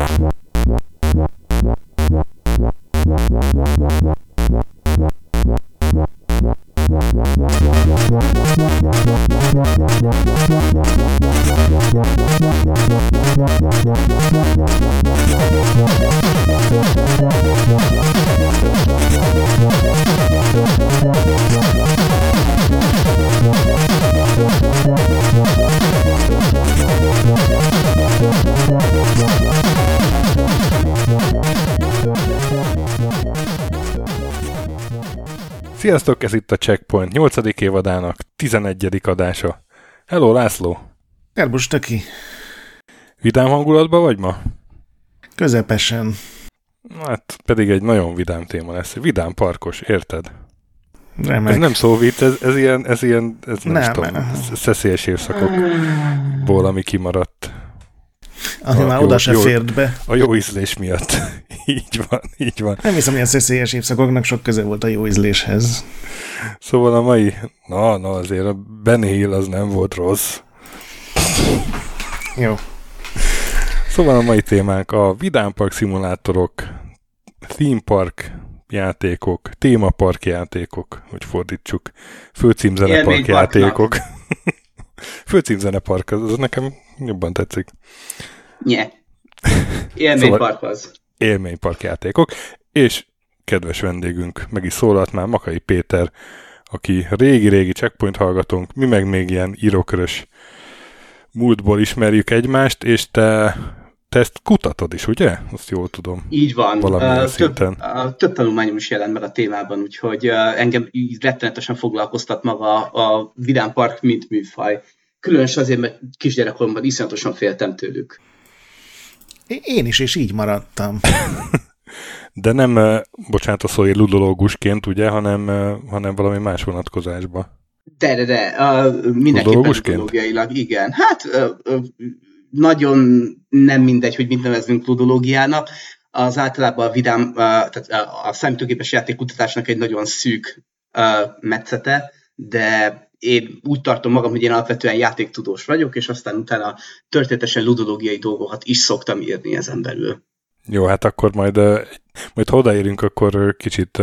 What? Sziasztok, ez itt a Checkpoint 8. évadának 11. adása. Hello, László! Szerbus, Töki! Vidám hangulatban vagy ma? Közepesen. Hát pedig egy nagyon vidám téma lesz. Vidám parkos, érted? Remek. Ez nem szó vicc, ez, ez ilyen, ez ilyen, ez nem, nem tudom, szeszélyes évszakokból, ami kimaradt. Ami már oda se fért be. A jó ízlés miatt. így van, így van. Nem hiszem, hogy a szeszélyes évszakoknak sok köze volt a jó ízléshez. Szóval a mai, na, na azért a Ben Hill az nem volt rossz. Jó. Szóval a mai témánk a vidámpark szimulátorok, theme park játékok, témapark játékok, hogy fordítsuk, főcímzenepark játékok. főcímzenepark, az, az nekem jobban tetszik. Nye. Élménypark az. Élménypark játékok, és kedves vendégünk meg is szólalt már, Makai Péter, aki régi-régi checkpoint hallgatónk, mi meg még ilyen írókörös múltból ismerjük egymást, és te, te ezt kutatod is, ugye? Azt jól tudom. Így van. uh, több, uh, több tanulmányom is jelent meg a témában, úgyhogy uh, engem így rettenetesen foglalkoztat maga a Vidám Park, mint műfaj. Különösen azért, mert kisgyerekkoromban iszonyatosan féltem tőlük. Én is, és így maradtam. De nem, bocsánat a szóért ludológusként, ugye, hanem, hanem valami más vonatkozásba. De, de, de, uh, mindenképpen ludológiailag, igen. Hát uh, uh, nagyon nem mindegy, hogy mit nevezünk ludológiának. Az általában a vidám, uh, tehát a számítógépes játékkutatásnak egy nagyon szűk uh, metszete, de én úgy tartom magam, hogy én alapvetően játéktudós vagyok, és aztán utána történetesen ludológiai dolgokat is szoktam írni ezen belül. Jó, hát akkor majd, majd ha odaérünk, akkor kicsit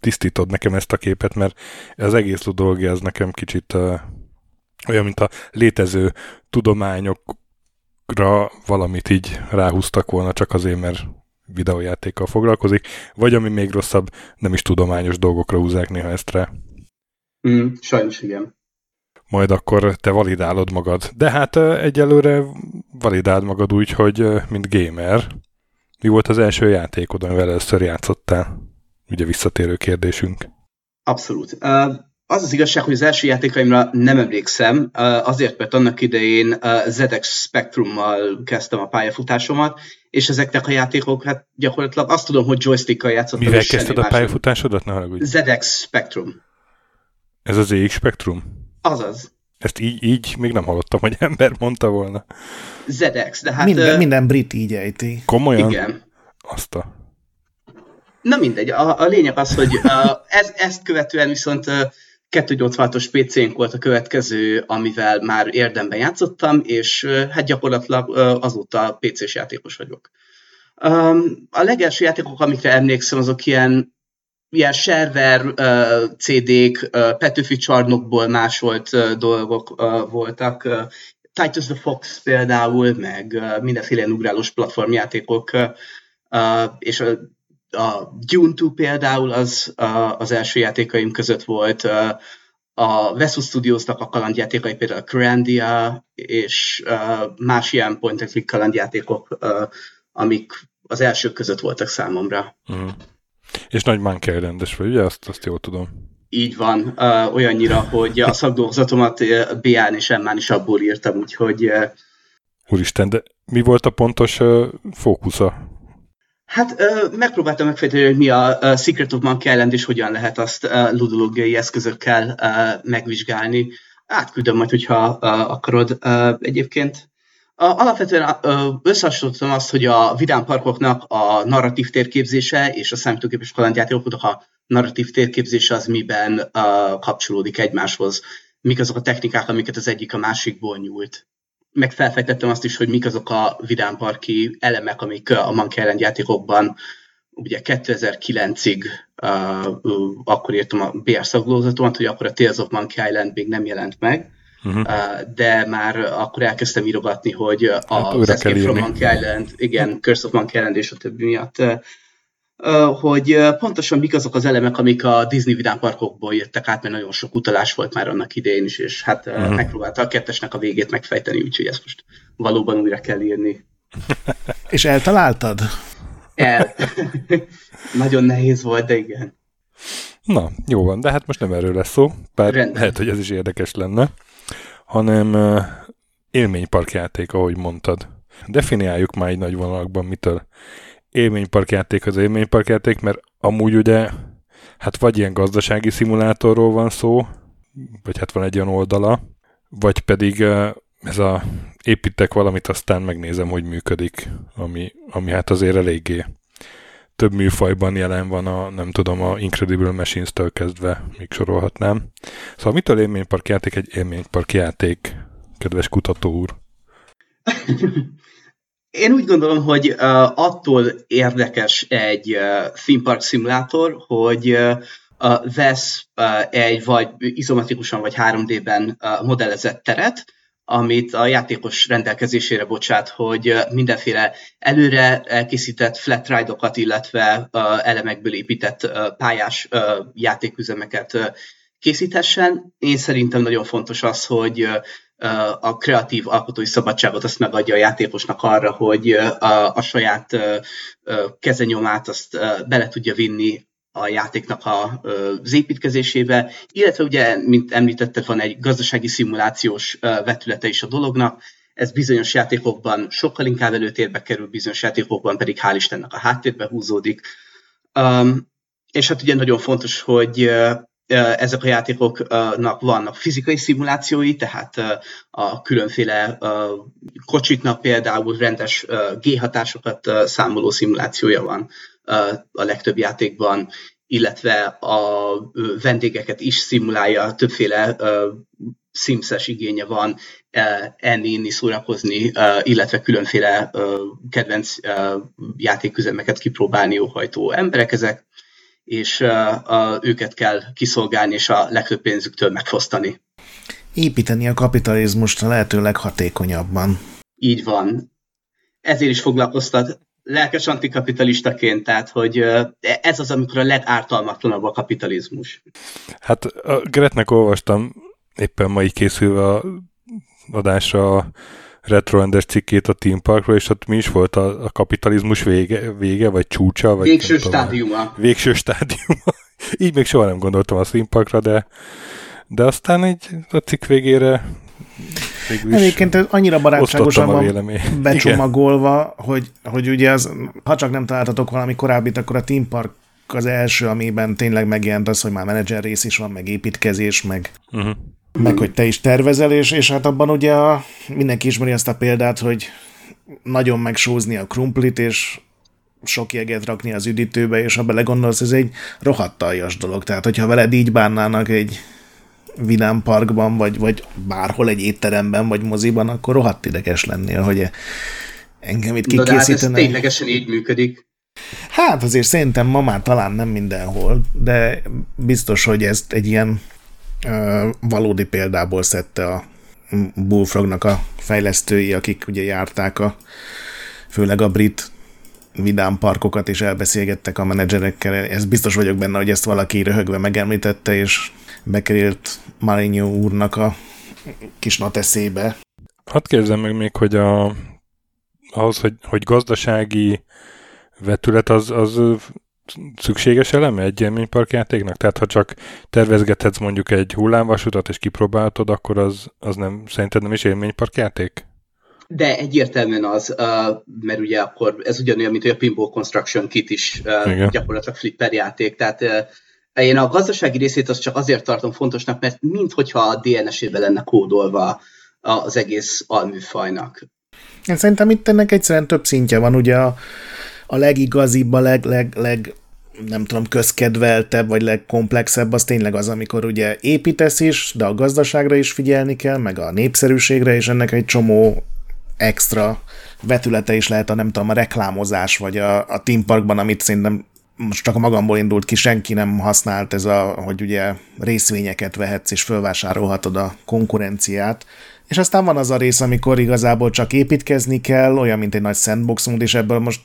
tisztítod nekem ezt a képet, mert az egész ludológia az nekem kicsit olyan, mint a létező tudományokra valamit így ráhúztak volna, csak azért, mert videójátékkal foglalkozik, vagy ami még rosszabb, nem is tudományos dolgokra húzzák néha ezt rá. Mm, sajnos igen. Majd akkor te validálod magad. De hát egyelőre validáld magad úgy, hogy mint gamer. Mi volt az első játékod, amivel először játszottál? Ugye visszatérő kérdésünk. Abszolút. Az az igazság, hogy az első játékaimra nem emlékszem, azért, mert annak idején ZX Spectrummal kezdtem a pályafutásomat, és ezeknek a játékok, hát gyakorlatilag azt tudom, hogy joystickkal játszottam. Mivel kezdted a pályafutásodat? Ne ZX Spectrum. Ez az EX Spectrum? Azaz. Ezt így, így még nem hallottam, hogy ember mondta volna. ZX, de hát... Minden, uh, minden brit így ejti. Komolyan? Igen. Azt a... Na mindegy, a, a lényeg az, hogy ez, ezt követően viszont uh, 286-os PC-nk volt a következő, amivel már érdemben játszottam, és hát gyakorlatilag azóta PC-s játékos vagyok. Um, a legelső játékok, amikre emlékszem, azok ilyen ilyen server uh, CD-k, Petőfi csarnokból másolt uh, dolgok voltak. Uh, Titus the Fox például, meg uh, mindenféle ugrálós platformjátékok, uh, és a, a Dune 2 például az az első játékaim között volt. A Vesus Studiosnak a kalandjátékai például a Grandia, és uh, más ilyen point and click kalandjátékok, amik az elsők között voltak számomra. Uh-huh. És nagy Monkey rendes vagy, ugye? Azt, azt jól tudom. Így van, uh, olyannyira, hogy a szakdolgozatomat uh, BA-n és Emmán is abból írtam, úgyhogy... Uh, Úristen, de mi volt a pontos uh, fókusza? Hát uh, megpróbáltam megfejteni, hogy mi a uh, Secret of Monkey Island, és hogyan lehet azt uh, ludológiai eszközökkel uh, megvizsgálni. Átküldöm majd, hogyha uh, akarod uh, egyébként. Alapvetően összehasonlítottam azt, hogy a vidám parkoknak a narratív térképzése és a számítógépes kalandjátékoknak a narratív térképzése az miben uh, kapcsolódik egymáshoz. Mik azok a technikák, amiket az egyik a másikból nyúlt. meg felfejtettem azt is, hogy mik azok a vidámparki elemek, amik a Monkey Island játékokban ugye 2009-ig uh, uh, akkor írtam a BR szaglózatomat, hogy akkor a Tales of Monkey Island még nem jelent meg, uh-huh. uh, de már akkor elkezdtem írogatni, hogy a hát, Escape from Monkey Island, igen, Curse of Monkey Island és a többi miatt hogy pontosan mik azok az elemek, amik a Disney Vidám parkokból jöttek át, mert nagyon sok utalás volt már annak idején is, és hát uh-huh. megpróbálta a kettesnek a végét megfejteni, úgyhogy ezt most valóban újra kell írni. és eltaláltad? El. nagyon nehéz volt, de igen. Na, jó van, de hát most nem erről lesz szó, bár Rendben. lehet, hogy ez is érdekes lenne, hanem élményparkjáték, ahogy mondtad. Definiáljuk már egy nagy vonalakban, mitől élményparkjáték az élményparkjáték, mert amúgy ugye, hát vagy ilyen gazdasági szimulátorról van szó, vagy hát van egy olyan oldala, vagy pedig ez a építek valamit, aztán megnézem, hogy működik, ami, ami hát azért eléggé több műfajban jelen van a, nem tudom, a Incredible Machines-től kezdve, még sorolhatnám. Szóval mitől élményparkjáték egy élményparkjáték, kedves kutató úr? Én úgy gondolom, hogy uh, attól érdekes egy uh, theme park szimulátor, hogy uh, vesz uh, egy vagy izometrikusan vagy 3D-ben uh, modellezett teret, amit a játékos rendelkezésére bocsát, hogy mindenféle előre elkészített flat ride-okat, illetve elemekből épített pályás játéküzemeket készíthessen. Én szerintem nagyon fontos az, hogy a kreatív alkotói szabadságot azt megadja a játékosnak arra, hogy a, a saját kezenyomát azt bele tudja vinni a játéknak a, az építkezésébe, illetve ugye, mint említetted, van egy gazdasági szimulációs vetülete is a dolognak, ez bizonyos játékokban sokkal inkább előtérbe kerül, bizonyos játékokban pedig hál' Istennek a háttérbe húzódik. Um, és hát ugye nagyon fontos, hogy ezek a játékoknak vannak fizikai szimulációi, tehát a különféle kocsiknak például rendes G-hatásokat számoló szimulációja van a legtöbb játékban, illetve a vendégeket is szimulálja, többféle szimszes igénye van enni, inni, szórakozni, illetve különféle kedvenc játéküzemeket kipróbálni óhajtó emberek ezek és a, őket kell kiszolgálni, és a legtöbb pénzüktől megfosztani. Építeni a kapitalizmust a lehető leghatékonyabban. Így van. Ezért is foglalkoztat lelkes antikapitalistaként, tehát hogy ez az, amikor a legártalmatlanabb a kapitalizmus. Hát a Gretnek olvastam éppen mai készülve a adásra a retroendes cikkét a Team Parkról, és ott mi is volt a, a kapitalizmus vége, vége, vagy csúcsa? Vagy Végső stádiuma. Végső stádiuma. Így még soha nem gondoltam a Team Parkra, de, de aztán egy a cikk végére Egyébként annyira barátságosan van becsomagolva, hogy, hogy ugye az, ha csak nem találtatok valami korábbit, akkor a Team Park az első, amiben tényleg megjelent az, hogy már menedzser rész is van, meg építkezés, meg uh-huh meg hogy te is tervezel, és, és hát abban ugye a, mindenki ismeri azt a példát, hogy nagyon megsózni a krumplit, és sok jeget rakni az üdítőbe, és ha belegondolsz, ez egy rohadt aljas dolog. Tehát, hogyha veled így bánnának egy vidám parkban, vagy, vagy bárhol egy étteremben, vagy moziban, akkor rohadt ideges lennél, hogy engem itt kikészítene. De hát ez ténylegesen így működik. Hát azért szerintem ma már talán nem mindenhol, de biztos, hogy ezt egy ilyen valódi példából szedte a Bullfrognak a fejlesztői, akik ugye járták a főleg a brit vidám parkokat, és elbeszélgettek a menedzserekkel. Ez biztos vagyok benne, hogy ezt valaki röhögve megemlítette, és bekerült Marinho úrnak a kis eszébe. Hadd kérdezem meg még, hogy a, ahhoz, hogy, hogy gazdasági vetület az, az szükséges eleme egy élményparkjátéknak? Tehát ha csak tervezgethetsz mondjuk egy hullámvasutat és kipróbáltod, akkor az, az nem, szerinted nem is élményparkjáték? De egyértelműen az, mert ugye akkor ez ugyanolyan, mint a Pinball Construction Kit is Igen. gyakorlatilag flipper játék, tehát én a gazdasági részét azt csak azért tartom fontosnak, mert minthogyha a DNS-ébe lenne kódolva az egész alműfajnak. Én szerintem itt ennek egyszerűen több szintje van, ugye a, a legigazibb, a leg, leg, leg nem tudom, közkedveltebb, vagy legkomplexebb, az tényleg az, amikor ugye építesz is, de a gazdaságra is figyelni kell, meg a népszerűségre, és ennek egy csomó extra vetülete is lehet a nem tudom, a reklámozás, vagy a, a Team Parkban, amit szerintem most csak a magamból indult ki, senki nem használt ez a, hogy ugye részvényeket vehetsz és fölvásárolhatod a konkurenciát. És aztán van az a rész, amikor igazából csak építkezni kell, olyan, mint egy nagy sandbox mód, és ebből most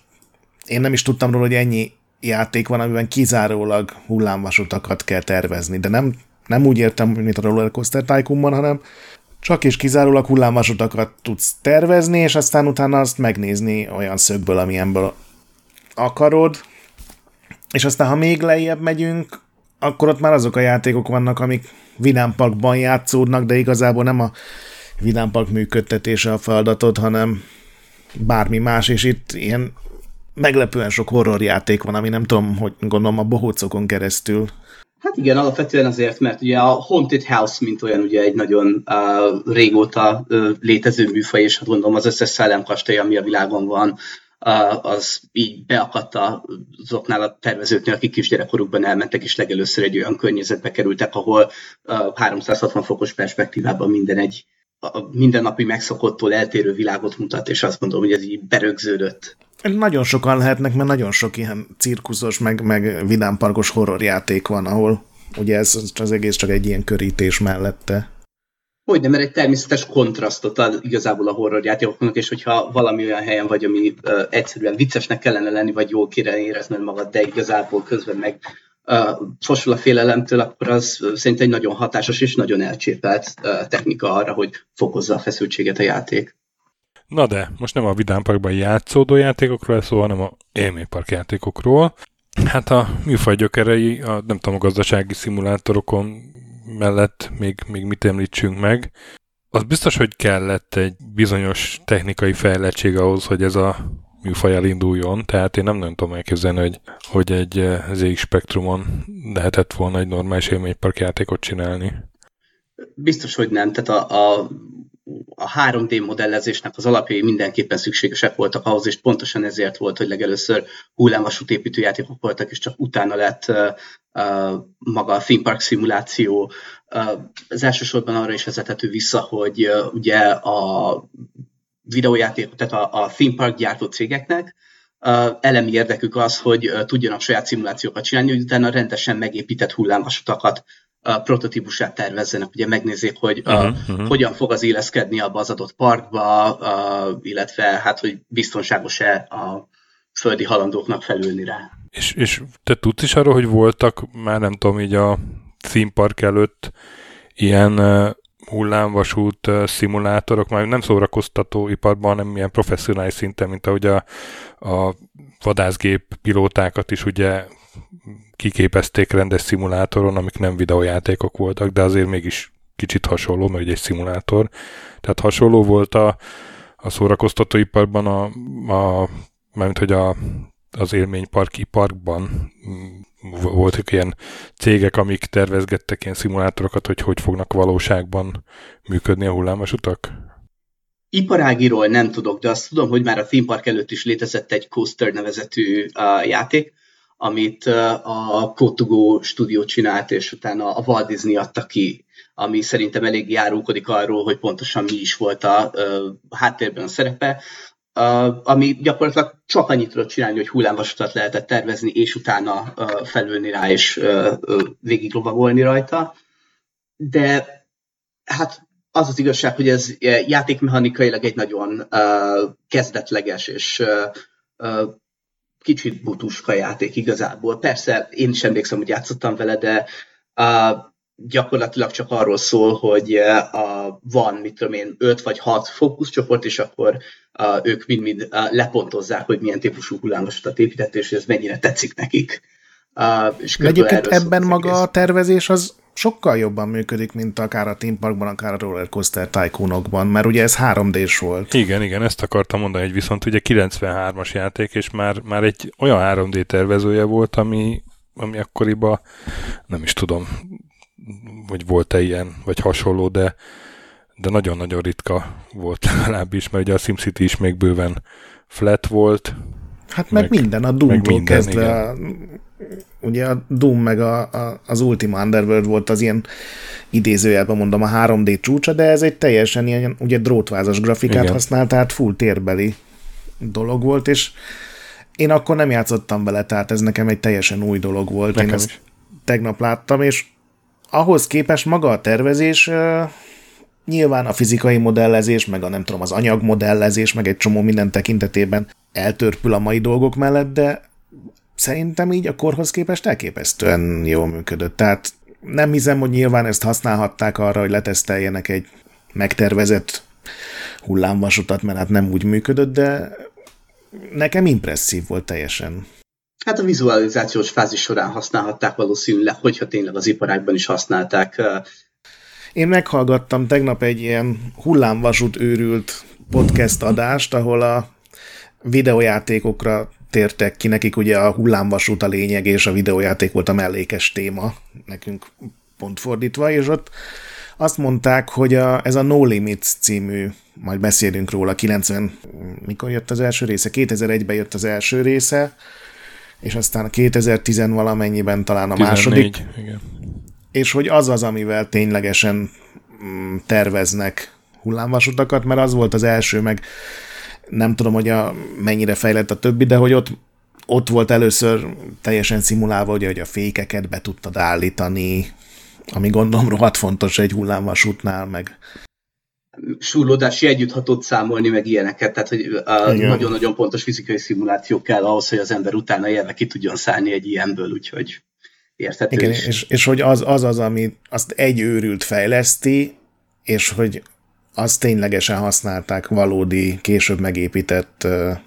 én nem is tudtam róla, hogy ennyi játék van, amiben kizárólag hullámvasutakat kell tervezni, de nem, nem úgy értem, mint a Roller Coaster Tycoonban, hanem csak és kizárólag hullámvasutakat tudsz tervezni, és aztán utána azt megnézni olyan szögből, amilyenből akarod, és aztán, ha még lejjebb megyünk, akkor ott már azok a játékok vannak, amik Vidám Parkban játszódnak, de igazából nem a Vidám Park működtetése a feladatod, hanem bármi más, és itt ilyen meglepően sok horrorjáték van, ami nem tudom, hogy gondolom a bohócokon keresztül. Hát igen, alapvetően azért, mert ugye a Haunted House, mint olyan ugye egy nagyon uh, régóta uh, létező műfaj, és hát gondolom az összes szellemkastély, ami a világon van, az így beakadt azoknál a tervezőknél, akik kisgyerekkorukban elmentek, és legelőször egy olyan környezetbe kerültek, ahol 360 fokos perspektívában minden egy a mindennapi megszokottól eltérő világot mutat, és azt mondom, hogy ez így berögződött. Nagyon sokan lehetnek, mert nagyon sok ilyen cirkuszos, meg, meg vidámparkos horrorjáték van, ahol ugye ez az egész csak egy ilyen körítés mellette. Hogy nem, mert egy természetes kontrasztot ad igazából a horror játékoknak, és hogyha valami olyan helyen vagy, ami uh, egyszerűen viccesnek kellene lenni, vagy jól kéne érezned magad, de igazából közben meg uh, fosul a félelemtől, akkor az szerintem egy nagyon hatásos és nagyon elcsépelt uh, technika arra, hogy fokozza a feszültséget a játék. Na de, most nem a vidámparkban játszódó játékokról szó, hanem a élménypark játékokról. Hát a műfaj gyökerei, a, nem tudom, a gazdasági szimulátorokon mellett még, még mit említsünk meg. Az biztos, hogy kellett egy bizonyos technikai fejlettség ahhoz, hogy ez a műfaj elinduljon, tehát én nem nagyon tudom elképzelni, hogy, hogy egy eh, ZX Spectrumon lehetett volna egy normális élménypark játékot csinálni. Biztos, hogy nem. Tehát a, a, a 3D modellezésnek az alapjai mindenképpen szükségesek voltak ahhoz, és pontosan ezért volt, hogy legelőször hullámvasút játékok voltak, és csak utána lett uh, uh, maga a theme park szimuláció. Uh, az elsősorban arra is vezethető vissza, hogy uh, ugye a videójáték, tehát a, a theme park gyártó cégeknek uh, elemi érdekük az, hogy uh, tudjanak saját szimulációkat csinálni, hogy utána rendesen megépített hullámvasutakat a prototípusát tervezzenek, ugye megnézzék, hogy uh, uh-huh, uh-huh. hogyan fog az éleszkedni abba az adott parkba, uh, illetve hát, hogy biztonságos-e a földi halandóknak felülni rá. És, és te tudsz is arról, hogy voltak már nem tudom, így a theme park előtt ilyen uh, hullámvasút uh, szimulátorok, már nem szórakoztató iparban, hanem ilyen professzionális szinten, mint ahogy a, a vadászgép pilótákat is ugye kiképezték rendes szimulátoron, amik nem videójátékok voltak, de azért mégis kicsit hasonló, mert egy szimulátor. Tehát hasonló volt a, a szórakoztatóiparban, a, a, mert hogy a, az élményparki parkban voltak ilyen cégek, amik tervezgettek ilyen szimulátorokat, hogy hogy fognak valóságban működni a hullámos utak? Iparágiról nem tudok, de azt tudom, hogy már a theme park előtt is létezett egy Coaster nevezetű uh, játék, amit a Kotugo stúdió csinált, és utána a Walt Disney adta ki, ami szerintem elég járulkodik arról, hogy pontosan mi is volt a, a háttérben a szerepe, a, ami gyakorlatilag csak annyit tudott csinálni, hogy hullámvasutat lehetett tervezni, és utána felülni rá, és végig lovagolni rajta. De hát az az igazság, hogy ez játékmechanikailag egy nagyon uh, kezdetleges és uh, kicsit butuska játék igazából. Persze én is emlékszem, hogy játszottam vele, de uh, gyakorlatilag csak arról szól, hogy uh, van, mit tudom én, 5 vagy 6 fókuszcsoport, és akkor uh, ők mind-mind uh, lepontozzák, hogy milyen típusú hullámvasutat épített, és ez mennyire tetszik nekik. Uh, és egyébként ebben maga egész. a tervezés az sokkal jobban működik, mint akár a Team Parkban, akár a Roller Coaster Tycoonokban, mert ugye ez 3D-s volt. Igen, igen, ezt akartam mondani, hogy viszont ugye 93-as játék, és már, már egy olyan 3D tervezője volt, ami, ami akkoriban nem is tudom, hogy volt-e ilyen, vagy hasonló, de, de nagyon-nagyon ritka volt legalábbis, mert ugye a SimCity is még bőven flat volt. Hát meg, meg minden, a Doom-tól kezdve. A, ugye a Doom meg a, a, az Ultima Underworld volt az ilyen idézőjelben mondom a 3D csúcsa, de ez egy teljesen ilyen ugye drótvázas grafikát igen. használt, tehát full térbeli dolog volt, és én akkor nem játszottam vele, tehát ez nekem egy teljesen új dolog volt. Nekem Én ezt is. tegnap láttam, és ahhoz képest maga a tervezés nyilván a fizikai modellezés, meg a nem tudom, az anyagmodellezés, meg egy csomó minden tekintetében eltörpül a mai dolgok mellett, de szerintem így a korhoz képest elképesztően jól működött. Tehát nem hiszem, hogy nyilván ezt használhatták arra, hogy leteszteljenek egy megtervezett hullámvasutat, mert hát nem úgy működött, de nekem impresszív volt teljesen. Hát a vizualizációs fázis során használhatták valószínűleg, hogyha tényleg az iparágban is használták. Én meghallgattam tegnap egy ilyen hullámvasút őrült podcast adást, ahol a videójátékokra tértek ki, nekik ugye a hullámvasút a lényeg, és a videójáték volt a mellékes téma, nekünk pont fordítva, és ott azt mondták, hogy a, ez a No Limits című, majd beszélünk róla, 90, mikor jött az első része? 2001-ben jött az első része, és aztán 2010 valamennyiben talán a 14, második. Igen. És hogy az az, amivel ténylegesen mm, terveznek hullámvasutakat, mert az volt az első, meg nem tudom, hogy a, mennyire fejlett a többi, de hogy ott, ott volt először teljesen szimulálva, ugye, hogy a fékeket be tudtad állítani, ami gondolom rohadt fontos egy hullámvasútnál, meg súrlódási együtthatót számolni, meg ilyeneket, tehát hogy nagyon-nagyon pontos fizikai szimuláció kell ahhoz, hogy az ember utána élve ki tudjon szállni egy ilyenből, úgyhogy érthető Igen, is. És, és hogy az, az az, ami azt egy őrült fejleszti, és hogy azt ténylegesen használták valódi, később megépített uh,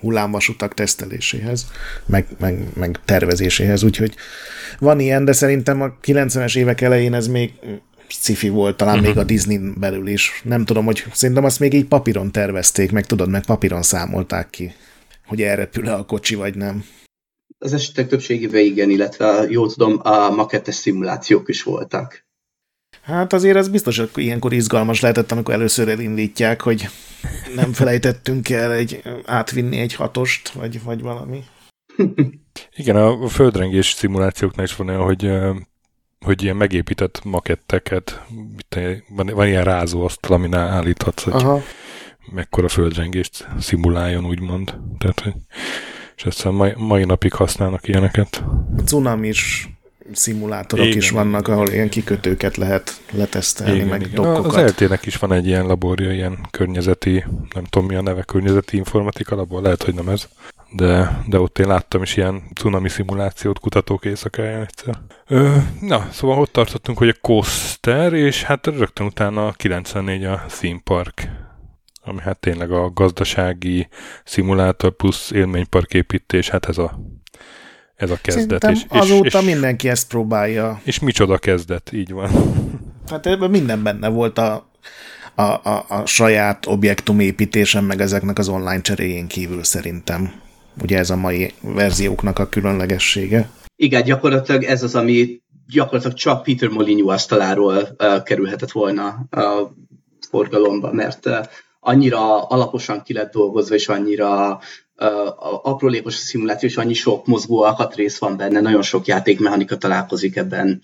hullámvasutak teszteléséhez, meg, meg, meg tervezéséhez, úgyhogy van ilyen, de szerintem a 90-es évek elején ez még sci volt, talán uh-huh. még a Disney belül is. Nem tudom, hogy szerintem azt még így papíron tervezték, meg tudod, meg papíron számolták ki, hogy elrepül-e a kocsi, vagy nem. Az esetek többségében igen, illetve jól tudom, a makettes szimulációk is voltak. Hát azért az biztos, hogy ilyenkor izgalmas lehetett, amikor először elindítják, hogy nem felejtettünk el egy, átvinni egy hatost, vagy, vagy valami. Igen, a földrengés szimulációknál is van olyan, hogy hogy ilyen megépített maketteket, van, van ilyen rázóasztal, amin állíthatsz, hogy Aha. mekkora földrengést szimuláljon, úgymond. Tehát, hogy, és ezt a mai, mai napig használnak ilyeneket. A is szimulátorok igen. is vannak, ahol ilyen kikötőket lehet letesztelni, igen, meg igen. dokkokat. Az LT-nek is van egy ilyen laborja, ilyen környezeti, nem tudom mi a neve, környezeti informatika labor, lehet, hogy nem ez de, de ott én láttam is ilyen cunami szimulációt kutatók éjszakáján egyszer. Ö, na, szóval ott tartottunk, hogy a Coaster, és hát rögtön utána a 94 a Theme Park, ami hát tényleg a gazdasági szimulátor plusz élménypark építés, hát ez a ez a kezdet. és, azóta és, mindenki ezt próbálja. És micsoda kezdet, így van. Hát ebben minden benne volt a, a, a, a saját objektumépítésen, meg ezeknek az online cseréjén kívül szerintem. Ugye ez a mai verzióknak a különlegessége. Igen, gyakorlatilag ez az, ami gyakorlatilag csak Peter Molyneux asztaláról uh, kerülhetett volna a forgalomba, mert uh, annyira alaposan ki lett dolgozva, és annyira aprólékos a szimuláció, és annyi sok mozgó alkatrész van benne, nagyon sok játékmechanika találkozik ebben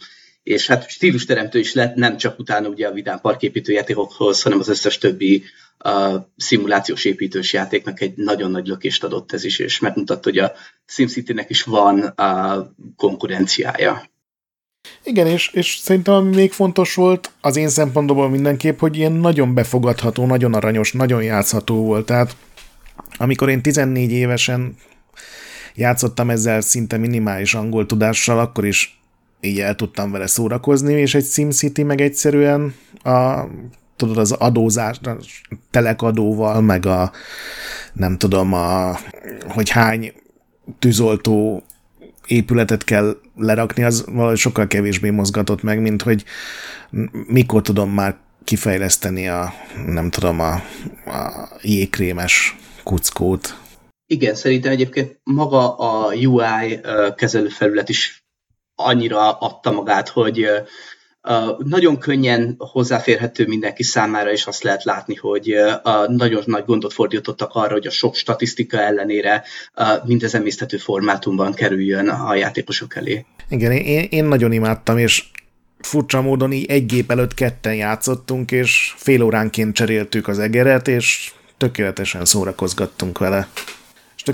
és hát stílusteremtő is lett, nem csak utána ugye a vidám parképítő játékokhoz, hanem az összes többi uh, szimulációs építős játéknak egy nagyon nagy lökést adott ez is, és megmutatta, hogy a SimCity-nek is van uh, konkurenciája. Igen, és, és szerintem ami még fontos volt az én szempontomból mindenképp, hogy ilyen nagyon befogadható, nagyon aranyos, nagyon játszható volt. Tehát amikor én 14 évesen játszottam ezzel szinte minimális angol tudással, akkor is így el tudtam vele szórakozni, és egy SimCity meg egyszerűen a, tudod, az adózás, a telekadóval, meg a nem tudom, a, hogy hány tűzoltó épületet kell lerakni, az valahogy sokkal kevésbé mozgatott meg, mint hogy mikor tudom már kifejleszteni a, nem tudom, a, a jégkrémes kuckót. Igen, szerintem egyébként maga a UI kezelőfelület is annyira adta magát, hogy nagyon könnyen hozzáférhető mindenki számára, és azt lehet látni, hogy uh, nagyon nagy gondot fordítottak arra, hogy a sok statisztika ellenére uh, mindez emészthető formátumban kerüljön a játékosok elé. Igen, én, én nagyon imádtam, és furcsa módon így egy gép előtt ketten játszottunk, és fél óránként cseréltük az egeret, és tökéletesen szórakozgattunk vele.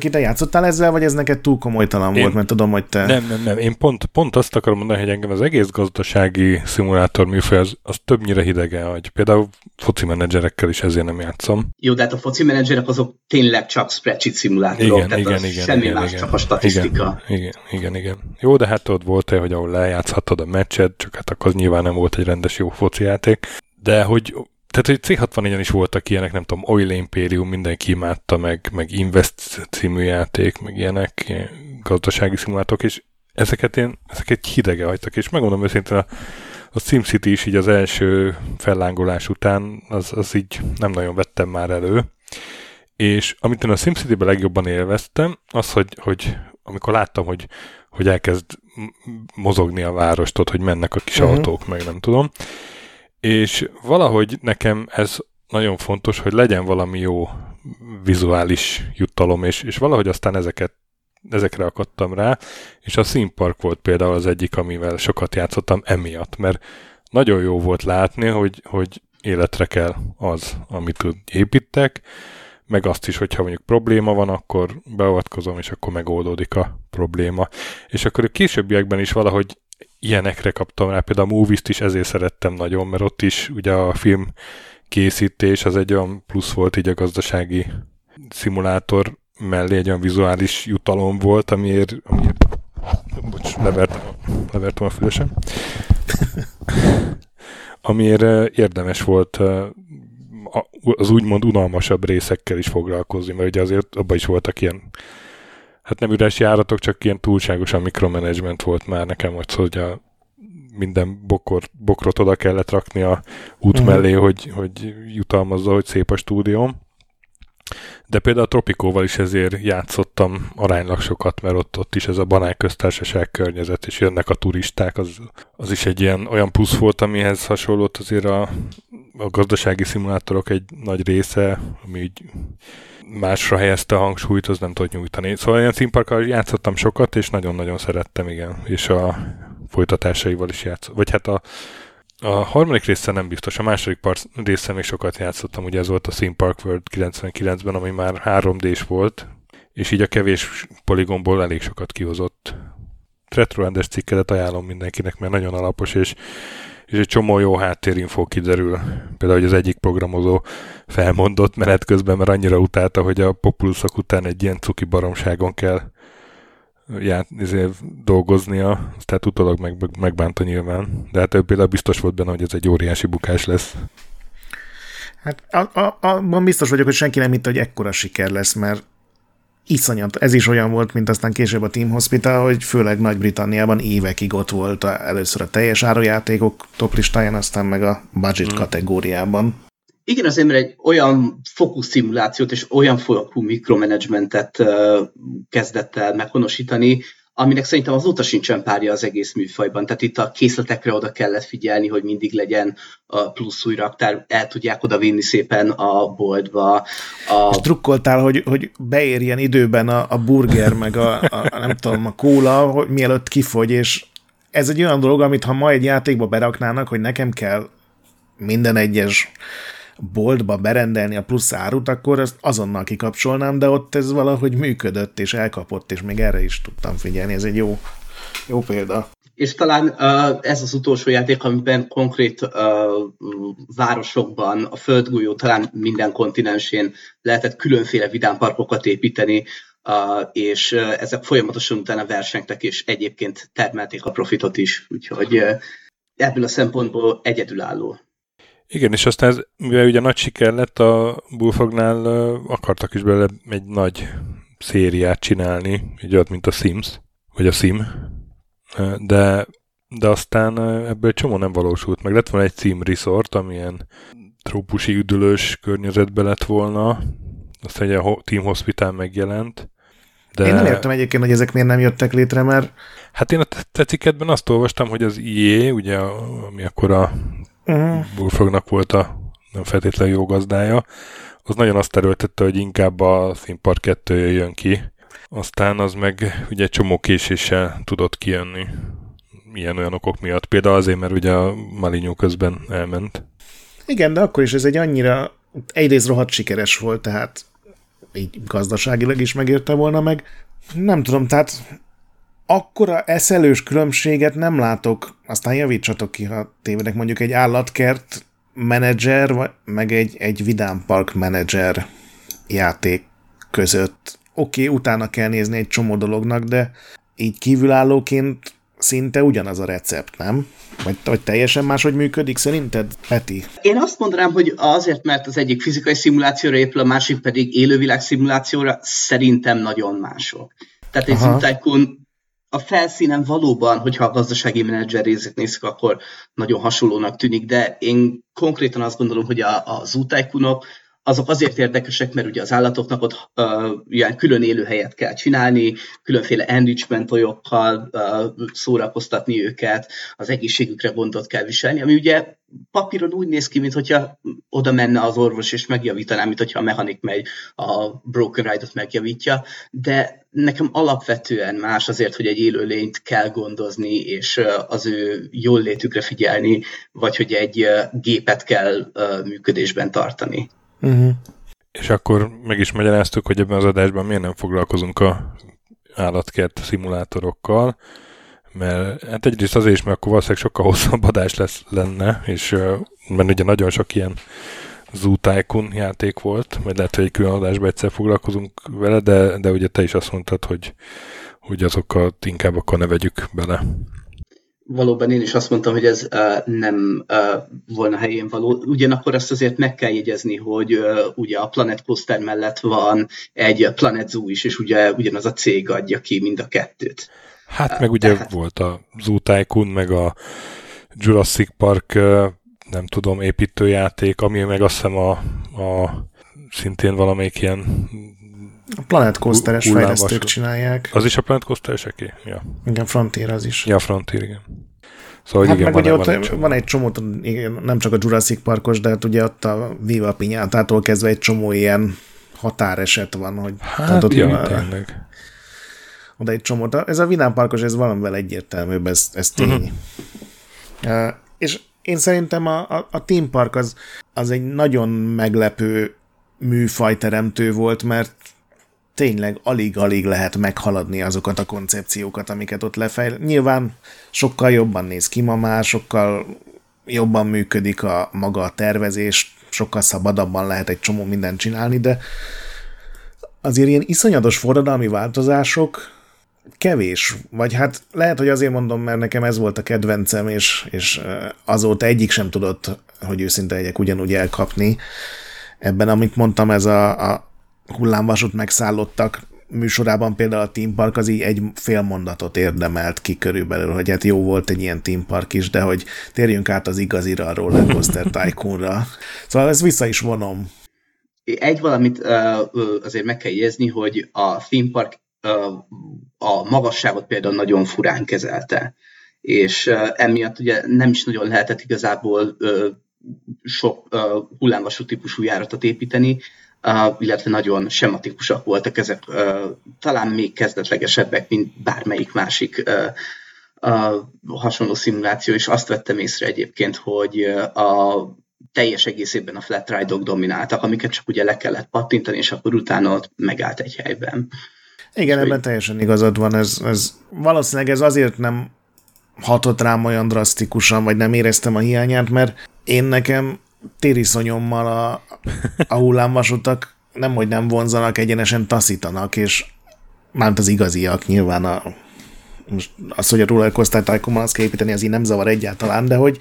Tök te játszottál ezzel, vagy ez neked túl komolytalan én, volt, mert tudom, hogy te... Nem, nem, nem. Én pont, pont azt akarom mondani, hogy engem az egész gazdasági szimulátor műfaj az, az többnyire hidegen hogy Például foci menedzserekkel is ezért nem játszom. Jó, de hát a foci menedzserek azok tényleg csak spreadsheet szimulátorok, igen, tehát igen, igen, semmi igen, más, igen, csak a statisztika. Igen, igen, igen, igen. Jó, de hát ott volt-e, hogy ahol lejátszhattad a meccset, csak hát akkor az nyilván nem volt egy rendes jó foci játék. De hogy tehát, hogy C64-en is voltak ilyenek, nem tudom, Oil Imperium, mindenki imádta, meg, meg Invest című játék, meg ilyenek, ilyen gazdasági szimulátorok, és ezeket én, ezeket hidege hagytak, és megmondom őszintén, a, a SimCity is így az első fellángolás után, az, az így nem nagyon vettem már elő, és amit én a SimCity-ben legjobban élveztem, az, hogy, hogy amikor láttam, hogy, hogy elkezd mozogni a várostot, hogy mennek a kis uh-huh. autók, meg nem tudom, és valahogy nekem ez nagyon fontos, hogy legyen valami jó vizuális juttalom, és, és valahogy aztán ezeket ezekre akadtam rá, és a Theme Park volt például az egyik, amivel sokat játszottam emiatt, mert nagyon jó volt látni, hogy, hogy életre kell az, amit építek, meg azt is, hogyha mondjuk probléma van, akkor beavatkozom, és akkor megoldódik a probléma. És akkor a későbbiekben is valahogy ilyenekre kaptam rá, például a movies is ezért szerettem nagyon, mert ott is ugye a film készítés az egy olyan plusz volt így a gazdasági szimulátor mellé egy olyan vizuális jutalom volt, amiért, amiért bocs, levertem, levertem a fülesem, amiért érdemes volt az úgymond unalmasabb részekkel is foglalkozni, mert ugye azért abban is voltak ilyen hát nem üres járatok, csak ilyen túlságosan mikromanagement volt már nekem, hogy a minden bokor, bokrot oda kellett rakni a út uh-huh. mellé, hogy, hogy jutalmazza, hogy szép a stúdióm. De például a Tropikóval is ezért játszottam aránylag sokat, mert ott, ott is ez a banán köztársaság környezet, és jönnek a turisták, az, az is egy ilyen olyan plusz volt, amihez hasonlott azért a, a gazdasági szimulátorok egy nagy része, ami így másra helyezte a hangsúlyt, az nem tudott nyújtani. Szóval ilyen színparkkal játszottam sokat, és nagyon-nagyon szerettem, igen. És a folytatásaival is játszottam. Vagy hát a, a harmadik része nem biztos, a második part része még sokat játszottam, ugye ez volt a Theme Park World 99-ben, ami már 3D-s volt, és így a kevés poligomból elég sokat kihozott. Retroendes cikkedet ajánlom mindenkinek, mert nagyon alapos, és és egy csomó jó háttérinfó kiderül. Például, hogy az egyik programozó felmondott menet közben, mert annyira utálta, hogy a populusok után egy ilyen cuki baromságon kell ját, ezért dolgoznia, tehát utólag meg, megbánta nyilván. De hát ő például biztos volt benne, hogy ez egy óriási bukás lesz. Hát a, a, abban biztos vagyok, hogy senki nem hitte, hogy ekkora siker lesz, mert iszonyat, ez is olyan volt, mint aztán később a Team Hospital, hogy főleg Nagy-Britanniában évekig ott volt a, először a teljes árujátékok top listáján, aztán meg a budget hmm. kategóriában. Igen, azért mert egy olyan fókusz szimulációt és olyan fokú mikromanagementet kezdett el meghonosítani, aminek szerintem azóta sincsen párja az egész műfajban. Tehát itt a készletekre oda kellett figyelni, hogy mindig legyen a plusz új raktár, el tudják oda vinni szépen a boltba. A... És drukkoltál, hogy, hogy beérjen időben a, a burger, meg a, a, nem tudom, a kóla, hogy mielőtt kifogy, és ez egy olyan dolog, amit ha ma egy játékba beraknának, hogy nekem kell minden egyes boltba berendelni a plusz árut, akkor ezt azonnal kikapcsolnám, de ott ez valahogy működött, és elkapott, és még erre is tudtam figyelni. Ez egy jó, jó példa. És talán uh, ez az utolsó játék, amiben konkrét uh, városokban, a földgolyó talán minden kontinensén lehetett különféle vidámparkokat építeni, uh, és uh, ezek folyamatosan utána versengtek, és egyébként termelték a profitot is, úgyhogy uh, ebből a szempontból egyedülálló. Igen, és aztán ez, mivel ugye nagy siker lett, a Bullfognál akartak is belőle egy nagy szériát csinálni, egy olyat, mint a Sims, vagy a Sim, de, de aztán ebből egy csomó nem valósult meg. Lett volna egy Sim Resort, amilyen trópusi üdülős környezetbe lett volna, aztán egy a Team Hospital megjelent, De... Én nem értem egyébként, hogy ezek miért nem jöttek létre, mert... Hát én a tetsziketben azt olvastam, hogy az IE, ugye, ami akkor a uh-huh. Bullfrognak volt a nem feltétlenül jó gazdája, az nagyon azt erőltette, hogy inkább a Park 2 jön ki. Aztán az meg ugye csomó késéssel tudott kijönni ilyen olyan okok miatt. Például azért, mert ugye a Malinyó közben elment. Igen, de akkor is ez egy annyira egyrészt rohadt sikeres volt, tehát így gazdaságilag is megérte volna meg. Nem tudom, tehát akkora eszelős különbséget nem látok, aztán javítsatok ki, ha tévedek, mondjuk egy állatkert menedzser, vagy meg egy, egy vidámpark menedzser játék között. Oké, okay, utána kell nézni egy csomó dolognak, de így kívülállóként szinte ugyanaz a recept, nem? Vagy, vagy teljesen máshogy működik szerinted, Peti? Én azt mondanám, hogy azért, mert az egyik fizikai szimulációra épül, a másik pedig élővilág szimulációra, szerintem nagyon mások. Tehát egy Zoo a felszínen valóban, hogyha a gazdasági menedzser részét nézzük, akkor nagyon hasonlónak tűnik, de én konkrétan azt gondolom, hogy a, a Zoo azok azért érdekesek, mert ugye az állatoknak ott uh, ilyen külön élőhelyet kell csinálni, különféle enrichment olyokkal uh, szórakoztatni őket, az egészségükre gondot kell viselni, ami ugye papíron úgy néz ki, mintha oda menne az orvos és megjavítaná, mint hogyha a mechanik megy a broken ride-ot megjavítja, de nekem alapvetően más azért, hogy egy élőlényt kell gondozni, és az ő jól létükre figyelni, vagy hogy egy gépet kell működésben tartani. Uh-huh. És akkor meg is magyaráztuk, hogy ebben az adásban miért nem foglalkozunk a állatkert szimulátorokkal, mert hát egyrészt azért is, mert akkor valószínűleg sokkal hosszabb adás lesz, lenne, és mert ugye nagyon sok ilyen Zoo Tycoon játék volt, majd lehet, hogy egy külön adásban egyszer foglalkozunk vele, de, de ugye te is azt mondtad, hogy, hogy azokat inkább akkor ne vegyük bele valóban én is azt mondtam, hogy ez uh, nem uh, volna helyén való. Ugyanakkor azt azért meg kell jegyezni, hogy uh, ugye a Planet Coaster mellett van egy Planet Zoo is, és ugye ugyanaz a cég adja ki mind a kettőt. Hát uh, meg ugye tehát... volt a Zoo Tycoon, meg a Jurassic Park, uh, nem tudom, építőjáték, ami meg azt hiszem a, a szintén valamelyik ilyen a Planet Coaster-es fejlesztők csinálják. Az is a Planet Coaster-eseké? Ja. Igen, Frontier az is. Ja, Frontier, igen. Szóval, hát igen, meg van, ugye van, ott egy csomó. van egy csomó, igen, nem csak a Jurassic Parkos, de hát ugye ott a Viva Pinyátától kezdve egy csomó ilyen határeset van, hogy hát, tehát ott ja, tényleg. Oda egy csomó. Ez a Vidám Parkos, ez valamivel egyértelműbb, ez, ez tény. Uh-huh. Uh, és én szerintem a, a, a Team Park az, az egy nagyon meglepő műfajteremtő volt, mert tényleg alig-alig lehet meghaladni azokat a koncepciókat, amiket ott lefejl. Nyilván sokkal jobban néz ki ma már, sokkal jobban működik a maga a tervezés, sokkal szabadabban lehet egy csomó mindent csinálni, de azért ilyen iszonyatos forradalmi változások kevés, vagy hát lehet, hogy azért mondom, mert nekem ez volt a kedvencem, és, és azóta egyik sem tudott, hogy őszinte legyek, ugyanúgy elkapni. Ebben, amit mondtam, ez a, a hullámvasút megszállottak műsorában például a Team Park az így egy fél mondatot érdemelt ki körülbelül, hogy hát jó volt egy ilyen Team Park is, de hogy térjünk át az igazira, a Roller Coaster Tycoonra. Szóval ezt vissza is vonom. Egy valamit azért meg kell jegyezni, hogy a Theme Park a magasságot például nagyon furán kezelte, és emiatt ugye nem is nagyon lehetett igazából sok hullámvasú típusú járatot építeni, illetve nagyon sematikusak voltak ezek, talán még kezdetlegesebbek, mint bármelyik másik hasonló szimuláció, és azt vettem észre egyébként, hogy a teljes egészében a flat ride-ok domináltak, amiket csak ugye le kellett pattintani, és akkor utána ott megállt egy helyben. Igen, ebben teljesen igazad van. Ez, ez, valószínűleg ez azért nem hatott rám olyan drasztikusan, vagy nem éreztem a hiányát, mert én nekem tériszonyommal a, a hullámvasutak nem, hogy nem vonzanak, egyenesen taszítanak, és mármint az igaziak nyilván a, most az, hogy a rollercoaster tycoon azt kell építeni, az így nem zavar egyáltalán, de hogy,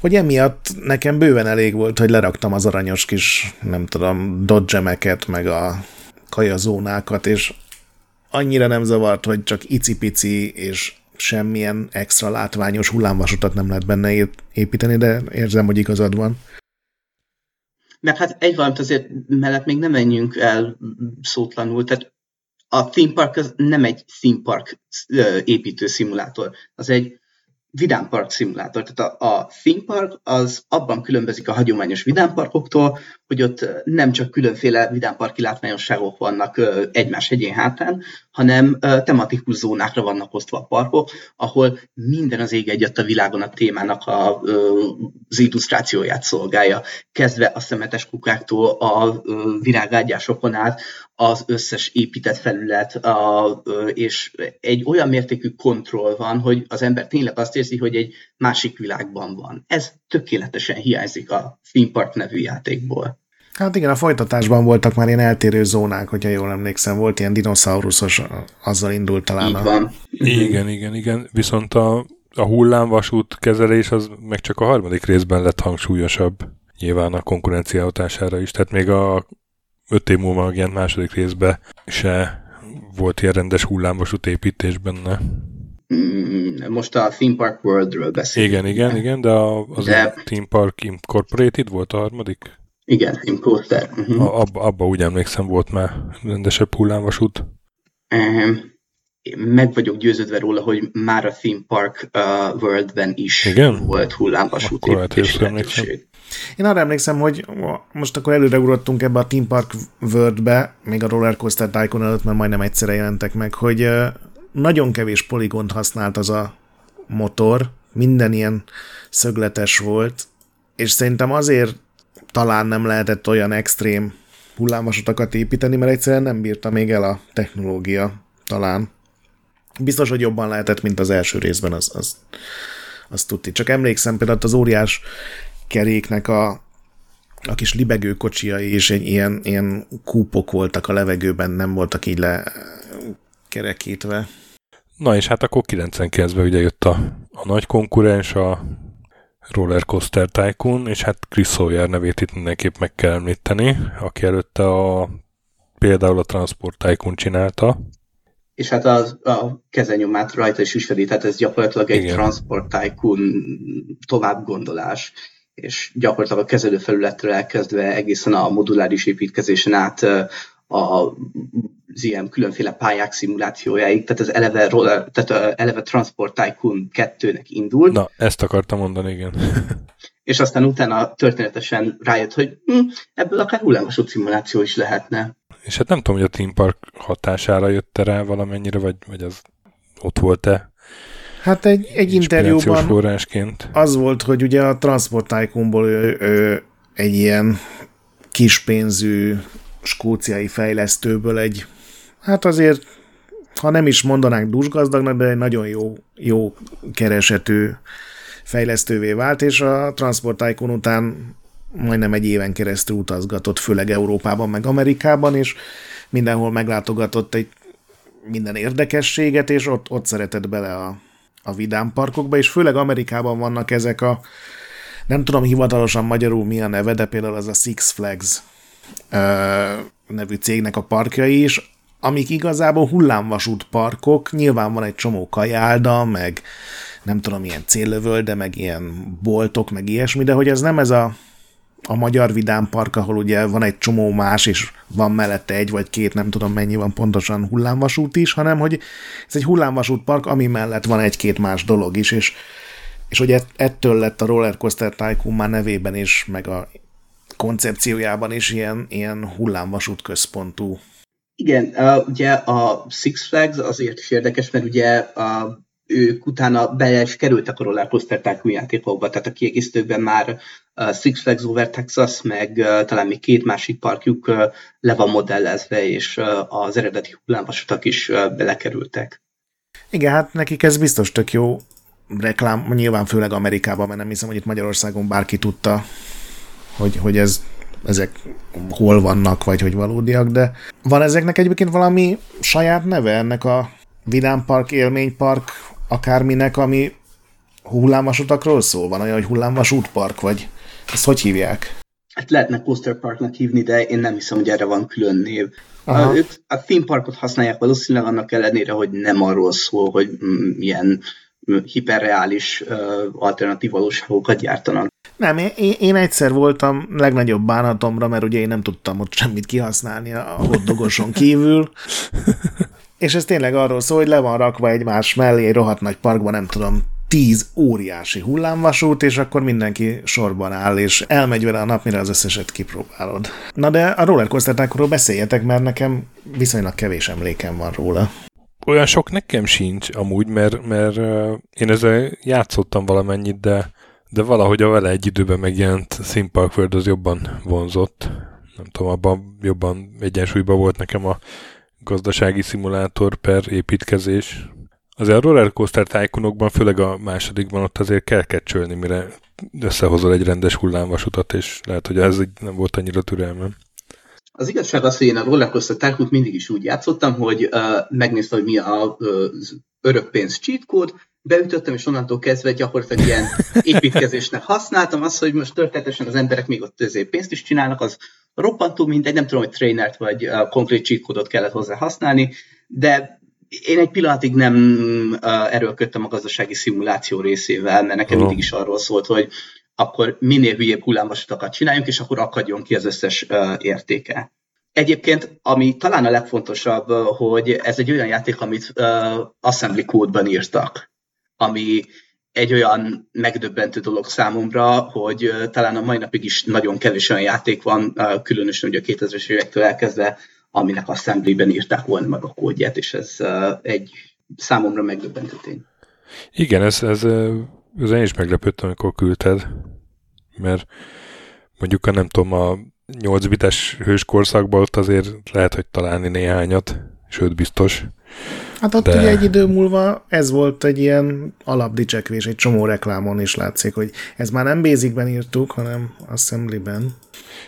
hogy emiatt nekem bőven elég volt, hogy leraktam az aranyos kis, nem tudom, dodgemeket, meg a kajazónákat, és annyira nem zavart, hogy csak icipici és semmilyen extra látványos hullámvasutat nem lehet benne építeni, de érzem, hogy igazad van. Meg hát egy valamit azért mellett még nem menjünk el szótlanul, tehát a theme park az nem egy theme park építő szimulátor, az egy vidámpark szimulátor. Tehát a, a theme park az abban különbözik a hagyományos vidámparkoktól, hogy ott nem csak különféle vidámparki látványosságok vannak egymás egyén hátán, hanem tematikus zónákra vannak osztva a parkok, ahol minden az ég egyet a világon a témának a, az illusztrációját szolgálja. Kezdve a szemetes kukáktól a virágágyásokon át az összes épített felület, a, és egy olyan mértékű kontroll van, hogy az ember tényleg azt érzi, hogy egy másik világban van. Ez tökéletesen hiányzik a Theme Park nevű játékból. Hát igen, a folytatásban voltak már ilyen eltérő zónák, hogyha jól emlékszem, volt ilyen dinoszauruszos, azzal indult talán. Így van. Igen, igen, igen. Viszont a, a hullámvasút kezelés az meg csak a harmadik részben lett hangsúlyosabb. Nyilván a konkurencia hatására is. Tehát még a öt év múlva ilyen második részben se volt ilyen rendes hullámvasút építés benne. Mm, most a Theme Park Worldről beszélünk. Igen, igen, igen, de a, az de... a Theme Park Incorporated volt a harmadik? Igen, Importer. Uh-huh. A, abba, abba úgy emlékszem volt már rendesebb hullámvasút. Um, meg vagyok győződve róla, hogy már a Theme Park uh, Worldben is Igen? volt hullámvasút építési lehetőség. Én arra emlékszem, hogy most akkor előre ugrottunk ebbe a Theme Park World-be, még a Roller Coaster Tycoon előtt, mert majdnem egyszerre jelentek meg, hogy nagyon kevés poligont használt az a motor, minden ilyen szögletes volt, és szerintem azért talán nem lehetett olyan extrém hullámvasutakat építeni, mert egyszerűen nem bírta még el a technológia, talán. Biztos, hogy jobban lehetett, mint az első részben, az, az, az tudti. Csak emlékszem például az óriás keréknek a, a kis libegő kocsiai és egy ilyen, ilyen kúpok voltak a levegőben, nem voltak így le kerekítve. Na és hát akkor 99-ben ugye jött a, a nagy konkurens, a Roller Coaster Tycoon, és hát Chris Sawyer nevét itt mindenképp meg kell említeni, aki előtte a, például a Transport Tycoon csinálta. És hát a, a kezenyomát rajta is ismeri, tehát ez gyakorlatilag egy Igen. Transport Tycoon tovább gondolás és gyakorlatilag a kezelőfelületről elkezdve egészen a moduláris építkezésen át a az ilyen különféle pályák szimulációjáig, tehát az eleve, roller, tehát eleve Transport Tycoon 2-nek indult. Na, ezt akartam mondani, igen. és aztán utána történetesen rájött, hogy hm, ebből akár hullámvasút szimuláció is lehetne. És hát nem tudom, hogy a Team Park hatására jött -e rá valamennyire, vagy, vagy az ott volt-e? Hát egy, egy interjúban forrásként. az volt, hogy ugye a Transport Tycoonból ő, ő egy ilyen kispénzű skóciai fejlesztőből egy, hát azért, ha nem is mondanánk dusgazdagnak, de egy nagyon jó, jó keresetű fejlesztővé vált, és a Transport Tycoon után majdnem egy éven keresztül utazgatott, főleg Európában, meg Amerikában, és mindenhol meglátogatott egy minden érdekességet, és ott, ott szeretett bele a, a vidámparkokba, és főleg Amerikában vannak ezek a, nem tudom hivatalosan magyarul mi a neve, de például az a Six Flags nevű cégnek a parkjai is, amik igazából hullámvasút parkok, nyilván van egy csomó kajálda, meg nem tudom, ilyen céllövölde, meg ilyen boltok, meg ilyesmi, de hogy ez nem ez a, a magyar vidámpark, ahol ugye van egy csomó más, és van mellette egy vagy két, nem tudom mennyi van pontosan hullámvasút is, hanem hogy ez egy hullámvasút park, ami mellett van egy-két más dolog is, és, és hogy ettől lett a Roller Coaster Tycoon már nevében is, meg a koncepciójában is ilyen, ilyen hullámvasút központú. Igen, ugye a Six Flags azért is érdekes, mert ugye a, ők utána bele is kerültek a Roller Coaster Tycoon játékokba, tehát a kiegészítőkben már Six Flags Over Texas, meg talán még két másik parkjuk uh, le van modellezve, és uh, az eredeti hullámvasutak is belekerültek. Igen, hát nekik ez biztos tök jó reklám, nyilván főleg Amerikában, mert nem hiszem, hogy itt Magyarországon bárki tudta hogy, hogy ez, ezek hol vannak, vagy hogy valódiak, de van ezeknek egyébként valami saját neve ennek a vidámpark, élménypark, akárminek, ami hullámvasutakról szól? Van olyan, hogy hullámvasútpark, vagy ezt hogy hívják? Hát lehetne Coaster Parknak hívni, de én nem hiszem, hogy erre van külön név. Aha. Ők a theme parkot használják valószínűleg annak ellenére, hogy nem arról szól, hogy milyen hiperreális alternatív valóságokat gyártanak. Nem, én, én egyszer voltam legnagyobb bánatomra, mert ugye én nem tudtam ott semmit kihasználni a hoddogoson kívül. És ez tényleg arról szól, hogy le van rakva egymás mellé rohadt nagy parkban, nem tudom, tíz óriási hullámvasút, és akkor mindenki sorban áll, és elmegy vele a nap, mire az összeset kipróbálod. Na de a rollercoaster beszéljetek, mert nekem viszonylag kevés emlékem van róla. Olyan sok nekem sincs amúgy, mert, mert én ezzel játszottam valamennyit, de, de valahogy a vele egy időben megjelent Theme Park az jobban vonzott. Nem tudom, abban jobban egyensúlyban volt nekem a gazdasági szimulátor per építkezés. Azért a rollercoaster tájkonokban, főleg a másodikban ott azért kell kecsölni, mire összehozol egy rendes hullámvasutat, és lehet, hogy ez nem volt annyira türelmem. Az igazság az, hogy én a rollercoaster tycoon mindig is úgy játszottam, hogy uh, megnéztem, hogy mi az örökpénz cheat code, beütöttem, és onnantól kezdve gyakorlatilag ilyen építkezésnek használtam. Azt, hogy most történetesen az emberek még ott pénzt is csinálnak, az roppantó mindegy, nem tudom, hogy trainert vagy uh, konkrét cheat kellett hozzá használni, de én egy pillanatig nem uh, erőlködtem a gazdasági szimuláció részével, mert nekem oh. mindig is arról szólt, hogy akkor minél hülyébb hullámvasutakat csináljunk, és akkor akadjon ki az összes uh, értéke. Egyébként, ami talán a legfontosabb, hogy ez egy olyan játék, amit uh, assembly code-ban írtak, ami egy olyan megdöbbentő dolog számomra, hogy talán a mai napig is nagyon kevés olyan játék van, különösen ugye a 2000-es évektől elkezdve, aminek assembly-ben írták volna meg a kódját, és ez egy számomra megdöbbentő tény. Igen, ez, ez, ez én is meglepődtem, amikor küldted, mert mondjuk a nem tudom, a 8 bites hős korszakban ott azért lehet, hogy találni néhányat, sőt biztos. Hát ott de... ugye egy idő múlva ez volt egy ilyen alapdicsekvés, egy csomó reklámon is látszik, hogy ez már nem Basicben írtuk, hanem Assembly-ben.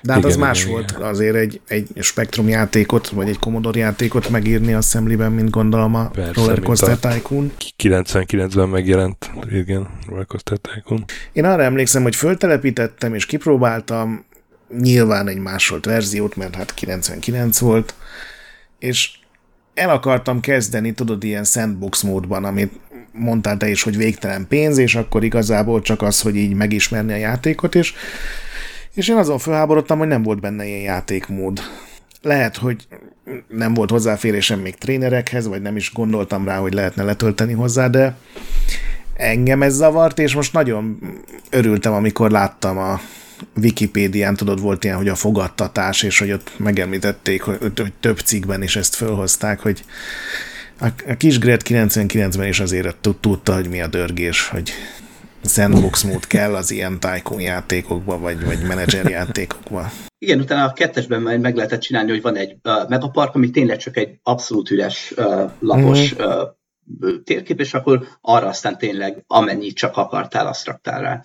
De hát igen, az más igen, volt igen. azért egy, egy Spectrum játékot, vagy egy Commodore játékot megírni Assembly-ben, mint gondolom a Persze, Rollercoaster Tycoon. 99-ben megjelent, igen, Rollercoaster Tycoon. Én arra emlékszem, hogy föltelepítettem és kipróbáltam, nyilván egy másolt verziót, mert hát 99 volt, és el akartam kezdeni, tudod, ilyen sandbox módban, amit mondtál te is, hogy végtelen pénz, és akkor igazából csak az, hogy így megismerni a játékot, és, és én azon felháborodtam, hogy nem volt benne ilyen játékmód. Lehet, hogy nem volt hozzáférésem még trénerekhez, vagy nem is gondoltam rá, hogy lehetne letölteni hozzá, de engem ez zavart, és most nagyon örültem, amikor láttam a, Wikipédián tudod, volt ilyen, hogy a fogadtatás, és hogy ott megemlítették, hogy, hogy több cikkben is ezt fölhozták, hogy a, kis Gret 99-ben is azért tudta, hogy mi a dörgés, hogy sandbox mód kell az ilyen tycoon játékokba, vagy, vagy menedzser játékokba. Igen, utána a kettesben majd meg lehetett csinálni, hogy van egy uh, megapark, ami tényleg csak egy abszolút üres, uh, lapos mm. uh, térkép, és akkor arra aztán tényleg amennyit csak akartál, azt raktál rá.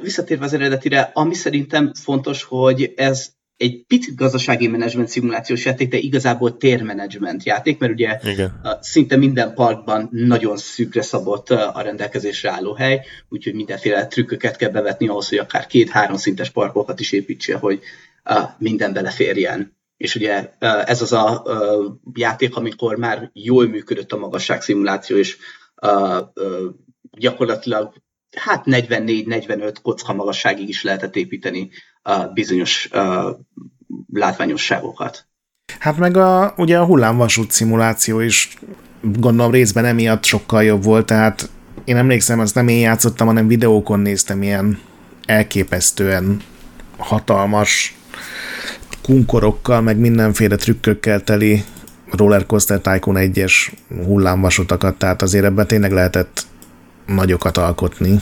Visszatérve az eredetire, ami szerintem fontos, hogy ez egy picit gazdasági menedzsment szimulációs játék, de igazából térmenedzsment játék, mert ugye Igen. szinte minden parkban nagyon szűkre szabott a rendelkezésre álló hely, úgyhogy mindenféle trükköket kell bevetni ahhoz, hogy akár két-három szintes parkokat is építse, hogy minden beleférjen. És ugye ez az a játék, amikor már jól működött a magasság szimuláció, és gyakorlatilag hát 44-45 kocka magasságig is lehetett építeni a bizonyos uh, látványosságokat. Hát meg a, ugye a hullámvasút szimuláció is gondolom részben emiatt sokkal jobb volt, tehát én emlékszem, azt nem én játszottam, hanem videókon néztem ilyen elképesztően hatalmas kunkorokkal, meg mindenféle trükkökkel teli Rollercoaster Tycoon 1-es hullámvasutakat, tehát azért ebben tényleg lehetett nagyokat alkotni.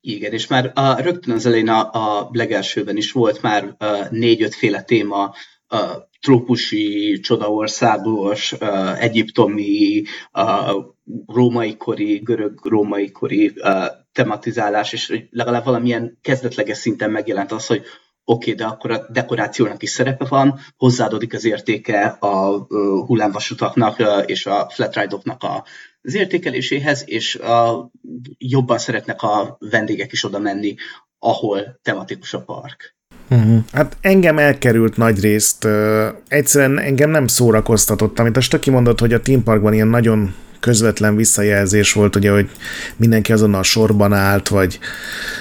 Igen, és már a, rögtön az elején a, a legelsőben is volt már négy-öt féle téma, a trópusi, csodaországos, uh, egyiptomi, uh, római kori, görög-római kori uh, tematizálás, és legalább valamilyen kezdetleges szinten megjelent az, hogy oké, okay, de akkor a dekorációnak is szerepe van, hozzáadódik az értéke a uh, hullámvasutaknak uh, és a flatridoknak a az értékeléséhez, és a, jobban szeretnek a vendégek is oda menni, ahol tematikus a park. Uh-huh. Hát engem elkerült nagy részt, uh, egyszerűen engem nem szórakoztatott, amit a Stöki mondott, hogy a Team Parkban ilyen nagyon közvetlen visszajelzés volt, ugye, hogy mindenki azonnal sorban állt, vagy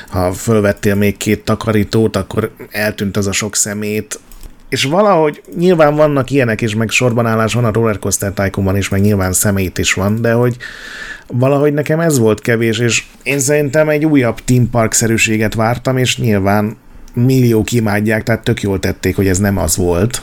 ha fölvettél még két takarítót, akkor eltűnt az a sok szemét, és valahogy nyilván vannak ilyenek is, meg sorbanállás van a Rollercoaster Tycoonban is, meg nyilván szemét is van, de hogy valahogy nekem ez volt kevés, és én szerintem egy újabb Team Park-szerűséget vártam, és nyilván milliók imádják, tehát tök jól tették, hogy ez nem az volt,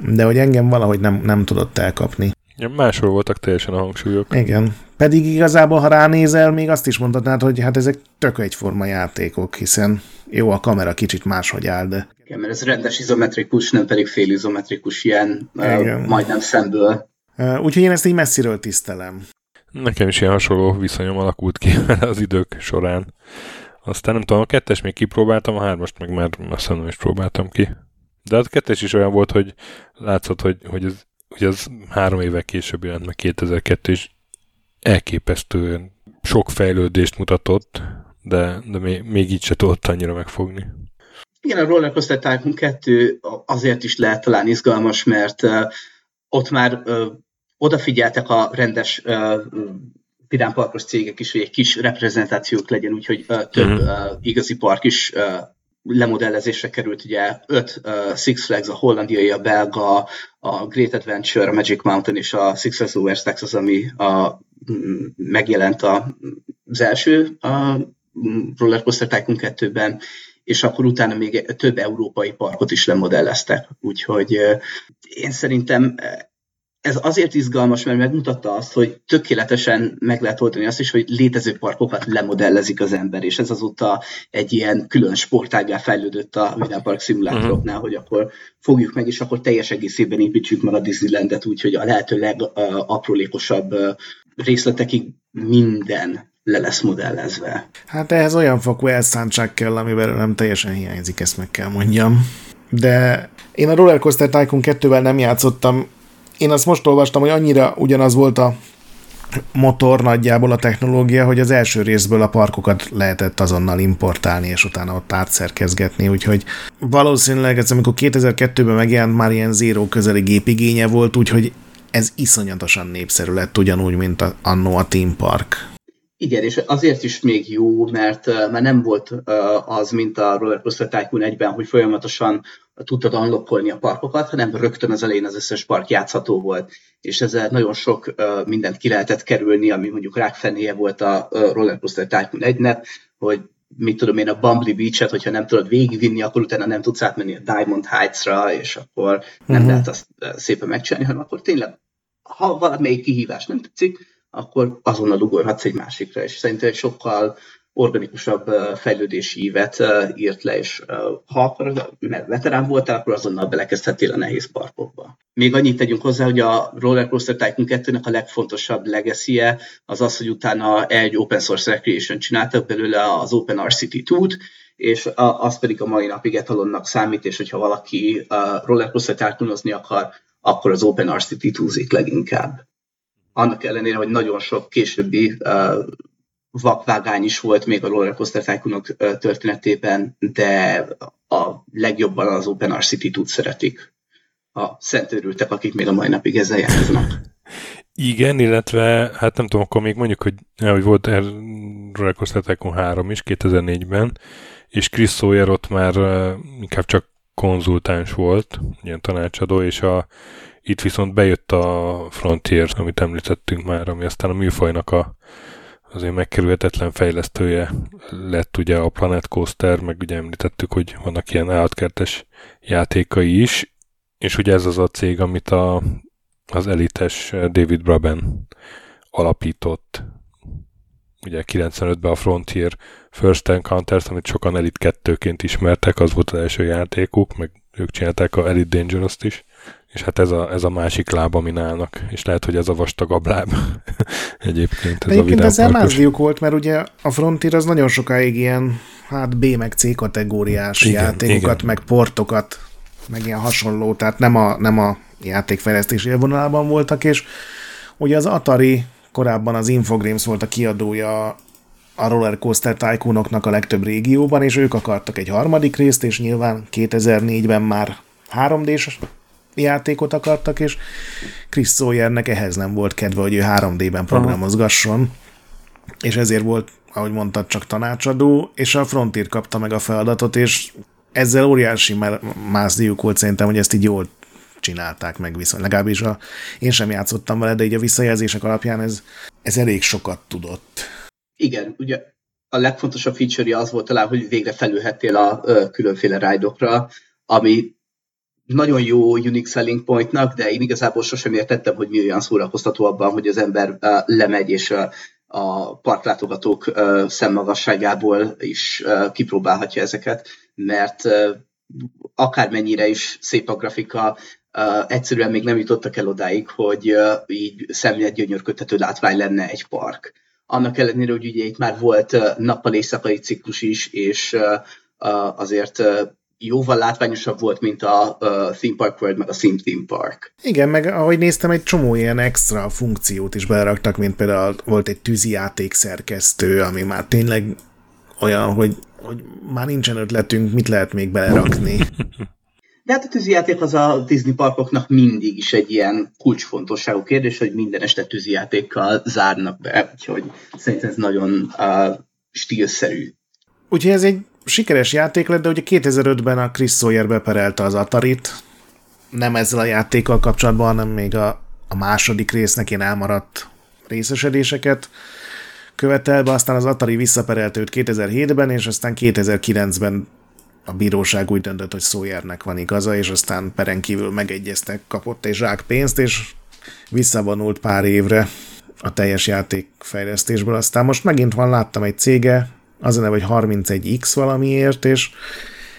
de hogy engem valahogy nem, nem tudott elkapni. Ja, máshol voltak teljesen a hangsúlyok. Igen. Pedig igazából, ha ránézel, még azt is mondhatnád, hogy hát ezek tök egyforma játékok, hiszen jó, a kamera kicsit máshogy áll, de... Igen, mert ez rendes izometrikus, nem pedig fél izometrikus ilyen, Igen. Uh, majdnem szemből. Uh, úgyhogy én ezt így messziről tisztelem. Nekem is ilyen hasonló viszonyom alakult ki az idők során. Aztán nem tudom, a kettes még kipróbáltam, a hármast meg már azt nem is próbáltam ki. De a kettes is olyan volt, hogy látszott, hogy, hogy ez, hogy az három évek később jelent meg 2002 és elképesztően sok fejlődést mutatott, de, de még, még így se tudott annyira megfogni. Igen, a Rollercoaster Tycoon 2 azért is lehet talán izgalmas, mert uh, ott már uh, odafigyeltek a rendes uh, vidámparkos cégek is, hogy egy kis reprezentációk legyen, úgyhogy uh, több uh, igazi park is uh, lemodellezésre került, ugye öt uh, Six Flags, a hollandiai, a belga, a Great Adventure, a Magic Mountain és a Six Over Texas, ami a, m- megjelent a, az első a Roller Coaster Tycoon 2-ben, és akkor utána még több európai parkot is lemodelleztek. Úgyhogy én szerintem ez azért izgalmas, mert megmutatta azt, hogy tökéletesen meg lehet oldani azt is, hogy létező parkokat lemodellezik az ember, és ez azóta egy ilyen külön sportágá fejlődött a Minden Park szimulátoroknál, uh-huh. hogy akkor fogjuk meg, és akkor teljes egészében építsük meg a Disneylandet úgy, hogy a lehető legaprólékosabb részletekig minden le lesz modellezve. Hát ehhez olyan fokú elszántság kell, amivel nem teljesen hiányzik, ezt meg kell mondjam. De én a Rollercoaster Tycoon 2-vel nem játszottam, én azt most olvastam, hogy annyira ugyanaz volt a motor nagyjából a technológia, hogy az első részből a parkokat lehetett azonnal importálni, és utána ott átszerkezgetni, úgyhogy valószínűleg ez, amikor 2002-ben megjelent, már ilyen zéró közeli gépigénye volt, úgyhogy ez iszonyatosan népszerű lett, ugyanúgy, mint a, annó a Team Park. Igen, és azért is még jó, mert már nem volt az, mint a Roller Coaster Tycoon 1-ben, hogy folyamatosan tudtad unlockolni a parkokat, hanem rögtön az elején az összes park játszható volt. És ezzel nagyon sok uh, mindent ki lehetett kerülni, ami mondjuk rákfenéje volt a uh, Roller Coaster Tycoon 1-nek, hogy mit tudom én, a Bumbly Beach-et, hogyha nem tudod végigvinni, akkor utána nem tudsz átmenni a Diamond Heights-ra, és akkor nem uh-huh. lehet azt szépen megcsinálni, hanem akkor tényleg, ha valamelyik kihívás nem tetszik, akkor azonnal ugorhatsz egy másikra, és szerintem egy sokkal organikusabb fejlődési ívet írt le, és ha akkor, veterán voltál, akkor azonnal belekezdhetél a nehéz parkokba. Még annyit tegyünk hozzá, hogy a Roller Coaster Tycoon 2-nek a legfontosabb legacy az az, hogy utána egy open source recreation csináltak belőle az Open RCT 2 és az pedig a mai napig etalonnak számít, és hogyha valaki Roller Coaster Tycoonozni akar, akkor az Open RCT 2 leginkább annak ellenére, hogy nagyon sok későbbi vakvágány is volt még a Rollercoaster Tycoonok uh, történetében, de a legjobban az OpenRCT tud szeretik a szentőrültek, akik még a mai napig ezzel játszanak. Igen, illetve hát nem tudom, akkor még mondjuk, hogy, hogy volt Rollercoaster Tycoon 3 is 2004-ben, és Chris Sawyer ott már uh, inkább csak konzultáns volt, ilyen tanácsadó, és a itt viszont bejött a Frontier, amit említettünk már, ami aztán a műfajnak a azért megkerülhetetlen fejlesztője lett ugye a Planet Coaster, meg ugye említettük, hogy vannak ilyen állatkertes játékai is, és ugye ez az a cég, amit a, az elites David Braben alapított, ugye 95-ben a Frontier First Encounters, amit sokan Elite 2-ként ismertek, az volt az első játékuk, meg ők csinálták a Elite Dangerous-t is, és hát ez a, ez a másik láb, amin állnak, és lehet, hogy ez a vastagabb láb egyébként. Ez egyébként a ezzel mázdiuk volt, mert ugye a Frontier az nagyon sokáig ilyen hát B meg C kategóriás igen, játékokat, igen. meg portokat, meg ilyen hasonló, tehát nem a, nem a játékfejlesztési élvonalában voltak, és ugye az Atari korábban az Infogrames volt a kiadója a Roller Coaster Tycoonoknak a legtöbb régióban, és ők akartak egy harmadik részt, és nyilván 2004-ben már 3D-s játékot akartak, és Chris Sawyernek ehhez nem volt kedve, hogy ő 3D-ben programozgasson, és ezért volt, ahogy mondtad, csak tanácsadó, és a Frontier kapta meg a feladatot, és ezzel óriási mászdiuk volt szerintem, hogy ezt így jól csinálták meg viszont. Legalábbis a, én sem játszottam vele, de így a visszajelzések alapján ez, ez elég sokat tudott. Igen, ugye a legfontosabb feature az volt talán, hogy végre felülhettél a ö, különféle rájdokra, ami nagyon jó unique selling pointnak, de én igazából sosem értettem, hogy mi olyan szórakoztató abban, hogy az ember uh, lemegy és uh, a parklátogatók uh, szemmagasságából is uh, kipróbálhatja ezeket, mert uh, akármennyire is szép a grafika, uh, egyszerűen még nem jutottak el odáig, hogy uh, így szemlélet gyönyörködtető látvány lenne egy park. Annak ellenére, hogy ugye itt már volt uh, nappal-éjszakai ciklus is, és uh, uh, azért uh, jóval látványosabb volt, mint a, a Theme Park World, meg a Sim Theme Park. Igen, meg ahogy néztem, egy csomó ilyen extra funkciót is beleraktak, mint például volt egy tűzijáték szerkesztő, ami már tényleg olyan, hogy, hogy már nincsen ötletünk, mit lehet még belerakni. De hát a tűzijáték az a Disney parkoknak mindig is egy ilyen kulcsfontosságú kérdés, hogy minden este tűzijátékkal zárnak be, úgyhogy szerintem ez nagyon uh, stílszerű. Úgyhogy ez egy sikeres játék lett, de ugye 2005-ben a Chris Sawyer beperelte az Atarit, nem ezzel a játékkal kapcsolatban, hanem még a, a második résznek ilyen elmaradt részesedéseket követelve, aztán az Atari visszaperelte őt 2007-ben, és aztán 2009-ben a bíróság úgy döntött, hogy Sawyernek van igaza, és aztán peren kívül megegyeztek, kapott egy zsák pénzt, és visszavonult pár évre a teljes játékfejlesztésből. Aztán most megint van, láttam egy cége, az a neve, hogy 31X valamiért, és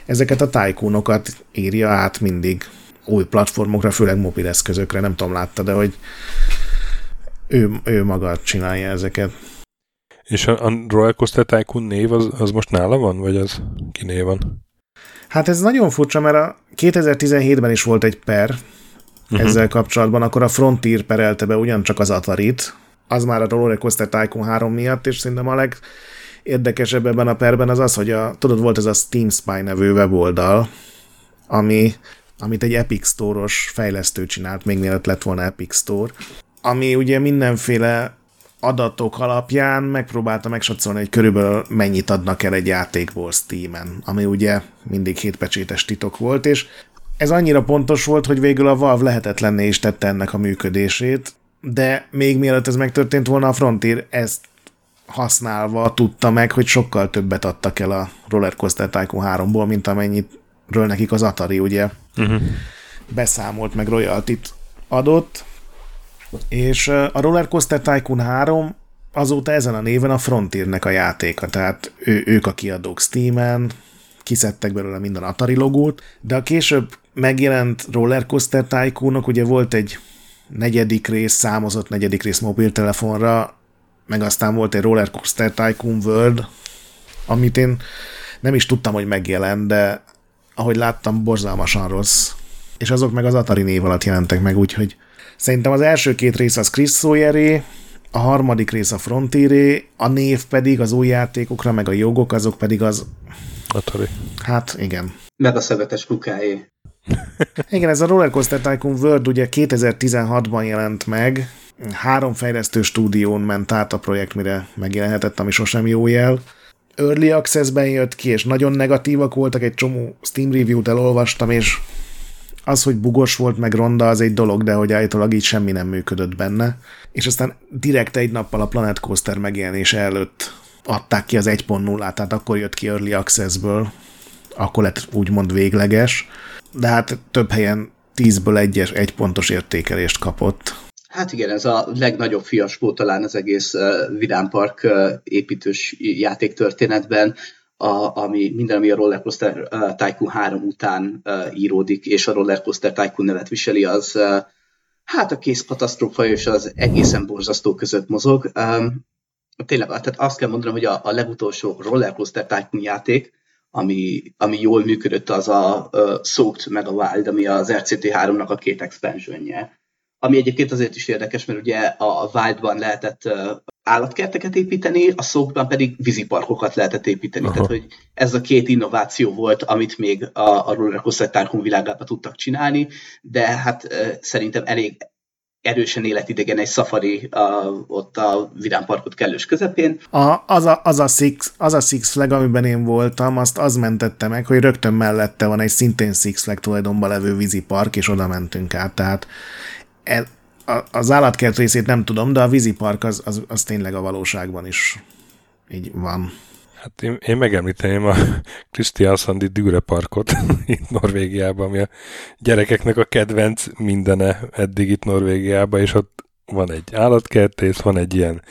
ezeket a tájkónokat írja át mindig új platformokra, főleg mobileszközökre, nem tudom, látta, de hogy ő, ő maga csinálja ezeket. És a, a Rollercoaster Tycoon név az, az most nála van, vagy az kiné van? Hát ez nagyon furcsa, mert a 2017-ben is volt egy per uh-huh. ezzel kapcsolatban, akkor a Frontier perelte be ugyancsak az Atarit, az már a Rollercoaster Tycoon 3 miatt, és szerintem a leg érdekesebb ebben a perben az az, hogy a, tudod, volt ez a Steam Spy nevű weboldal, ami, amit egy Epic Store-os fejlesztő csinált, még mielőtt lett volna Epic Store, ami ugye mindenféle adatok alapján megpróbálta megsatszolni, hogy körülbelül mennyit adnak el egy játékból Steam-en, ami ugye mindig hétpecsétes titok volt, és ez annyira pontos volt, hogy végül a Valve lehetetlenné is tette ennek a működését, de még mielőtt ez megtörtént volna, a Frontier ezt használva tudta meg, hogy sokkal többet adtak el a Roller Coaster Tycoon 3-ból, mint amennyit ről nekik az Atari ugye uh-huh. beszámolt, meg royaltit adott, és a Roller Coaster Tycoon 3 azóta ezen a néven a Frontiernek a játéka, tehát ő, ők a kiadók Steam-en, kiszedtek belőle minden Atari logót, de a később megjelent Roller Coaster Tycoonok, ugye volt egy negyedik rész, számozott negyedik rész mobiltelefonra, meg aztán volt egy Roller Coaster Tycoon World, amit én nem is tudtam, hogy megjelent, de ahogy láttam, borzalmasan rossz. És azok meg az Atari név alatt jelentek meg, úgyhogy szerintem az első két rész az Chris Sawyeré, a harmadik rész a Frontieré, a név pedig az új játékokra, meg a jogok, azok pedig az... Atari. Hát, igen. Meg a szövetes kukáé. igen, ez a Roller Coaster Tycoon World ugye 2016-ban jelent meg, három fejlesztő stúdión ment át a projekt, mire megjelenhetett, ami sosem jó jel. Early Access-ben jött ki, és nagyon negatívak voltak, egy csomó Steam review-t elolvastam, és az, hogy bugos volt, meg ronda, az egy dolog, de hogy állítólag így semmi nem működött benne. És aztán direkt egy nappal a Planet Coaster megjelenése előtt adták ki az 1.0-át, tehát akkor jött ki Early Access-ből, akkor lett úgymond végleges, de hát több helyen 10-ből egyes, egy pontos értékelést kapott. Hát igen, ez a legnagyobb fiaskó talán az egész uh, Vidám Park uh, építős játék történetben, a, ami minden, ami a Roller Coaster uh, Tycoon 3 után uh, íródik, és a Roller Coaster Tycoon nevet viseli, az uh, hát a kész katasztrófa és az egészen borzasztó között mozog. Um, tényleg, tehát azt kell mondanom, hogy a, a legutolsó Roller Coaster Tycoon játék, ami, ami jól működött, az a uh, Soaked meg a Wild, ami az RCT3-nak a két expansionje ami egyébként azért is érdekes, mert ugye a Wildban lehetett állatkerteket építeni, a szókban pedig víziparkokat lehetett építeni. Aha. Tehát, hogy ez a két innováció volt, amit még a, a Rollercoaster Tycoon világában tudtak csinálni, de hát szerintem elég erősen életidegen egy safari a, ott a vidámparkot kellős közepén. A, az, a, az, a Six, az a Six Flag, amiben én voltam, azt az mentette meg, hogy rögtön mellette van egy szintén Six Flag tulajdonban levő vízipark, és oda mentünk át. Tehát el, a, az állatkert részét nem tudom, de a vízipark az, az, az tényleg a valóságban is így van. Hát én, én megemlíteném a Kristiansandi Düre Parkot itt Norvégiában, ami a gyerekeknek a kedvenc mindene eddig itt Norvégiában, és ott van egy állatkertész, van egy ilyen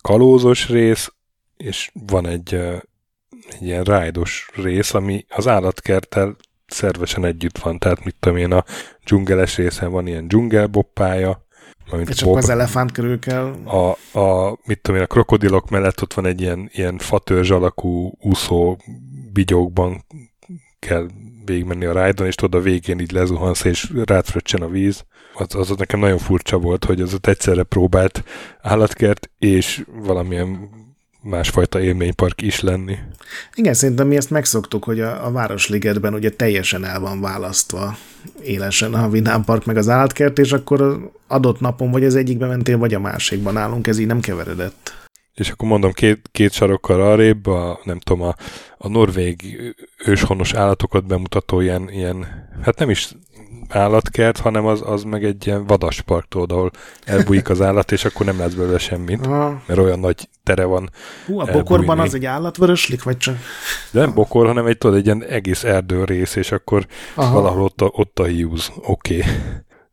kalózos rész, és van egy, egy ilyen rájdos rész, ami az állatkerttel szervesen együtt van, tehát mit tudom én, a dzsungeles részen van ilyen dzsungelboppája, és akkor az elefánt körül kell. A, a, mit tudom én, a krokodilok mellett ott van egy ilyen, ilyen fatörzs alakú úszó bigyókban kell végigmenni a rájdon, és tudod, a végén így lezuhansz, és rátfröccsen a víz. Az, az nekem nagyon furcsa volt, hogy az ott egyszerre próbált állatkert, és valamilyen másfajta élménypark is lenni. Igen, szerintem mi ezt megszoktuk, hogy a, a Városligetben ugye teljesen el van választva élesen a Vidám Park meg az állatkert, és akkor adott napon vagy az egyikbe mentél, vagy a másikban állunk, ez így nem keveredett. És akkor mondom, két, két sarokkal arrébb, a, nem tudom, a, a norvég őshonos állatokat bemutató ilyen, ilyen, hát nem is állatkert, hanem az, az meg egy ilyen vadaspark, tudod, ahol elbújik az állat, és akkor nem lesz belőle semmit, mert olyan nagy tere van. Hú, a bokorban elbújni. az egy állatvöröslik, vagy csak? De nem bokor, hanem egy, tudod, egy ilyen egész erdő rész, és akkor Aha. valahol ott a, ott a hiúz. Oké. Okay.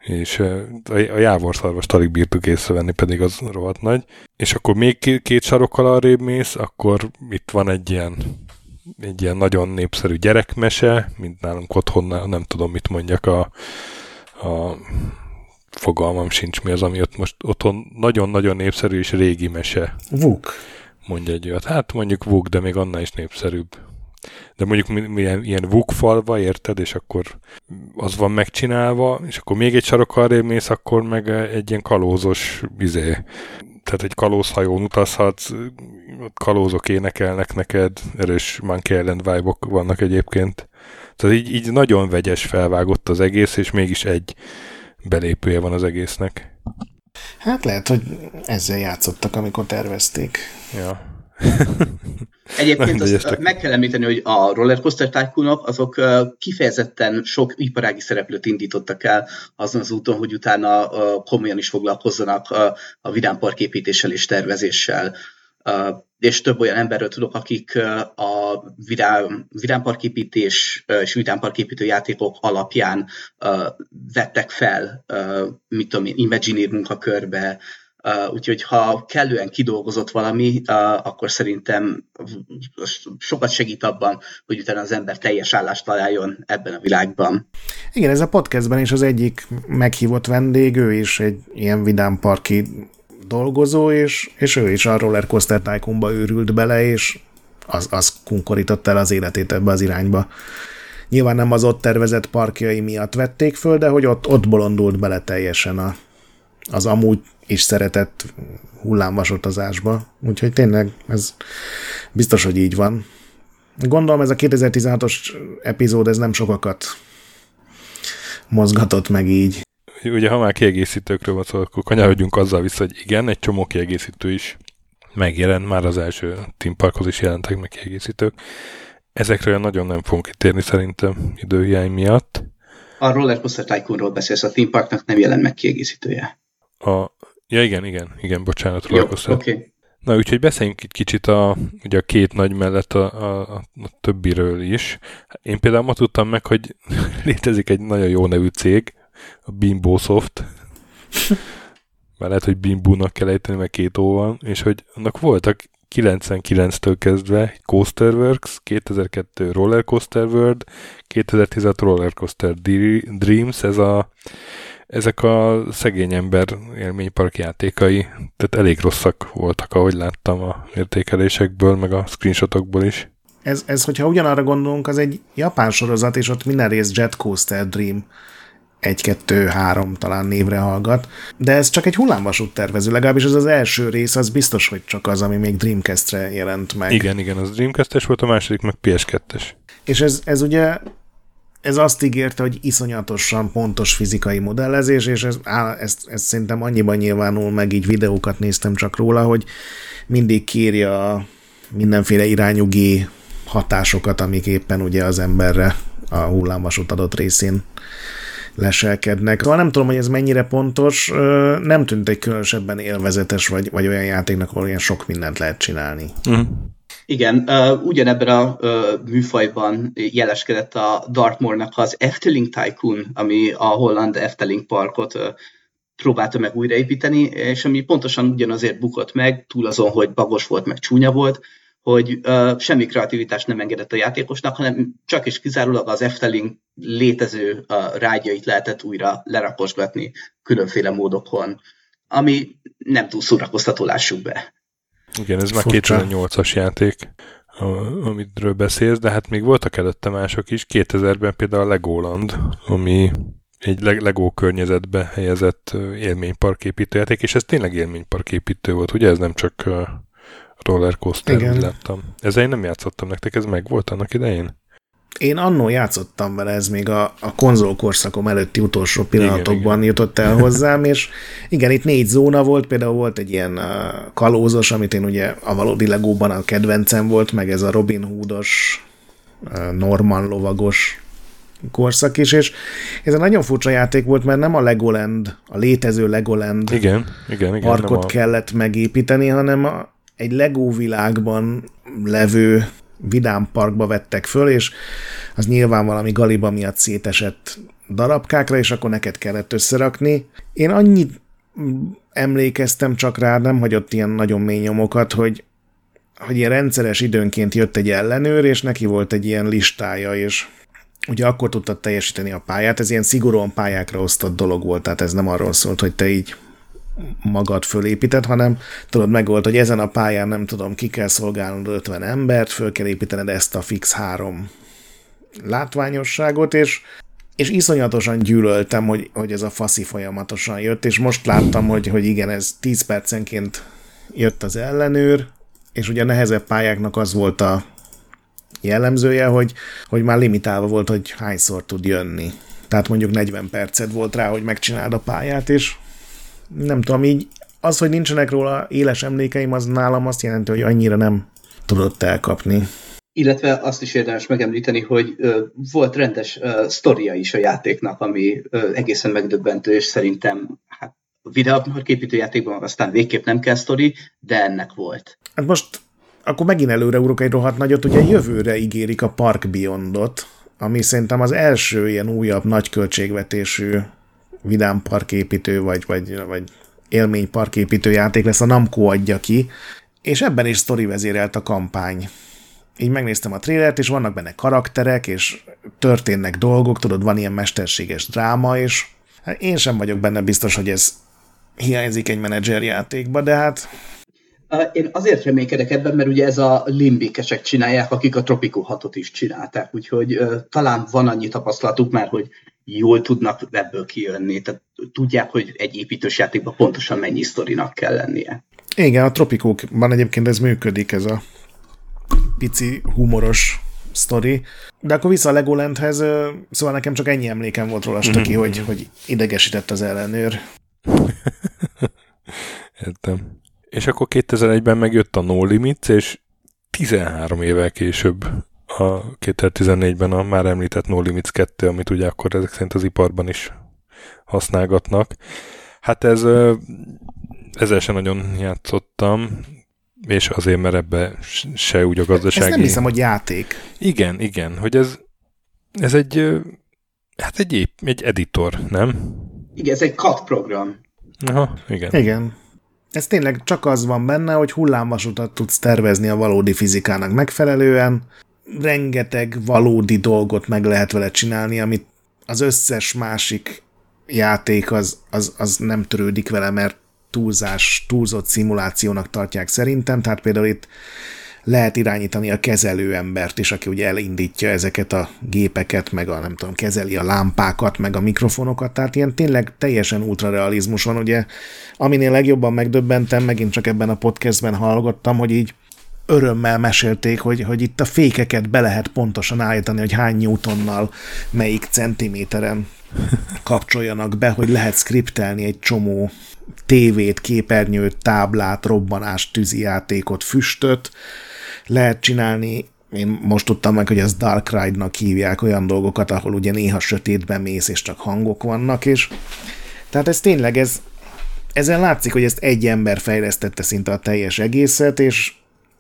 És a, a jávorszarvast alig bírtuk észrevenni, pedig az rohadt nagy. És akkor még két, két sarokkal arrébb mész, akkor itt van egy ilyen egy ilyen nagyon népszerű gyerekmese, mint nálunk otthon, nem tudom, mit mondjak, a, a fogalmam sincs mi az, ami ott most otthon nagyon-nagyon népszerű és régi mese. Vuk. Mondja egy olyat. Hát mondjuk Vuk, de még annál is népszerűbb. De mondjuk milyen, ilyen Vuk falva, érted, és akkor az van megcsinálva, és akkor még egy sarok arra mész, akkor meg egy ilyen kalózos izé, tehát egy kalózhajón utazhatsz, kalózok énekelnek neked, erős Monkey Island vibe vannak egyébként. Tehát így, így nagyon vegyes felvágott az egész, és mégis egy belépője van az egésznek. Hát lehet, hogy ezzel játszottak, amikor tervezték. Ja. Egyébként azt meg kell említeni, hogy a rollercoaster tycoonok azok kifejezetten sok iparági szereplőt indítottak el azon az úton, hogy utána komolyan is foglalkozzanak a vidámpark építéssel és tervezéssel. És több olyan emberről tudok, akik a vidám, vidámparképítés és vidámparképítő játékok alapján vettek fel, mit tudom én, Imagineer munkakörbe, Uh, úgyhogy ha kellően kidolgozott valami, uh, akkor szerintem sokat segít abban, hogy utána az ember teljes állást találjon ebben a világban. Igen, ez a podcastben is az egyik meghívott vendég, ő is egy ilyen vidámparki dolgozó, és, és ő is a Roller Coaster Tycoonba őrült bele, és az, az kunkorított el az életét ebbe az irányba. Nyilván nem az ott tervezett parkjai miatt vették föl, de hogy ott, ott bolondult bele teljesen a, az amúgy is szeretett hullámvasutazásba. Úgyhogy tényleg ez biztos, hogy így van. Gondolom ez a 2016-os epizód, ez nem sokakat mozgatott meg így. Ugye, ha már kiegészítőkről van szó, akkor kanyarodjunk azzal vissza, hogy igen, egy csomó kiegészítő is megjelent, már az első Team Parkhoz is jelentek meg kiegészítők. Ezekről nagyon nem fogunk kitérni szerintem időhiány miatt. A Roller Coaster Tycoonról beszélsz, a Team Parknak nem jelent meg kiegészítője. A, Ja, igen, igen, igen, bocsánat, oké. Okay. Na, úgyhogy beszéljünk itt kicsit a, ugye a két nagy mellett a, a, a többiről is. Én például ma tudtam meg, hogy létezik egy nagyon jó nevű cég, a Bimbo Soft. Már lehet, hogy Bimbónak kell ejteni, meg két ó van, és hogy annak voltak 99-től kezdve Coasterworks, 2002 Roller Coaster World, 2016 Roller Coaster Dreams, ez a ezek a szegény ember élménypark játékai, tehát elég rosszak voltak, ahogy láttam a értékelésekből, meg a screenshotokból is. Ez, ez hogyha ugyanarra gondolunk, az egy japán sorozat, és ott minden rész Jet Coaster Dream. egy-kettő-három talán névre hallgat, de ez csak egy hullámvasút tervező, legalábbis ez az első rész, az biztos, hogy csak az, ami még Dreamcast-re jelent meg. Igen, igen, az Dreamcast-es volt, a második meg PS2-es. És ez, ez ugye ez azt ígérte, hogy iszonyatosan pontos fizikai modellezés, és ez, á, ez, ez szerintem annyiban nyilvánul meg, így videókat néztem csak róla, hogy mindig kírja mindenféle irányú hatásokat, amik éppen ugye az emberre a hullámvasút adott részén leselkednek. Szóval nem tudom, hogy ez mennyire pontos, nem tűnt egy különösebben élvezetes, vagy, vagy olyan játéknak, ahol olyan sok mindent lehet csinálni. Uh-huh. Igen, uh, ugyanebben a uh, műfajban jeleskedett a Dartmoornak az Efteling Tycoon, ami a holland Efteling parkot uh, próbálta meg újraépíteni, és ami pontosan ugyanazért bukott meg, túl azon, hogy bagos volt, meg csúnya volt, hogy uh, semmi kreativitást nem engedett a játékosnak, hanem csak és kizárólag az Efteling létező uh, rágyait lehetett újra lerakosgatni különféle módokon, ami nem túl szórakoztató, lássuk be. Igen, ez már 2008-as játék, amitről beszélsz, de hát még voltak előtte mások is. 2000-ben például a Legoland, ami egy Lego környezetbe helyezett élményparképítő játék, és ez tényleg élményparképítő volt, ugye? Ez nem csak rollercoaster, úgy láttam. Ezzel én nem játszottam nektek, ez meg volt annak idején? Én annó játszottam vele, ez még a, a konzolkorszakom előtti utolsó pillanatokban igen, jutott el hozzám, és igen, itt négy zóna volt, például volt egy ilyen uh, kalózos, amit én ugye a valódi legóban a kedvencem volt, meg ez a Robin Hoodos, uh, Norman lovagos korszak is, és ez egy nagyon furcsa játék volt, mert nem a Legoland, a létező Legoland igen, igen, igen, arkot a... kellett megépíteni, hanem a, egy Lego világban levő vidám parkba vettek föl, és az nyilván valami galiba miatt szétesett darabkákra, és akkor neked kellett összerakni. Én annyit emlékeztem csak rá, nem hagyott ilyen nagyon mély nyomokat, hogy, hogy ilyen rendszeres időnként jött egy ellenőr, és neki volt egy ilyen listája, és ugye akkor tudtad teljesíteni a pályát, ez ilyen szigorúan pályákra osztott dolog volt, tehát ez nem arról szólt, hogy te így magad fölépíted, hanem tudod, meg volt, hogy ezen a pályán nem tudom, ki kell szolgálnod 50 embert, föl kell építened ezt a fix három látványosságot, és, és iszonyatosan gyűlöltem, hogy, hogy ez a faszi folyamatosan jött, és most láttam, hogy, hogy igen, ez 10 percenként jött az ellenőr, és ugye a nehezebb pályáknak az volt a jellemzője, hogy, hogy már limitálva volt, hogy hányszor tud jönni. Tehát mondjuk 40 percet volt rá, hogy megcsináld a pályát, és nem tudom, így az, hogy nincsenek róla éles emlékeim, az nálam azt jelenti, hogy annyira nem tudott elkapni. Illetve azt is érdemes megemlíteni, hogy ö, volt rendes ö, sztoria is a játéknak, ami ö, egészen megdöbbentő, és szerintem hát a képítő játékban aztán végképp nem kell sztori, de ennek volt. Hát most akkor megint előre ugrok egy rohadt nagyot, ugye jövőre ígérik a Park Beyondot, ami szerintem az első ilyen újabb nagy költségvetésű vidám parképítő, vagy, vagy, vagy élmény parképítő játék lesz, a Namco adja ki, és ebben is sztori vezérelt a kampány. Így megnéztem a trélert, és vannak benne karakterek, és történnek dolgok, tudod, van ilyen mesterséges dráma, és hát én sem vagyok benne biztos, hogy ez hiányzik egy menedzser játékba, de hát én azért reménykedek ebben, mert ugye ez a limbikesek csinálják, akik a Tropico 6-ot is csinálták, úgyhogy talán van annyi tapasztalatuk már, hogy jól tudnak ebből kijönni, tehát tudják, hogy egy építős játékban pontosan mennyi sztorinak kell lennie. Igen, a Tropikókban egyébként ez működik, ez a pici humoros sztori. De akkor vissza a Legolandhez, szóval nekem csak ennyi emlékem volt róla, mm-hmm. hogy, hogy idegesített az ellenőr. Értem. És akkor 2001-ben megjött a No Limits, és 13 évvel később a 2014-ben a már említett No Limits 2, amit ugye akkor ezek szerint az iparban is használgatnak. Hát ez ezzel sem nagyon játszottam, és azért, mert ebbe se úgy a gazdasági... Ezt nem hiszem, hogy játék. Igen, igen, hogy ez, ez egy, hát egy, egy editor, nem? Igen, ez egy CAD program. Aha, igen. Igen. Ez tényleg csak az van benne, hogy hullámvasutat tudsz tervezni a valódi fizikának megfelelően, rengeteg valódi dolgot meg lehet vele csinálni, amit az összes másik játék az, az, az nem törődik vele, mert túlzás, túlzott szimulációnak tartják szerintem, tehát például itt lehet irányítani a kezelőembert is, aki ugye elindítja ezeket a gépeket, meg a nem tudom, kezeli a lámpákat, meg a mikrofonokat, tehát ilyen tényleg teljesen ultrarealizmus van, ugye, aminél legjobban megdöbbentem, megint csak ebben a podcastben hallgattam, hogy így örömmel mesélték, hogy, hogy itt a fékeket be lehet pontosan állítani, hogy hány newtonnal, melyik centiméteren kapcsoljanak be, hogy lehet skriptelni egy csomó tévét, képernyőt, táblát, robbanást, tűzijátékot, füstöt. Lehet csinálni én most tudtam meg, hogy ez Dark Ride-nak hívják olyan dolgokat, ahol ugye néha sötétben mész, és csak hangok vannak, és tehát ez tényleg, ez, ezen látszik, hogy ezt egy ember fejlesztette szinte a teljes egészet, és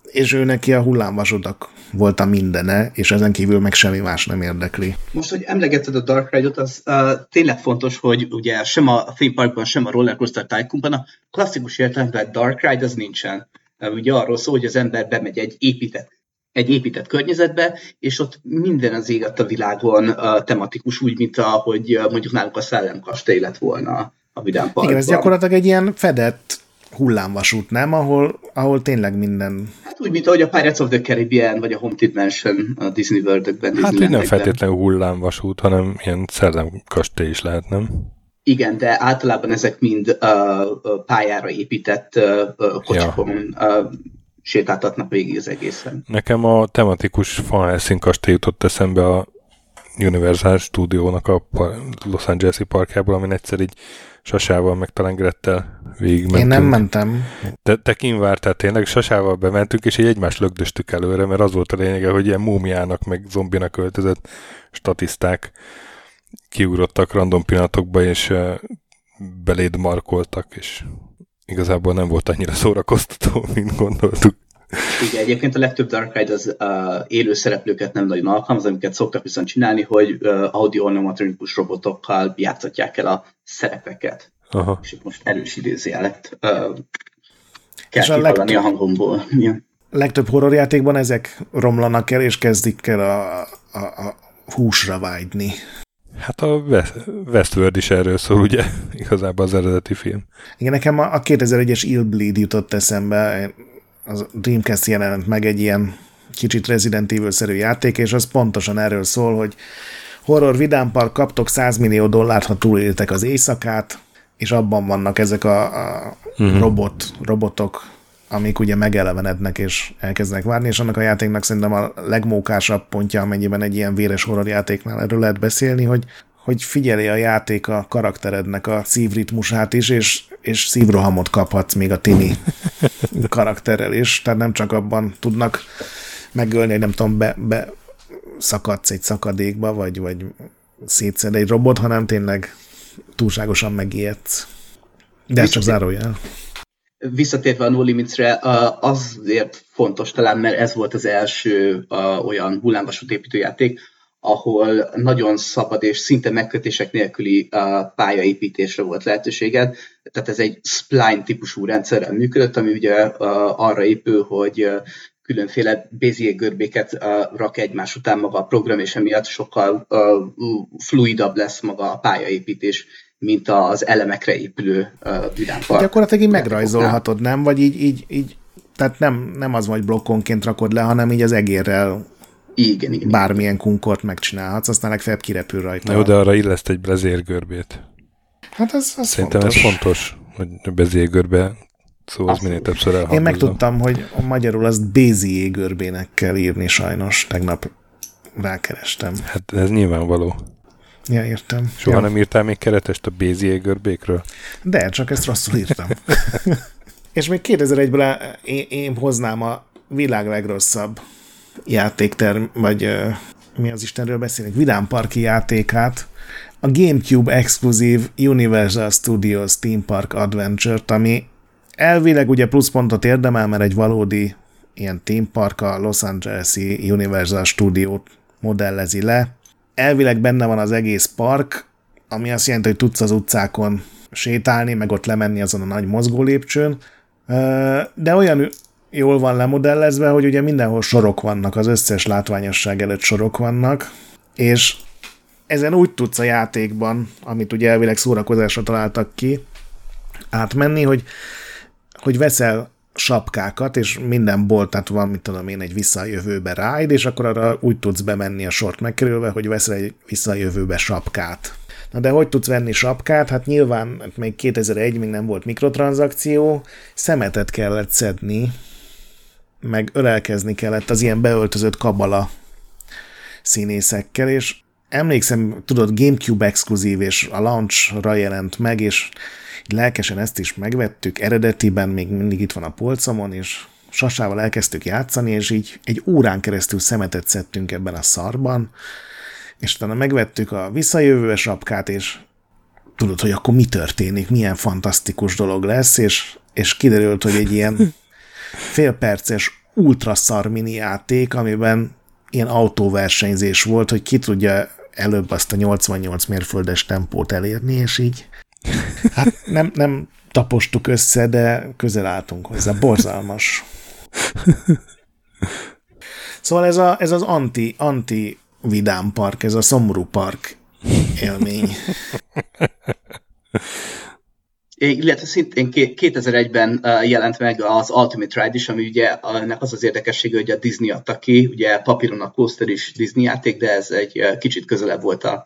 és ő neki a hullámvasutak volt a mindene, és ezen kívül meg semmi más nem érdekli. Most, hogy emlegetted a Dark Ride-ot, az uh, tényleg fontos, hogy ugye sem a theme parkban, sem a Rollercoaster Tycoonban a klasszikus értelemben Dark Ride az nincsen. Uh, ugye arról szól, hogy az ember bemegy egy épített egy épített környezetbe, és ott minden az ég a világon uh, tematikus, úgy, mint ahogy uh, mondjuk nálunk a szellemkastély lett volna a Vidám Parkban. Igen, ez gyakorlatilag egy ilyen fedett hullámvasút, nem? Ahol, ahol tényleg minden... Hát úgy, mint ahogy a Pirates of the Caribbean, vagy a Haunted Mansion a Disney World-ökben. Hát úgy nem feltétlenül hullámvasút, hanem ilyen szellemkastély is lehet, nem? Igen, de általában ezek mind uh, pályára épített uh, kocsikon ja. uh, sétáltatnak végig az egészen. Nekem a tematikus Van Helsing kastély jutott eszembe a Universal Studio-nak a Los Angeles-i parkjából, amin egyszer így Sasával, meg talán Grettel végigmentünk. Én nem mentem. Te, te kim vártál tényleg, Sasával bementünk, és így egymást lögdöstük előre, mert az volt a lényege, hogy ilyen múmiának, meg zombinak öltözött statiszták kiugrottak random pillanatokba, és beléd markoltak, és igazából nem volt annyira szórakoztató, mint gondoltuk. Igen, egyébként a legtöbb Dark Ride az uh, élő szereplőket nem nagyon alkalmaz, amiket szoktak viszont csinálni, hogy uh, audio animatronikus robotokkal játszatják el a szerepeket. Aha. És itt most erős idézőjelet uh, kell és a, legtöbb, a hangomból. Ja. legtöbb horrorjátékban ezek romlanak el, és kezdik el a, a, a húsra vágyni. Hát a Westworld is erről szól, ugye? Igazából az eredeti film. Igen, nekem a 2001-es Ill Bleed jutott eszembe az Dreamcast jelent meg egy ilyen kicsit Resident Evil-szerű játék, és az pontosan erről szól, hogy horror vidámpark, kaptok 100 millió dollárt, ha túléltek az éjszakát, és abban vannak ezek a, a uh-huh. robot, robotok, amik ugye megelevenednek és elkezdenek várni, és annak a játéknak szerintem a legmókásabb pontja, amennyiben egy ilyen véres horror játéknál erről lehet beszélni, hogy hogy figyeli a játék a karakterednek a szívritmusát is, és, és szívrohamot kaphatsz még a Tini karakterrel is, tehát nem csak abban tudnak megölni, hogy nem tudom, be, be szakadsz egy szakadékba, vagy, vagy szétszed egy robot, hanem tényleg túlságosan megijedsz. De ez csak zárójel. Visszatérve a No Limits-re, azért fontos talán, mert ez volt az első olyan hullámvasút építőjáték, ahol nagyon szabad és szinte megkötések nélküli uh, pályaépítésre volt lehetőséged. Tehát ez egy spline típusú rendszerrel működött, ami ugye uh, arra épül, hogy uh, különféle Bézier görbéket uh, rak egymás után maga a program, és emiatt sokkal fluidabb lesz maga a pályaépítés, mint az elemekre épülő uh, vidámpark. Gyakorlatilag így megrajzolhatod, nem? Vagy így, így, így tehát nem, nem az, hogy blokkonként rakod le, hanem így az egérrel igen, igen. Bármilyen kunkort megcsinálhatsz, aztán legfeljebb kirepül rajta. Na jó, de arra illeszt egy bezérgörbét. Hát ez, ez Szerintem fontos. ez fontos, hogy a bezérgörbe szó az minél többször elhangozza. Én megtudtam, hogy a magyarul azt Bézié görbének kell írni sajnos. Tegnap rákerestem. Hát ez nyilvánvaló. Ja, értem. Soha ja. nem írtál még keretest a Bézié görbékről? De, csak ezt rosszul írtam. És még 2001-ben én, én hoznám a világ legrosszabb játékterm, vagy mi az Istenről beszélünk, Vidám Parki játékát, a GameCube exkluzív Universal Studios Theme Park Adventure-t, ami elvileg ugye pluszpontot érdemel, mert egy valódi ilyen theme park a Los Angeles-i Universal Studio modellezi le. Elvileg benne van az egész park, ami azt jelenti, hogy tudsz az utcákon sétálni, meg ott lemenni azon a nagy mozgó lépcsőn, de olyan jól van lemodellezve, hogy ugye mindenhol sorok vannak, az összes látványosság előtt sorok vannak, és ezen úgy tudsz a játékban, amit ugye elvileg szórakozásra találtak ki, átmenni, hogy, hogy veszel sapkákat, és minden boltát van, mit tudom én, egy visszajövőbe ride, és akkor arra úgy tudsz bemenni a sort megkerülve, hogy veszel egy visszajövőbe sapkát. Na de hogy tudsz venni sapkát? Hát nyilván hát még 2001 még nem volt mikrotranszakció, szemetet kellett szedni, meg ölelkezni kellett az ilyen beöltözött kabala színészekkel, és emlékszem, tudod, Gamecube exkluzív, és a launchra jelent meg, és lelkesen ezt is megvettük, eredetiben még mindig itt van a polcomon, és sasával elkezdtük játszani, és így egy órán keresztül szemetet szedtünk ebben a szarban, és utána megvettük a visszajövő sapkát, és tudod, hogy akkor mi történik, milyen fantasztikus dolog lesz, és, és kiderült, hogy egy ilyen félperces ultra szar játék, amiben ilyen autóversenyzés volt, hogy ki tudja előbb azt a 88 mérföldes tempót elérni, és így hát nem, nem tapostuk össze, de közel álltunk hozzá. Borzalmas. Szóval ez, a, ez az anti, anti vidám park, ez a szomorú park élmény. Illetve szintén 2001-ben jelent meg az Ultimate Ride is, ami ugye ennek az az érdekessége, hogy a Disney adta ki, ugye papíron a Coaster is Disney játék, de ez egy kicsit közelebb volt a,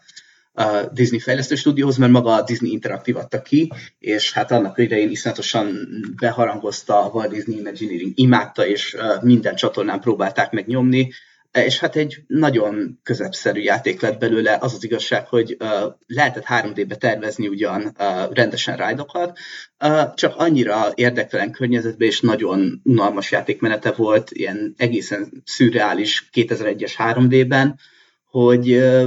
Disney fejlesztő stúdióhoz, mert maga a Disney Interactive adta ki, és hát annak idején iszonyatosan beharangozta a Walt Disney Imagineering, imádta, és minden csatornán próbálták megnyomni, és hát egy nagyon közepszerű játék lett belőle. Az az igazság, hogy uh, lehetett 3D-be tervezni ugyan uh, rendesen rájdokat, uh, csak annyira érdektelen környezetben és nagyon unalmas játékmenete volt, ilyen egészen szürreális 2001-es 3D-ben, hogy uh,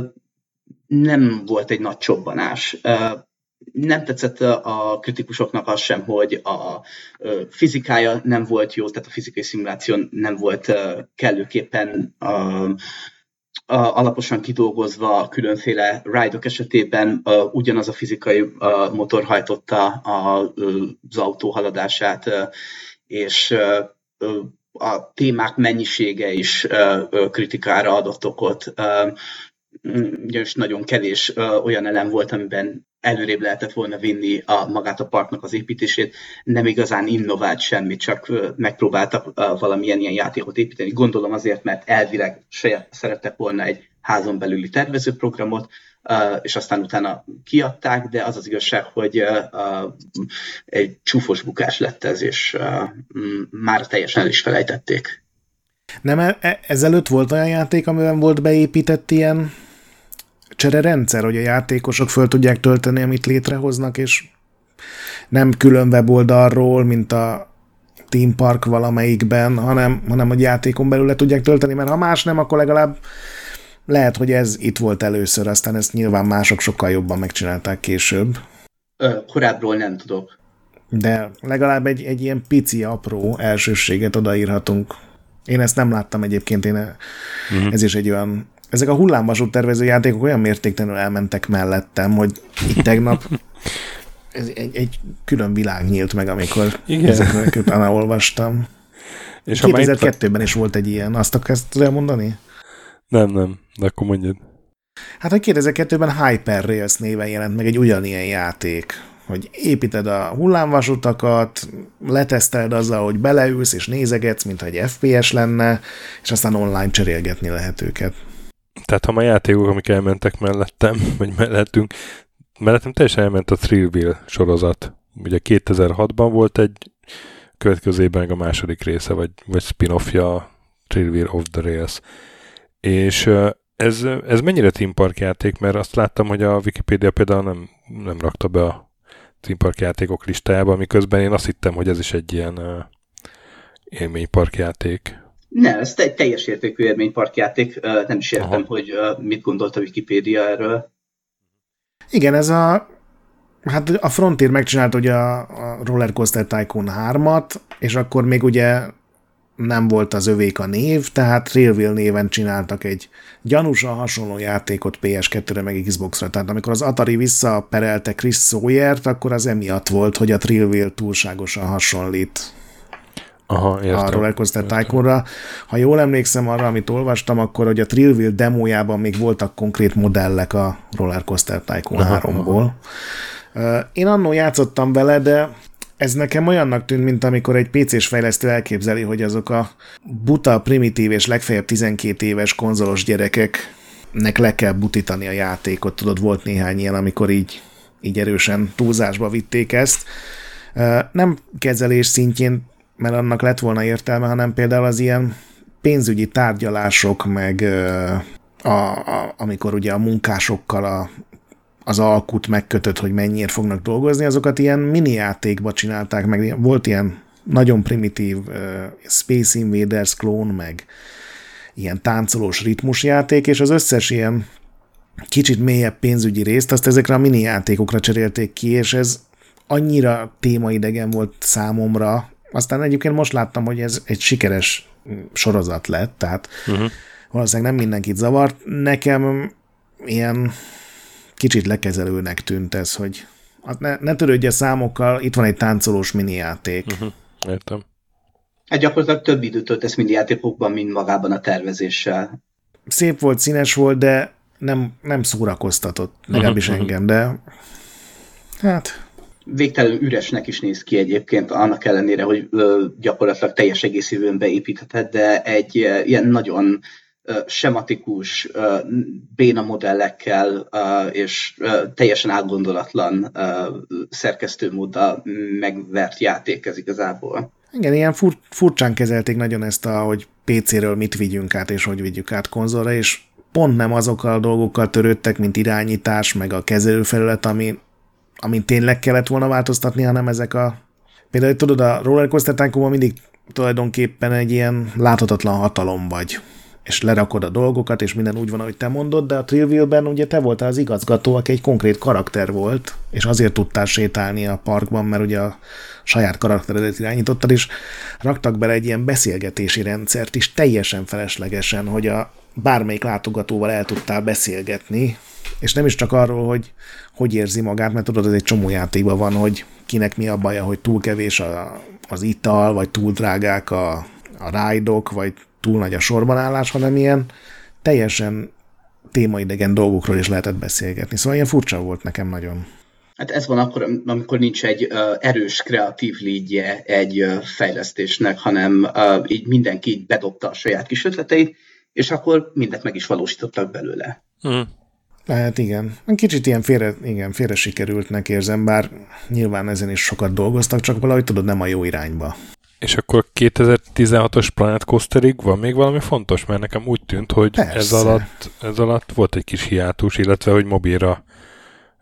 nem volt egy nagy csobbanás. Uh, nem tetszett a kritikusoknak az sem, hogy a fizikája nem volt jó, tehát a fizikai szimuláció nem volt kellőképpen alaposan kidolgozva különféle ride esetében ugyanaz a fizikai motor hajtotta az autó haladását, és a témák mennyisége is kritikára adott okot. Ugyanis nagyon kevés olyan elem volt, amiben előrébb lehetett volna vinni a, magát a parknak az építését, nem igazán innovált semmit, csak megpróbáltak valamilyen ilyen játékot építeni. Gondolom azért, mert elvileg szerettek volna egy házon belüli tervezőprogramot, és aztán utána kiadták, de az az igazság, hogy egy csúfos bukás lett ez, és már teljesen el is felejtették. Nem, e, e, ezelőtt volt olyan játék, amiben volt beépített ilyen csere rendszer, hogy a játékosok föl tudják tölteni, amit létrehoznak, és nem külön weboldalról, mint a Team Park valamelyikben, hanem, hanem a játékon belül le tudják tölteni, mert ha más nem, akkor legalább lehet, hogy ez itt volt először, aztán ezt nyilván mások sokkal jobban megcsinálták később. Ö, korábbról nem tudok. De legalább egy, egy ilyen pici, apró elsőséget odaírhatunk. Én ezt nem láttam egyébként, én uh-huh. ez is egy olyan ezek a hullámvasút tervező játékok olyan mértéktelenül elmentek mellettem, hogy itt tegnap ez egy, egy külön világ nyílt meg, amikor Igen. ezekről utána olvastam. És 2002-ben is volt egy ilyen, azt akarsz elmondani? Nem, nem, de akkor mondjad. Hát, hogy 2002-ben Hyper-Rails néven jelent meg egy ugyanilyen játék, hogy építed a hullámvasutakat, leteszteled azzal, hogy beleülsz és nézegetsz, mintha egy FPS lenne, és aztán online cserélgetni lehet őket. Tehát ha a játékok, amik elmentek mellettem, vagy mellettünk, mellettem teljesen elment a Thrillville sorozat. Ugye 2006-ban volt egy, következőben a második része, vagy, vagy spin-offja Thrillville of the Rails. És ez, ez mennyire Team Park játék, mert azt láttam, hogy a Wikipedia például nem, nem rakta be a Team Park játékok listájába, miközben én azt hittem, hogy ez is egy ilyen uh, élménypark játék. Nem, ez egy teljes értékű élményparkjáték, nem is értem, Aha. hogy mit gondolt a Wikipédia erről. Igen, ez a Hát a Frontier megcsinált ugye a, a Roller Coaster Tycoon 3-at, és akkor még ugye nem volt az övék a név, tehát Railville néven csináltak egy gyanúsan hasonló játékot PS2-re meg Xbox-ra. Tehát amikor az Atari visszaperelte Chris Sawyer-t, akkor az emiatt volt, hogy a Trailville túlságosan hasonlít Aha, értem. a Rollercoaster Tycoonra. Ha jól emlékszem arra, amit olvastam, akkor hogy a Trillville demójában még voltak konkrét modellek a Rollercoaster Tycoon 3-ból. Én annól játszottam vele, de Ez nekem olyannak tűnt, mint amikor egy PC-s fejlesztő elképzeli, hogy azok a buta, primitív és legfeljebb 12 éves konzolos gyerekeknek le kell butítani a játékot. Tudod, volt néhány ilyen, amikor így, így erősen túlzásba vitték ezt. Nem kezelés szintjén, mert annak lett volna értelme, hanem például az ilyen pénzügyi tárgyalások, meg a, a, amikor ugye a munkásokkal a, az alkut megkötött, hogy mennyiért fognak dolgozni, azokat ilyen mini játékba csinálták, meg volt ilyen nagyon primitív uh, Space Invaders klón, meg ilyen táncolós ritmusjáték, és az összes ilyen kicsit mélyebb pénzügyi részt, azt ezekre a mini játékokra cserélték ki, és ez annyira témaidegen volt számomra. Aztán egyébként most láttam, hogy ez egy sikeres sorozat lett, tehát uh-huh. valószínűleg nem mindenkit zavart. Nekem ilyen kicsit lekezelőnek tűnt ez, hogy hát ne, ne törődj a számokkal, itt van egy táncolós mini játék. Uh-huh. Értem. Hát gyakorlatilag több időt töltesz mini játékokban, mint magában a tervezéssel. Szép volt, színes volt, de nem, nem szórakoztatott, legalábbis uh-huh. engem, de hát végtelenül üresnek is néz ki egyébként, annak ellenére, hogy gyakorlatilag teljes egészében beépíthetett, de egy ilyen nagyon sematikus, béna modellekkel és teljesen átgondolatlan szerkesztőmóddal megvert játék ez igazából. Igen, ilyen fur, furcsán kezelték nagyon ezt a, hogy PC-ről mit vigyünk át, és hogy vigyük át konzolra, és pont nem azokkal a dolgokkal törődtek, mint irányítás, meg a kezelőfelület, ami, amin tényleg kellett volna változtatni, hanem ezek a... Például tudod, a rollercoaster mindig tulajdonképpen egy ilyen láthatatlan hatalom vagy és lerakod a dolgokat, és minden úgy van, ahogy te mondod, de a Trillville-ben ugye te voltál az igazgató, aki egy konkrét karakter volt, és azért tudtál sétálni a parkban, mert ugye a saját karakteredet irányítottad, és raktak bele egy ilyen beszélgetési rendszert is teljesen feleslegesen, hogy a bármelyik látogatóval el tudtál beszélgetni, és nem is csak arról, hogy hogy érzi magát, mert tudod, ez egy csomó játékban van, hogy kinek mi a baja, hogy túl kevés a, az ital, vagy túl drágák a, a rájdok, vagy túl nagy a sorbanállás, hanem ilyen teljesen témaidegen dolgokról is lehetett beszélgetni. Szóval ilyen furcsa volt nekem nagyon. Hát ez van akkor, amikor nincs egy uh, erős kreatív lídje egy uh, fejlesztésnek, hanem uh, így mindenki így bedobta a saját kis ötleteit, és akkor mindent meg is valósítottak belőle. Mm. Hát igen. Kicsit ilyen félre, igen, félre sikerültnek érzem, bár nyilván ezen is sokat dolgoztak, csak valahogy tudod, nem a jó irányba. És akkor 2016-os Planet Coasterig van még valami fontos? Mert nekem úgy tűnt, hogy ez alatt, ez alatt volt egy kis hiátus, illetve hogy mobilra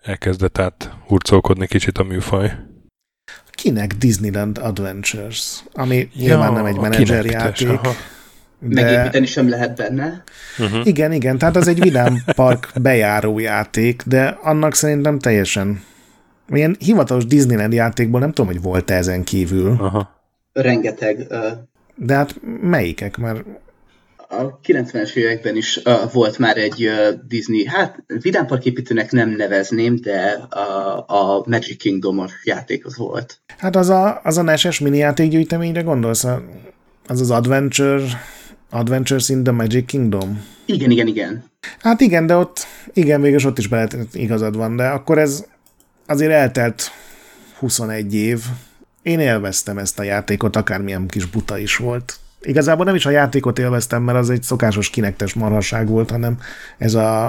elkezdett át hurcolkodni kicsit a műfaj. Kinek Disneyland Adventures, ami ja, nyilván nem egy menedzserjáték. De... Megépíteni sem lehet benne. Uh-huh. Igen, igen, tehát az egy vidám park bejáró játék, de annak szerintem teljesen ilyen hivatalos Disneyland játékból nem tudom, hogy volt-e ezen kívül. Aha rengeteg... De hát melyikek? Mert a 90-es években is uh, volt már egy uh, Disney, hát vidámparképítőnek nem nevezném, de uh, a Magic Kingdom-os játék az volt. Hát az a, az a NES-es mini játékgyűjteményre gondolsz? Az az Adventure, Adventures in the Magic Kingdom? Igen, igen, igen. Hát igen, de ott, igen, végül ott is be igazad van, de akkor ez azért eltelt 21 év, én élveztem ezt a játékot, akármilyen kis buta is volt. Igazából nem is a játékot élveztem, mert az egy szokásos kinektes marhaság volt, hanem ez a,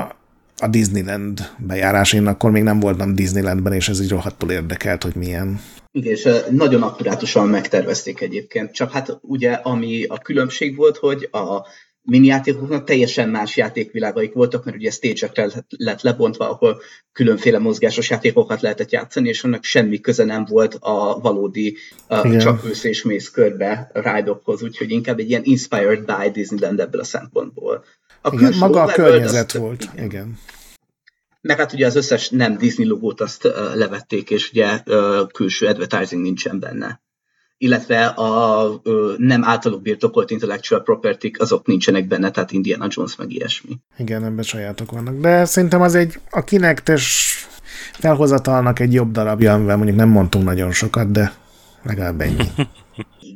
a Disneyland bejárás. Én akkor még nem voltam Disneylandben, és ez így rohadtul érdekelt, hogy milyen. Igen, és nagyon akkurátusan megtervezték egyébként. Csak hát ugye, ami a különbség volt, hogy a minijátékoknak teljesen más játékvilágaik voltak, mert ugye stage lett lebontva, ahol különféle mozgásos játékokat lehetett játszani, és annak semmi köze nem volt a valódi uh, csak ősz és mész körbe ride-okhoz, úgyhogy inkább egy ilyen inspired by Disneyland ebből a szempontból. A igen, maga a környezet azt, volt, igen. igen. Meg hát ugye az összes nem Disney logót azt levették, és ugye külső advertising nincsen benne illetve a nem általuk birtokolt intellectual property azok nincsenek benne, tehát Indiana Jones meg ilyesmi. Igen, ebben sajátok vannak. De szerintem az egy a kinektes felhozatalnak egy jobb darabja, amivel mondjuk nem mondtunk nagyon sokat, de legalább ennyi.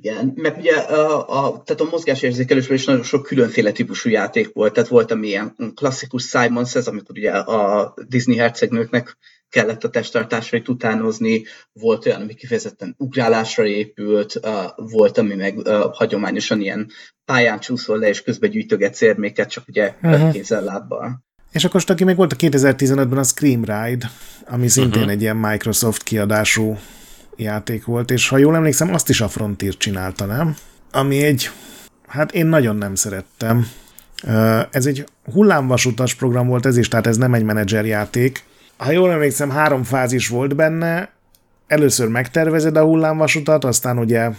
Igen, meg ugye a, a, tehát a mozgásérzékelésben is nagyon sok különféle típusú játék volt, tehát volt ami ilyen klasszikus Simons, ez amikor ugye a Disney hercegnőknek kellett a testtartásra itt utánozni, volt olyan, ami kifejezetten ugrálásra épült, volt, ami meg hagyományosan ilyen pályán csúszol le, és közben gyűjtöget érméket, csak ugye uh-huh. kézzel lábbal. És akkor aki még volt a 2015-ben a Scream Ride, ami szintén uh-huh. egy ilyen Microsoft kiadású játék volt, és ha jól emlékszem, azt is a Frontier csinálta, nem? Ami egy, hát én nagyon nem szerettem. Ez egy hullámvasutas program volt ez is, tehát ez nem egy menedzserjáték. Ha jól emlékszem, három fázis volt benne, először megtervezed a hullámvasutat, aztán ugye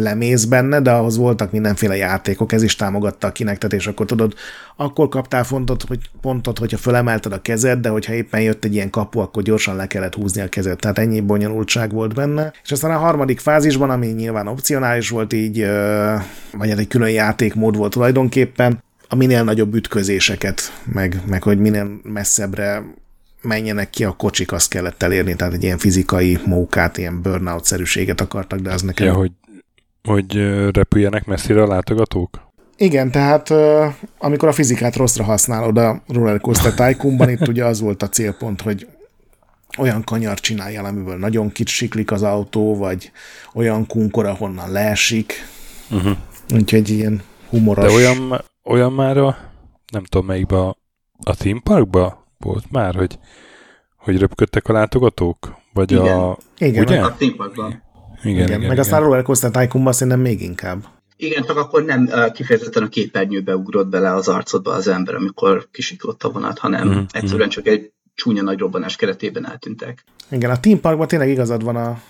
lemész benne, de ahhoz voltak mindenféle játékok, ez is támogatta a kinektet, és akkor tudod, akkor kaptál fontot, hogy pontot, hogyha fölemelted a kezed, de hogyha éppen jött egy ilyen kapu, akkor gyorsan le kellett húzni a kezed. Tehát ennyi bonyolultság volt benne. És aztán a harmadik fázisban, ami nyilván opcionális volt, így, vagy hát egy külön játékmód volt tulajdonképpen, a minél nagyobb ütközéseket, meg, meg hogy minél messzebbre menjenek ki a kocsik, azt kellett elérni, tehát egy ilyen fizikai mókát, ilyen burnout-szerűséget akartak, de az nekem... Ja, hogy hogy repüljenek messzire a látogatók? Igen, tehát amikor a fizikát rosszra használod a Roller Coaster Tycoonban, itt ugye az volt a célpont, hogy olyan kanyar csináljál, amiből nagyon kicsiklik az autó, vagy olyan kunkor, ahonnan leesik. Uh-huh. Úgyhogy ilyen humoros. De olyan, olyan már a, nem tudom melyikben, a, a theme parkba volt már, hogy, hogy röpködtek a látogatók? Vagy igen. a... Igen, ugye? a theme parkban. Igen, igen, igen meg aztán Roller Coaster Tycoonban szerintem még inkább. Igen, csak akkor nem kifejezetten a képernyőbe ugrott bele az arcodba az ember, amikor kisiklott a vonat, hanem mm-hmm. egyszerűen csak egy csúnya nagy robbanás keretében eltűntek. Igen, a Team Parkban tényleg igazad van a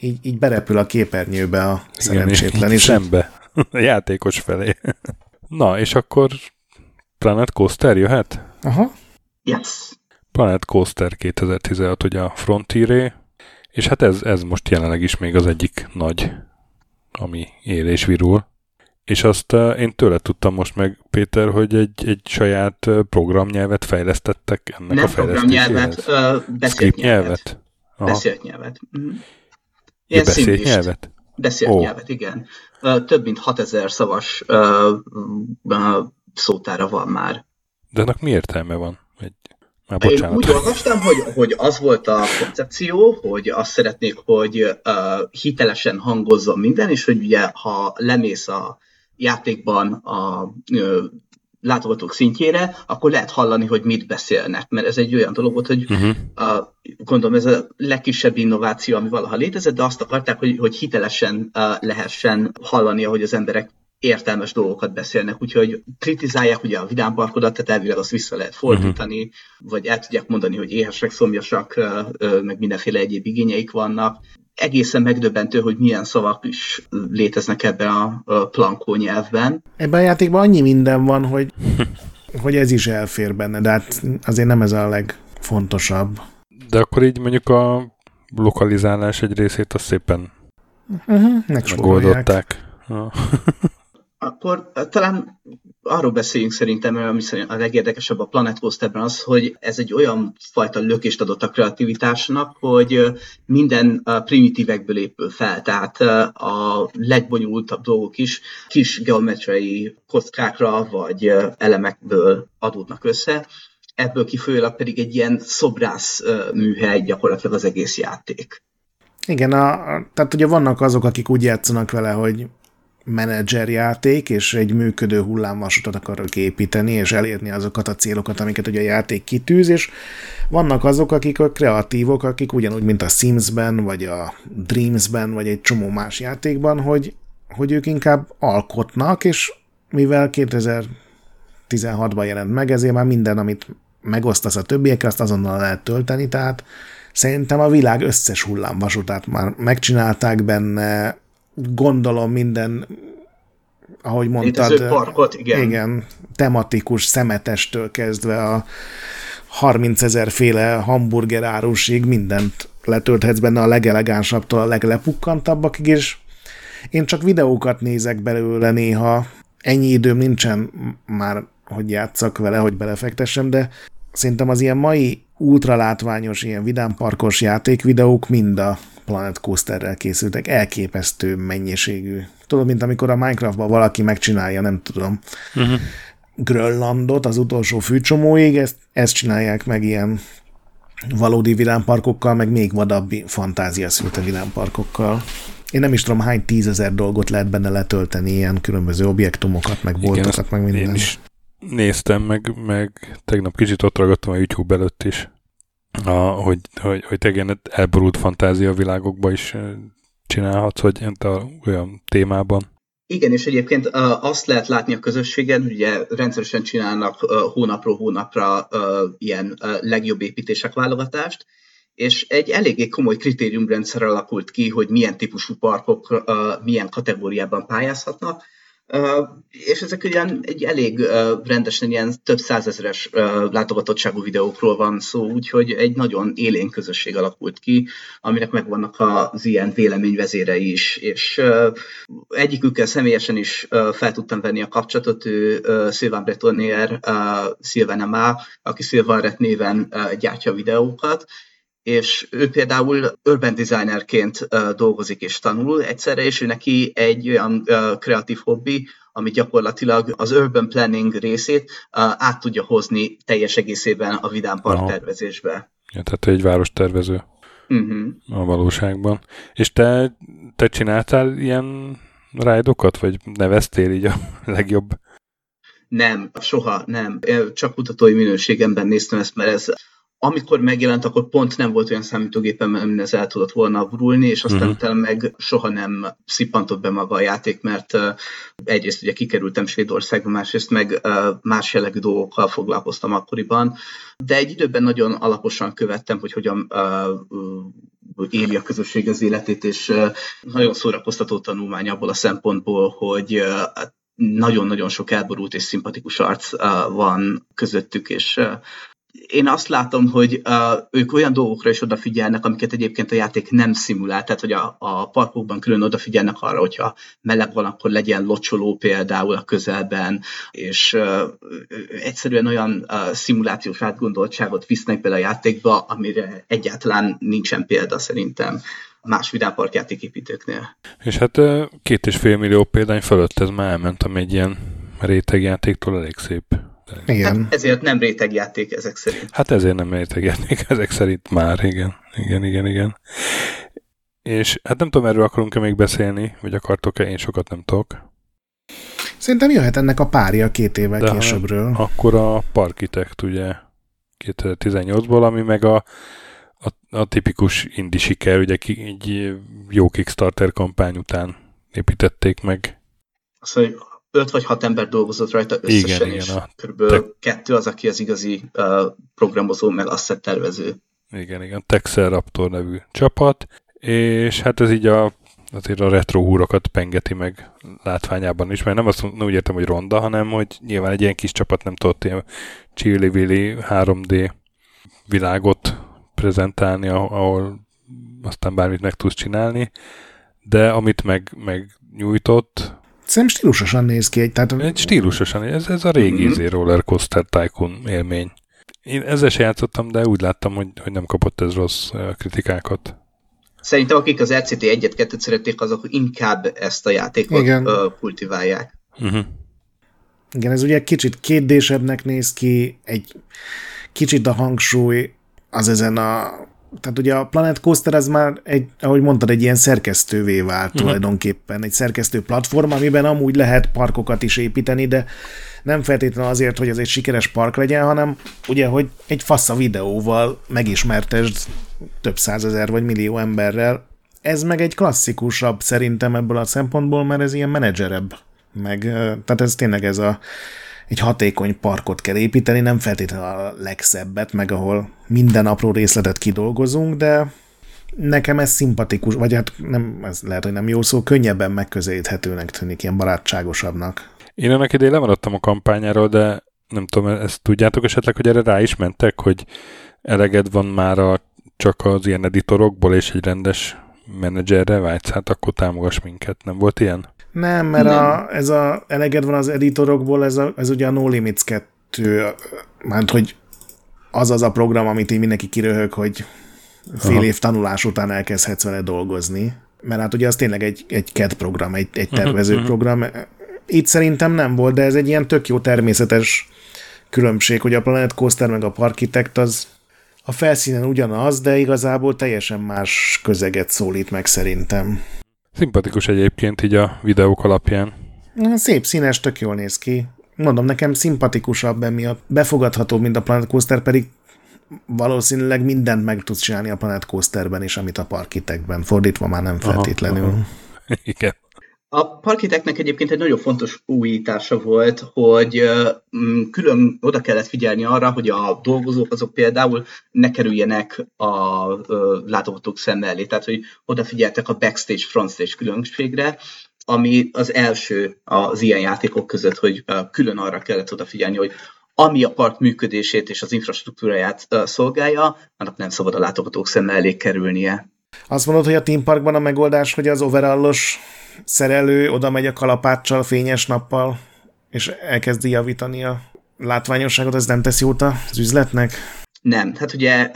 így, így berepül a képernyőbe a szerencsétlen. És szembe, a játékos felé. Na, és akkor Planet Coaster jöhet? Aha. Yes. Planet Coaster 2016 ugye a Frontieré, és hát ez, ez most jelenleg is még az egyik nagy, ami él és virul. És azt uh, én tőle tudtam most meg, Péter, hogy egy, egy saját uh, programnyelvet fejlesztettek ennek Nem a programnyelvet, beszélt nyelvet. Beszélt nyelvet. Ja, beszélt nyelvet? Beszélt oh. nyelvet, igen. Uh, több mint 6000 szavas szótára van már. De ennek mi értelme van? Egy már Én úgy olvastam, hogy, hogy az volt a koncepció, hogy azt szeretnék, hogy uh, hitelesen hangozzon minden, és hogy ugye, ha lemész a játékban a uh, látogatók szintjére, akkor lehet hallani, hogy mit beszélnek, mert ez egy olyan dolog volt, hogy uh-huh. uh, gondolom ez a legkisebb innováció, ami valaha létezett, de azt akarták, hogy, hogy hitelesen uh, lehessen hallani, hogy az emberek értelmes dolgokat beszélnek, úgyhogy kritizálják ugye a vidámparkodat, tehát elvileg azt vissza lehet fordítani, uh-huh. vagy el tudják mondani, hogy éhesek, szomjasak, meg mindenféle egyéb igényeik vannak. Egészen megdöbbentő, hogy milyen szavak is léteznek ebben a plankó nyelvben. Ebben a játékban annyi minden van, hogy, hogy ez is elfér benne, de hát azért nem ez a legfontosabb. De akkor így mondjuk a lokalizálás egy részét azt szépen uh-huh, megoldották. Akkor talán arról beszéljünk szerintem, ami a legérdekesebb a Planet Coasterben az, hogy ez egy olyan fajta lökést adott a kreativitásnak, hogy minden primitívekből épül fel, tehát a legbonyolultabb dolgok is kis geometriai kockákra vagy elemekből adódnak össze, ebből kifolyólag pedig egy ilyen szobrász műhely gyakorlatilag az egész játék. Igen, a, tehát ugye vannak azok, akik úgy játszanak vele, hogy menedzserjáték, és egy működő hullámvasutat akarok építeni, és elérni azokat a célokat, amiket ugye a játék kitűz, és vannak azok, akik a kreatívok, akik ugyanúgy, mint a Sims-ben, vagy a Dreams-ben, vagy egy csomó más játékban, hogy, hogy ők inkább alkotnak, és mivel 2016-ban jelent meg, ezért már minden, amit megosztasz a többiekkel, azt azonnal lehet tölteni, tehát szerintem a világ összes hullámvasutát már megcsinálták benne, gondolom minden, ahogy mondtad, parkot, igen. igen, tematikus szemetestől kezdve a 30 ezer féle hamburger árusig mindent letölthetsz benne a legelegánsabbtól a leglepukkantabbakig, és én csak videókat nézek belőle néha, ennyi időm nincsen már, hogy játszak vele, hogy belefektessem, de szerintem az ilyen mai ultralátványos, ilyen vidámparkos játékvideók mind a Planet Coasterrel készültek, elképesztő mennyiségű. Tudod, mint amikor a Minecraftban valaki megcsinálja, nem tudom, uh-huh. Grönlandot az utolsó fűcsomóig, ezt, ezt csinálják meg ilyen valódi vidámparkokkal, meg még vadabb fantázia szülte vidámparkokkal. Én nem is tudom, hány tízezer dolgot lehet benne letölteni, ilyen különböző objektumokat, meg voltokat, meg minden. Én is néztem, meg, meg tegnap kicsit ott ragadtam a YouTube előtt is, a, hogy, hogy, hogy tényleg elborult fantázia világokba is csinálhatsz, hogy olyan témában. Igen, és egyébként azt lehet látni a közösségen, ugye rendszeresen csinálnak hónapról hónapra ilyen legjobb építések válogatást, és egy eléggé komoly kritériumrendszer alakult ki, hogy milyen típusú parkok milyen kategóriában pályázhatnak, és ezek ugyan egy elég rendesen ilyen több százezeres látogatottságú videókról van szó, úgyhogy egy nagyon élén közösség alakult ki, aminek megvannak az ilyen véleményvezérei is, és egyikükkel személyesen is fel tudtam venni a kapcsolatot, ő Sylvain Bretonier, Sylvain Amá, aki Sylvain néven gyártja videókat, és ő például urban designerként dolgozik és tanul egyszerre, és ő neki egy olyan kreatív hobbi, ami gyakorlatilag az urban planning részét át tudja hozni teljes egészében a Vidám Park tervezésbe. Ja, tehát egy várostervező uh-huh. a valóságban. És te, te csináltál ilyen rájdokat, vagy neveztél így a legjobb? Nem, soha nem. Csak kutatói minőségemben néztem ezt, mert ez amikor megjelent, akkor pont nem volt olyan számítógépem, amin ez el tudott volna burulni, és aztán uh-huh. utána meg soha nem szippantott be maga a játék, mert uh, egyrészt ugye kikerültem Svédországba, másrészt meg uh, más jellegű dolgokkal foglalkoztam akkoriban, de egy időben nagyon alaposan követtem, hogy hogyan uh, éli a közösség az életét, és nagyon szórakoztató tanulmány abból a szempontból, hogy nagyon-nagyon sok elborult és szimpatikus arc van közöttük, és én azt látom, hogy uh, ők olyan dolgokra is odafigyelnek, amiket egyébként a játék nem szimulál, tehát hogy a, a parkokban külön odafigyelnek arra, hogyha meleg van, akkor legyen locsoló például a közelben, és uh, egyszerűen olyan uh, szimulációs átgondoltságot visznek bele a játékba, amire egyáltalán nincsen példa szerintem más vidámpark játéképítőknél. És hát két és fél millió példány fölött ez már elment, ami egy ilyen rétegjátéktól elég szép igen. Hát ezért nem rétegjáték ezek szerint. Hát ezért nem rétegjáték ezek szerint már, igen. Igen, igen, igen. És hát nem tudom, erről akarunk-e még beszélni, vagy akartok-e, én sokat nem tudok. Szerintem jöhet ennek a párja két évvel De későbbről. Akkor a Parkitect ugye 2018-ból, ami meg a, a, a tipikus indi siker, ugye egy jó Kickstarter kampány után építették meg. Azt öt vagy hat ember dolgozott rajta összesen, igen, és igen, a körülbelül te... kettő az, aki az igazi uh, programozó, meg asset tervező. Igen, igen, Texel Raptor nevű csapat, és hát ez így a azért a retro húrokat pengeti meg látványában is, mert nem azt nem úgy értem, hogy ronda, hanem hogy nyilván egy ilyen kis csapat nem tudott ilyen chili 3D világot prezentálni, ahol aztán bármit meg tudsz csinálni, de amit meg, meg nyújtott, Szerintem stílusosan néz ki. Egy, tehát... Egy stílusosan, ez, ez a régi mm-hmm. Roller Coaster Tycoon élmény. Én ezzel se játszottam, de úgy láttam, hogy, hogy nem kapott ez rossz kritikákat. Szerintem akik az RCT 1-2-t szerették, azok inkább ezt a játékot Igen. kultiválják. Uh-huh. Igen, ez ugye kicsit kétdésebbnek néz ki, egy kicsit a hangsúly az ezen a tehát ugye a Planet Coaster az már, egy, ahogy mondtad, egy ilyen szerkesztővé vált uh-huh. tulajdonképpen, egy szerkesztő platform, amiben amúgy lehet parkokat is építeni, de nem feltétlenül azért, hogy ez egy sikeres park legyen, hanem ugye, hogy egy fassa videóval megismertesd több százezer vagy millió emberrel. Ez meg egy klasszikusabb szerintem ebből a szempontból, mert ez ilyen menedzserebb. Meg, tehát ez tényleg ez a egy hatékony parkot kell építeni, nem feltétlenül a legszebbet, meg ahol minden apró részletet kidolgozunk, de nekem ez szimpatikus, vagy hát nem, ez lehet, hogy nem jó szó, könnyebben megközelíthetőnek tűnik, ilyen barátságosabbnak. Én ennek idején lemaradtam a kampányáról, de nem tudom, ezt tudjátok esetleg, hogy erre rá is mentek, hogy eleged van már a, csak az ilyen editorokból, és egy rendes menedzserre vágysz, hát akkor támogass minket. Nem volt ilyen? Nem, mert nem. A, ez a eleged van az editorokból, ez, a, ez ugye a No Limits 2, mert hogy az az a program, amit így mindenki kiröhög, hogy fél Aha. év tanulás után elkezdhetsz vele dolgozni. Mert hát ugye az tényleg egy, egy CAD program, egy, egy mhm, tervező uh-huh, program. Itt szerintem nem volt, de ez egy ilyen tök jó természetes különbség, hogy a Planet Coaster meg a Parkitect az a felszínen ugyanaz, de igazából teljesen más közeget szólít meg szerintem. Szimpatikus egyébként így a videók alapján. Szép színes, tök jól néz ki. Mondom, nekem szimpatikusabb emiatt. Befogadható, mint a Planet Coaster, pedig valószínűleg mindent meg tudsz csinálni a Planet Coasterben is, amit a Parkitekben. Fordítva már nem feltétlenül. Aha, aha. Igen. A Parkiteknek egyébként egy nagyon fontos újítása volt, hogy mm, külön oda kellett figyelni arra, hogy a dolgozók azok például ne kerüljenek a látogatók szem elé. Tehát, hogy odafigyeltek a backstage, frontstage különbségre, ami az első az ilyen játékok között, hogy külön arra kellett odafigyelni, hogy ami a park működését és az infrastruktúráját szolgálja, annak nem szabad a látogatók szem elé kerülnie. Azt mondod, hogy a Team Parkban a megoldás, hogy az overallos szerelő oda megy a kalapáccsal fényes nappal, és elkezdi javítani a látványosságot, ez nem tesz jót az üzletnek? Nem, hát ugye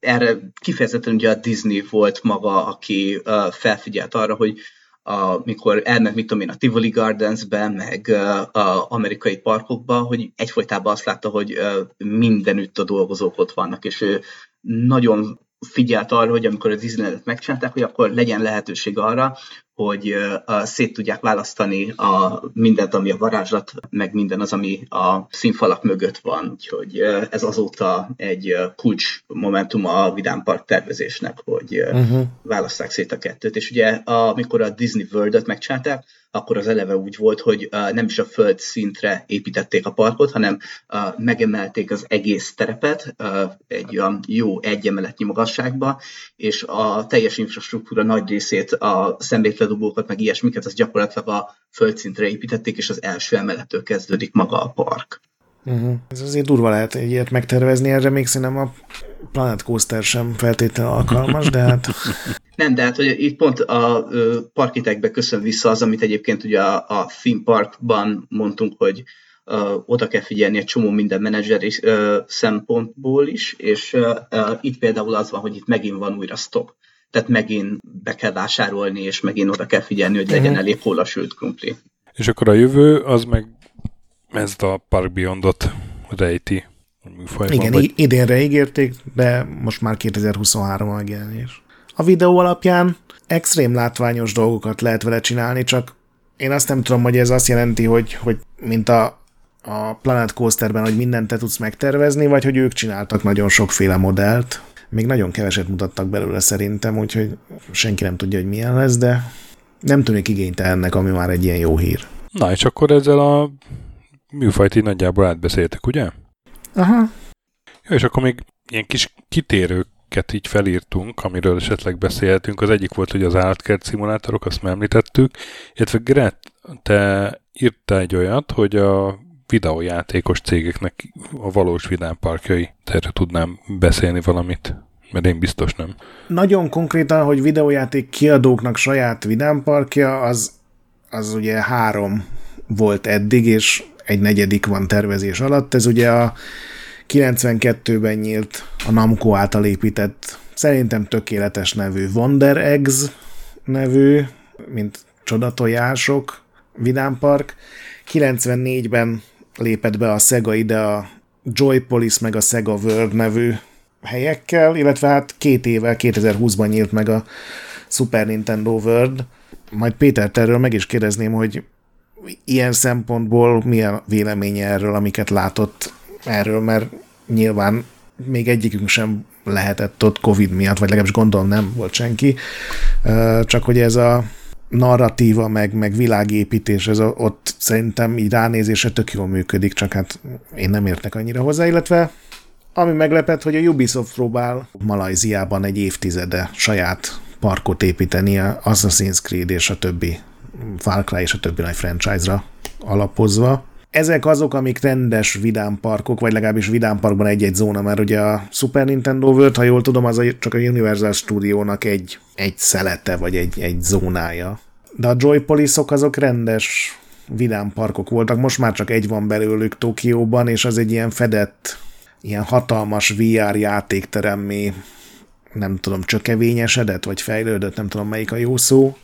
erre kifejezetten ugye a Disney volt maga, aki felfigyelt arra, hogy a, mikor elment, mit tudom én, a Tivoli Gardensbe, meg a amerikai parkokba, hogy egyfolytában azt látta, hogy mindenütt a dolgozók ott vannak, és ő nagyon figyelt arra, hogy amikor az Disneylandet megcsinálták, hogy akkor legyen lehetőség arra, hogy szét tudják választani a mindent, ami a varázslat, meg minden az, ami a színfalak mögött van. Úgyhogy ez azóta egy kulcs momentum a Vidám Park tervezésnek, hogy uh, uh-huh. választák szét a kettőt. És ugye amikor a Disney World-öt megcsinálták, akkor az eleve úgy volt, hogy nem is a föld szintre építették a parkot, hanem megemelték az egész terepet egy olyan jó egyemeletnyi magasságba, és a teljes infrastruktúra nagy részét, a szemétledobókat, meg ilyesmiket, az gyakorlatilag a földszintre építették, és az első emelettől kezdődik maga a park. Uh-huh. Ez azért durva lehet egy ilyet megtervezni, erre még szerintem a Planet Coaster sem feltétlenül alkalmas, de hát... Nem, de hát hogy itt pont a parkitekbe köszön vissza az, amit egyébként ugye a, a theme parkban mondtunk, hogy uh, oda kell figyelni egy csomó minden menedzseri uh, szempontból is, és uh, itt például az van, hogy itt megint van újra stock. Tehát megint be kell vásárolni, és megint oda kell figyelni, hogy legyen mhm. elég hol a sült krumpli. És akkor a jövő az meg ezt a Park Beyondot rejti. Igen, vagy... idénre ígérték, de most már 2023 a megjelenés. A videó alapján extrém látványos dolgokat lehet vele csinálni, csak én azt nem tudom, hogy ez azt jelenti, hogy, hogy mint a, a Planet Coasterben, hogy mindent te tudsz megtervezni, vagy hogy ők csináltak nagyon sokféle modellt. Még nagyon keveset mutattak belőle szerintem, úgyhogy senki nem tudja, hogy milyen lesz, de nem tűnik igénytelennek, ami már egy ilyen jó hír. Na, és akkor ezzel a műfajt így nagyjából átbeszéltek, ugye? Aha. Jó, és akkor még ilyen kis kitérőket így felírtunk, amiről esetleg beszélhetünk. Az egyik volt, hogy az állatkert szimulátorok, azt már említettük, illetve Gret, te írtál egy olyat, hogy a videójátékos cégeknek a valós vidámparkjai. Erre tudnám beszélni valamit, mert én biztos nem. Nagyon konkrétan, hogy videójáték kiadóknak saját vidámparkja, az, az ugye három volt eddig, és egy negyedik van tervezés alatt. Ez ugye a 92-ben nyílt a Namco által épített, szerintem tökéletes nevű Wonder Eggs nevű, mint csodatojások, vidámpark. 94-ben lépett be a Sega ide a Joypolis meg a Sega World nevű helyekkel, illetve hát két éve, 2020-ban nyílt meg a Super Nintendo World. Majd Péter erről meg is kérdezném, hogy ilyen szempontból milyen véleménye erről, amiket látott erről, mert nyilván még egyikünk sem lehetett ott Covid miatt, vagy legalábbis gondolom nem volt senki, csak hogy ez a narratíva, meg, meg világépítés, ez a, ott szerintem így ránézése tök jól működik, csak hát én nem értek annyira hozzá, illetve ami meglepett, hogy a Ubisoft próbál Malajziában egy évtizede saját parkot építeni, Assassin's Creed és a többi Far Cry és a többi nagy franchise-ra alapozva. Ezek azok, amik rendes vidámparkok, vagy legalábbis vidámparkban egy-egy zóna, mert ugye a Super Nintendo World, ha jól tudom, az csak a Universal Studio-nak egy, egy szelete, vagy egy, egy zónája. De a Joypolisok azok rendes vidámparkok voltak, most már csak egy van belőlük Tokióban, és az egy ilyen fedett, ilyen hatalmas VR játékteremmé, nem tudom, csökevényesedett, vagy fejlődött, nem tudom melyik a jó szó,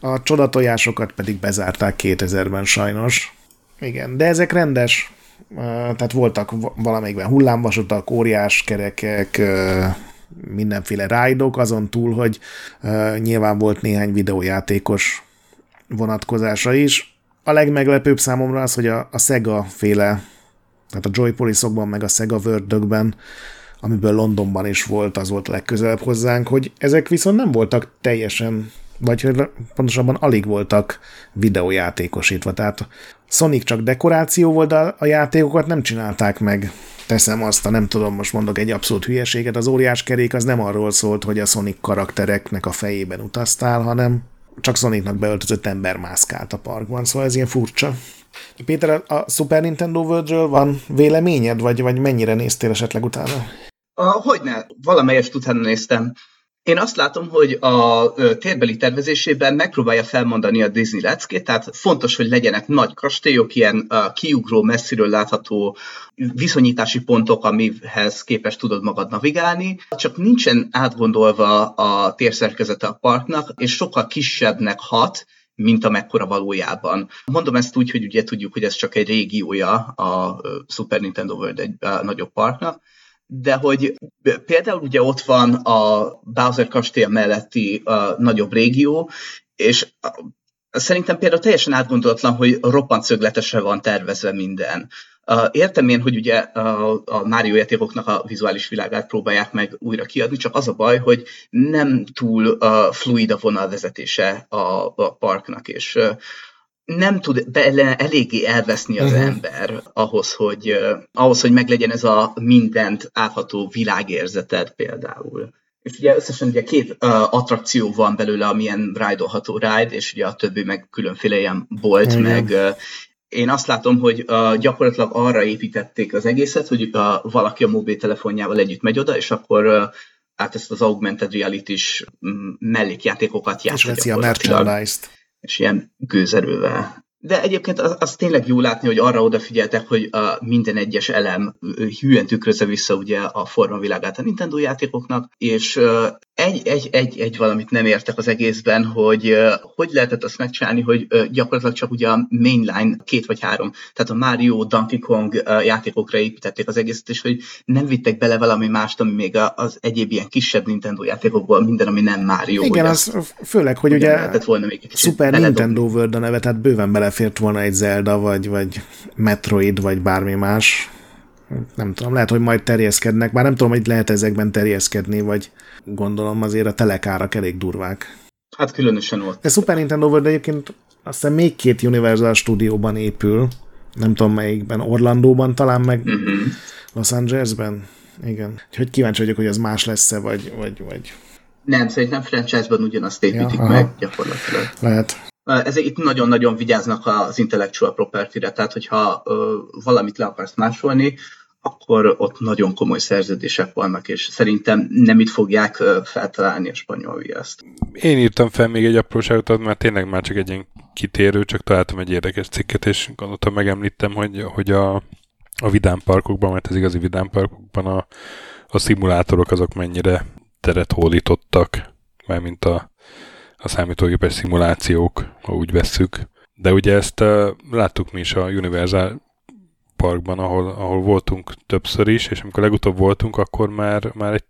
a csodatojásokat pedig bezárták 2000-ben sajnos. Igen, de ezek rendes tehát voltak valamelyikben hullámvasutak, óriás kerekek, mindenféle rájdok, azon túl, hogy nyilván volt néhány videójátékos vonatkozása is. A legmeglepőbb számomra az, hogy a, a Sega féle, tehát a Joypolisokban, meg a Sega world amiből Londonban is volt, az volt legközelebb hozzánk, hogy ezek viszont nem voltak teljesen, vagy pontosabban alig voltak videójátékosítva. Tehát Sonic csak dekoráció volt, de a játékokat nem csinálták meg. Teszem azt, a nem tudom, most mondok egy abszolút hülyeséget, az óriás kerék az nem arról szólt, hogy a Sonic karaktereknek a fejében utaztál, hanem csak Sonicnak beöltözött ember mászkált a parkban, szóval ez ilyen furcsa. Péter, a Super Nintendo Worldről van véleményed, vagy, vagy mennyire néztél esetleg utána? Hogyne, valamelyest utána néztem. Én azt látom, hogy a térbeli tervezésében megpróbálja felmondani a Disney leckét, tehát fontos, hogy legyenek nagy kastélyok, ilyen kiugró, messziről látható viszonyítási pontok, amihez képes tudod magad navigálni, csak nincsen átgondolva a térszerkezete a parknak, és sokkal kisebbnek hat, mint amekkora valójában. Mondom ezt úgy, hogy ugye tudjuk, hogy ez csak egy régiója a Super Nintendo World egy nagyobb parknak, de hogy például ugye ott van a Bowser kastély melletti a nagyobb régió, és szerintem például teljesen átgondolatlan, hogy roppant szögletesre van tervezve minden. Értem én, hogy ugye a Mario játékoknak a vizuális világát próbálják meg újra kiadni, csak az a baj, hogy nem túl fluid a vonalvezetése a parknak, és nem tud bele eléggé elveszni az uh-huh. ember ahhoz, hogy, ahhoz, hogy meglegyen ez a mindent átható világérzeted például. És ugye összesen ugye két uh, attrakció van belőle, amilyen ride ride, és ugye a többi meg különféle ilyen bolt, uh-huh. meg uh, én azt látom, hogy uh, gyakorlatilag arra építették az egészet, hogy uh, valaki a mobiltelefonjával együtt megy oda, és akkor uh, át ezt az augmented reality-s mm, mellékjátékokat játszik. És veszi a merchandise-t és ilyen gőzerővel. De egyébként az, az tényleg jó látni, hogy arra odafigyeltek, hogy a minden egyes elem hűen tükrözze vissza ugye a formavilágát a Nintendo játékoknak, és egy, egy, egy, egy valamit nem értek az egészben, hogy hogy lehetett azt megcsinálni, hogy gyakorlatilag csak ugye a mainline két vagy három, tehát a Mario, Donkey Kong játékokra építették az egészet, és hogy nem vittek bele valami mást, ami még az egyéb ilyen kisebb Nintendo játékokból minden, ami nem Mario. Igen, az főleg, hogy ugye volna még Super Nintendo World a neve, tehát bőven belefért volna egy Zelda, vagy, vagy Metroid, vagy bármi más nem tudom, lehet, hogy majd terjeszkednek, bár nem tudom, hogy lehet ezekben terjeszkedni, vagy gondolom azért a telekárak elég durvák. Hát különösen ott. De Super Nintendo World egyébként azt hiszem még két Universal stúdióban épül, nem tudom melyikben, Orlandóban talán, meg uh-huh. Los Angelesben. Igen. Úgyhogy kíváncsi vagyok, hogy az más lesz-e, vagy, vagy, vagy... Nem, szerintem franchise-ban ugyanazt építik ja, meg gyakorlatilag. Lehet. Ezek itt nagyon-nagyon vigyáznak az intellectual property-re, tehát hogyha valamit le akarsz másolni, akkor ott nagyon komoly szerződések vannak, és szerintem nem itt fogják feltalálni a spanyol viaszt. Én írtam fel még egy apróságot, mert tényleg már csak egy ilyen kitérő, csak találtam egy érdekes cikket, és gondoltam, megemlítem, hogy, hogy a, a vidámparkokban, mert ez igazi vidámparkokban a, a szimulátorok azok mennyire teret hódítottak, mint a, a számítógépes szimulációk, ha úgy vesszük. De ugye ezt uh, láttuk mi is a Universal parkban, ahol, ahol voltunk többször is, és amikor legutóbb voltunk, akkor már, már egy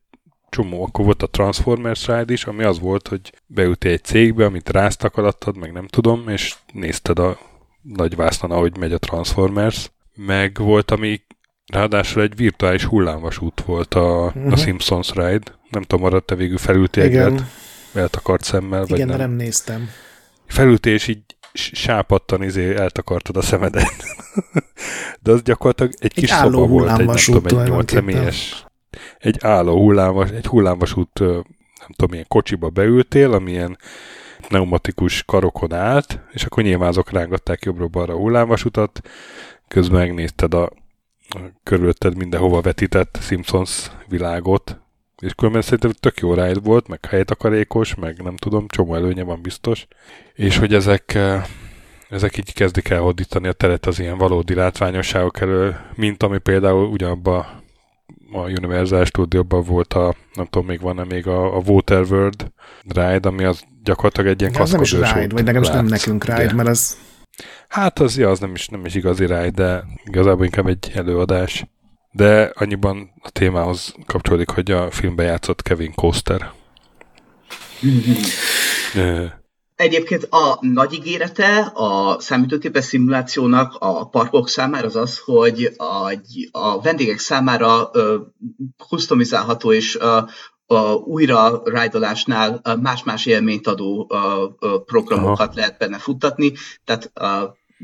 csomó, akkor volt a Transformers ride is, ami az volt, hogy beültél egy cégbe, amit ráztak alattad, meg nem tudom, és nézted a nagy vásznon, ahogy megy a Transformers, meg volt, ami ráadásul egy virtuális hullámvasút volt a, uh-huh. a mhm. Simpsons ride. Nem tudom, arra te végül felültél egyet, eltakart szemmel, Igen, vagy nem. nem néztem. Felültél, és így sápattan izé eltakartad a szemedet. De az gyakorlatilag egy, egy kis szoba volt, egy, nem tudom, egy személyes. Egy álló hullámvas, egy hullámvasút, nem tudom, milyen kocsiba beültél, amilyen pneumatikus karokon állt, és akkor nyilván azok rángatták jobbra-balra a hullámvasutat, közben megnézted a körülötted mindenhova vetített Simpsons világot, és különben szerintem tök jó ride volt, meg helytakarékos, meg nem tudom, csomó előnye van biztos. És hogy ezek, eh, ezek így kezdik el hódítani a teret az ilyen valódi látványosságok elől, mint ami például ugyanabban a Universal Studio-ban volt a, nem tudom, még van-e még a, a Waterworld ride, ami az gyakorlatilag egy ilyen kaszkadős nem is ride, vagy nekem nem nekünk ride, mert az Hát az, ja, az nem is, nem is igazi ráj, de igazából inkább egy előadás. De annyiban a témához kapcsolódik, hogy a filmben játszott Kevin Coaster. Egyébként a nagy ígérete a számítógépes szimulációnak a parkok számára az az, hogy a, a vendégek számára uh, customizálható és uh, uh, újra rájdolásnál más-más élményt adó programokat Aha. lehet benne futtatni, tehát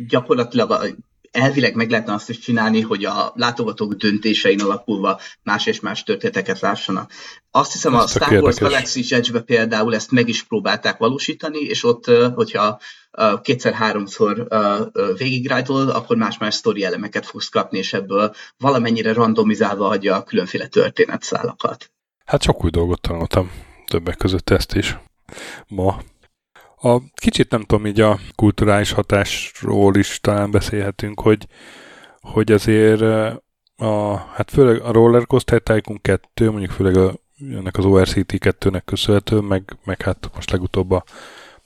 gyakorlatilag elvileg meg lehetne azt is csinálni, hogy a látogatók döntésein alapulva más és más történeteket lássanak. Azt hiszem ez a Star Wars Galaxy Edge-be például ezt meg is próbálták valósítani, és ott, hogyha kétszer-háromszor végigrájtol, akkor más-más sztori elemeket fogsz kapni, és ebből valamennyire randomizálva adja a különféle történetszálakat. Hát sok új dolgot tanultam, többek között ezt is ma. A kicsit nem tudom, így a kulturális hatásról is talán beszélhetünk, hogy, hogy azért a, hát főleg a Roller Coaster Tycoon 2, mondjuk főleg a, ennek az ORCT 2-nek köszönhető, meg, meg hát most legutóbb a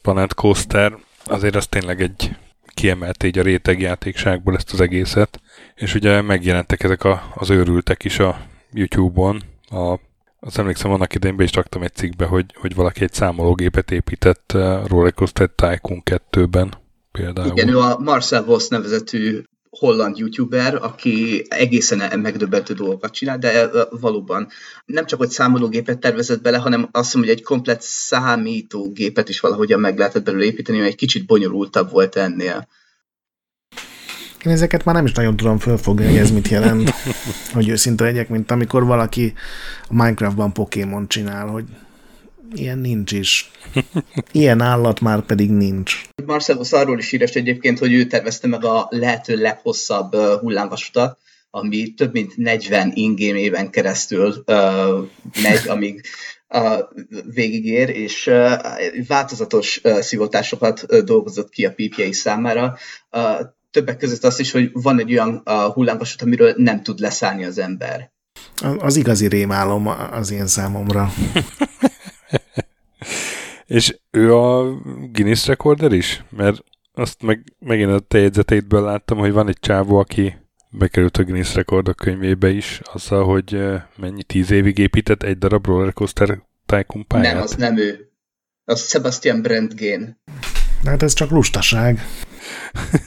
Planet Coaster, azért az tényleg egy kiemelt így a rétegjátékságból ezt az egészet, és ugye megjelentek ezek a, az őrültek is a YouTube-on, a azt emlékszem, annak idején be is raktam egy cikkbe, hogy, hogy valaki egy számológépet épített uh, Rollercoaster Tycoon 2-ben például. Igen, ő a Marcel Voss nevezetű holland youtuber, aki egészen megdöbbentő dolgokat csinál, de uh, valóban nem csak, hogy számológépet tervezett bele, hanem azt mondom, hogy egy komplet számítógépet is valahogyan meg lehetett belőle építeni, mert egy kicsit bonyolultabb volt ennél. Én ezeket már nem is nagyon tudom fölfogni, hogy ez mit jelent, hogy őszinte legyek, mint amikor valaki a Minecraftban Pokémon csinál, hogy ilyen nincs is. Ilyen állat már pedig nincs. Marcellus arról is híres egyébként, hogy ő tervezte meg a lehető leghosszabb hullámvasutat, ami több mint 40 ingame éven keresztül uh, megy, amíg uh, végigér, és uh, változatos uh, szivatásokat uh, dolgozott ki a pípjei számára. Uh, többek között azt is, hogy van egy olyan uh, hullámvasút, amiről nem tud leszállni az ember. Az igazi rémálom az én számomra. És ő a Guinness rekorder is? Mert azt meg, megint a te jegyzeteidből láttam, hogy van egy csávó, aki bekerült a Guinness rekordok könyvébe is, azzal, hogy mennyi tíz évig épített egy darab rollercoaster Tycoon pályát. Nem, az nem ő. Az Sebastian Brentgén. Hát ez csak lustaság.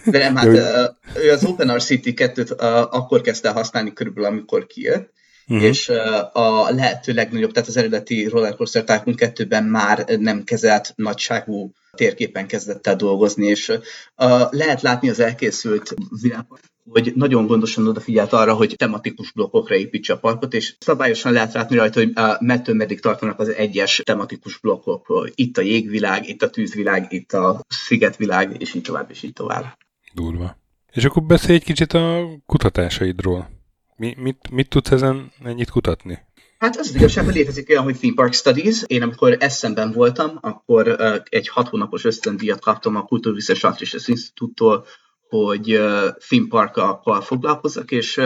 De nem, hát ő az OpenRCT 2-t akkor kezdte használni körülbelül, amikor kijött, uh-huh. és a lehető legnagyobb, tehát az eredeti Rollercoaster Tycoon 2-ben már nem kezelt nagyságú térképen kezdett el dolgozni, és lehet látni az elkészült világban, hogy nagyon gondosan odafigyelt arra, hogy tematikus blokkokra építse a parkot, és szabályosan lehet látni rajta, hogy mettől meddig tartanak az egyes tematikus blokkok. Itt a jégvilág, itt a tűzvilág, itt a szigetvilág, és így tovább, és így tovább. Durva. És akkor beszélj egy kicsit a kutatásaidról. Mi, mit, mit tudsz ezen ennyit kutatni? Hát az, az igazság, hogy létezik olyan, hogy Theme Park Studies. Én amikor eszemben voltam, akkor egy hat hónapos ösztöndíjat kaptam a Kulturwissenschaftliches Instituttól, hogy uh, theme parkkal foglalkozzak, és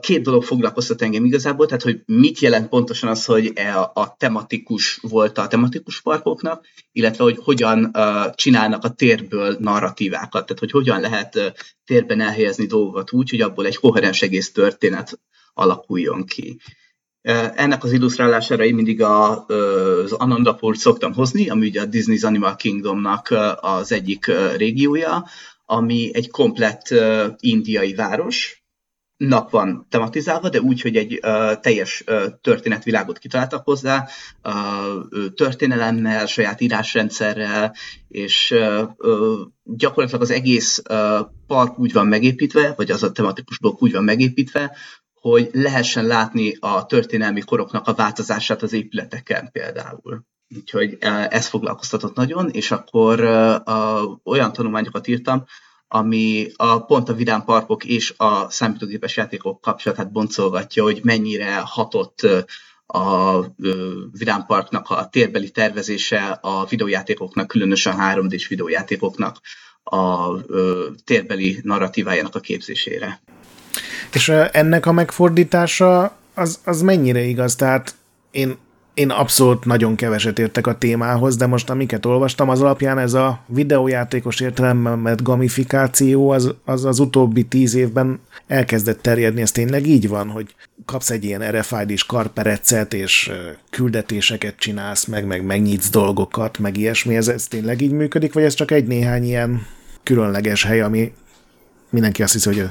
két dolog foglalkoztat engem igazából, tehát hogy mit jelent pontosan az, hogy e a, tematikus volt a tematikus parkoknak, illetve hogy hogyan csinálnak a térből narratívákat, tehát hogy hogyan lehet térben elhelyezni dolgokat úgy, hogy abból egy koherens egész történet alakuljon ki. Ennek az illusztrálására én mindig a, az Anandapur szoktam hozni, ami ugye a Disney's Animal Kingdomnak az egyik régiója, ami egy komplett indiai város, nap van tematizálva, de úgy, hogy egy uh, teljes uh, történetvilágot kitaláltak hozzá, uh, történelemmel, saját írásrendszerrel, és uh, uh, gyakorlatilag az egész uh, park úgy van megépítve, vagy az a tematikus blokk úgy van megépítve, hogy lehessen látni a történelmi koroknak a változását az épületeken például. Úgyhogy e, ez foglalkoztatott nagyon, és akkor e, a, olyan tanulmányokat írtam, ami a, pont a vidám parkok és a számítógépes játékok kapcsolatát boncolgatja, hogy mennyire hatott e, a Vidám Parknak a térbeli tervezése a videójátékoknak, különösen 3D-s videójátékoknak a térbeli narratívájának a képzésére. És ennek a megfordítása az, az mennyire igaz? Tehát én én abszolút nagyon keveset értek a témához, de most amiket olvastam, az alapján ez a videójátékos értelemben mert gamifikáció az, az az utóbbi tíz évben elkezdett terjedni. Ez tényleg így van, hogy kapsz egy ilyen RFID-s karperecet, és küldetéseket csinálsz, meg, meg megnyitsz dolgokat, meg ilyesmi. Ez, ez tényleg így működik, vagy ez csak egy néhány ilyen különleges hely, ami mindenki azt hiszi, hogy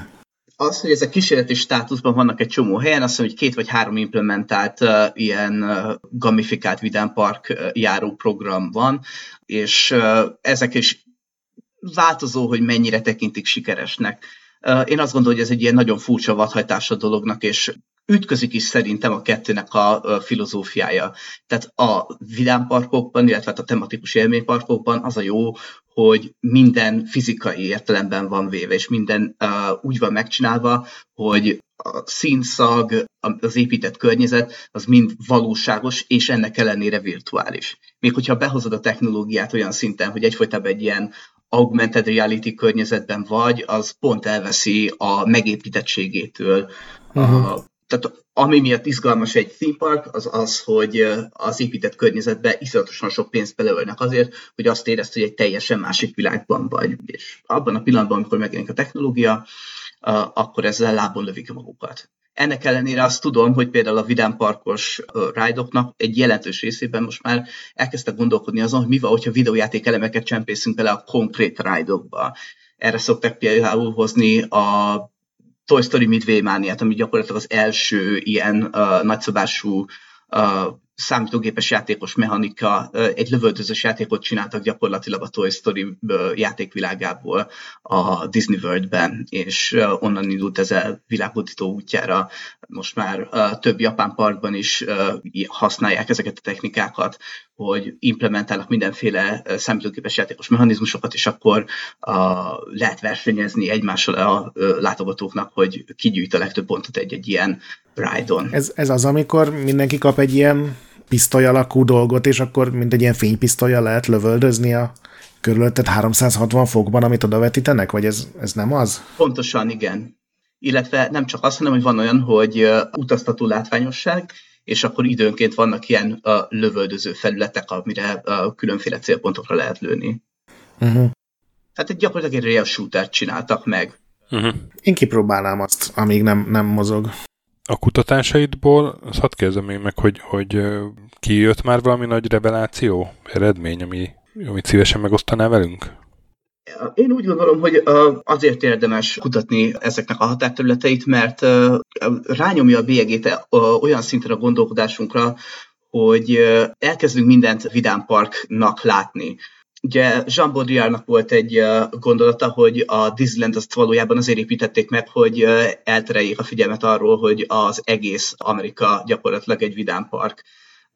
az, hogy ezek kísérleti státuszban vannak egy csomó helyen, azt mondom, hogy két vagy három implementált uh, ilyen uh, gamifikált vidámpark uh, járó program van, és uh, ezek is változó, hogy mennyire tekintik sikeresnek. Uh, én azt gondolom, hogy ez egy ilyen nagyon furcsa vadhajtása dolognak, és ütközik is szerintem a kettőnek a filozófiája. Tehát a vidámparkokban, illetve hát a tematikus élményparkokban az a jó, hogy minden fizikai értelemben van véve, és minden uh, úgy van megcsinálva, hogy a színszag, az épített környezet, az mind valóságos, és ennek ellenére virtuális. Még hogyha behozod a technológiát olyan szinten, hogy egyfolytában egy ilyen augmented reality környezetben vagy, az pont elveszi a megépítettségétől uh-huh. a tehát ami miatt izgalmas egy theme park, az az, hogy az épített környezetbe iszonyatosan sok pénzt beleölnek azért, hogy azt érezd, hogy egy teljesen másik világban vagy. És abban a pillanatban, amikor megjelenik a technológia, akkor ezzel lábon lövik magukat. Ennek ellenére azt tudom, hogy például a vidámparkos rájdoknak egy jelentős részében most már elkezdtek gondolkodni azon, hogy mi van, hogyha videójáték elemeket csempészünk bele a konkrét rájdokba. Erre szokták például hozni a Toy Story Midway mániát, ami gyakorlatilag az első ilyen uh, nagyszabású uh, számítógépes játékos mechanika, egy lövöldözős játékot csináltak gyakorlatilag a Toy Story játékvilágából a Disney World-ben, és onnan indult ez a világhódító útjára. Most már több japán parkban is használják ezeket a technikákat, hogy implementálnak mindenféle számítógépes játékos mechanizmusokat, és akkor lehet versenyezni egymással a látogatóknak, hogy kigyűjt a legtöbb pontot egy-egy ilyen ride-on. Ez, ez az, amikor mindenki kap egy ilyen pisztoly alakú dolgot, és akkor mint egy ilyen fénypisztolya lehet lövöldözni a körülötted 360 fokban, amit oda vetítenek, vagy ez, ez nem az? Pontosan, igen. Illetve nem csak azt, hanem hogy van olyan, hogy utaztató látványosság, és akkor időnként vannak ilyen uh, lövöldöző felületek, amire uh, különféle célpontokra lehet lőni. Uh-huh. Tehát egy gyakorlatilag egy real shooter csináltak meg. Uh-huh. Én kipróbálnám azt, amíg nem, nem mozog a kutatásaidból, azt hadd kérdezem még meg, hogy, hogy kijött már valami nagy reveláció, eredmény, ami, amit szívesen megosztaná velünk? Én úgy gondolom, hogy azért érdemes kutatni ezeknek a határterületeit, mert rányomja a bélyegét olyan szinten a gondolkodásunkra, hogy elkezdünk mindent Vidám Parknak látni. Ugye Jean Baudrillardnak volt egy gondolata, hogy a Disneyland azt valójában azért építették meg, hogy eltereljék a figyelmet arról, hogy az egész Amerika gyakorlatilag egy vidámpark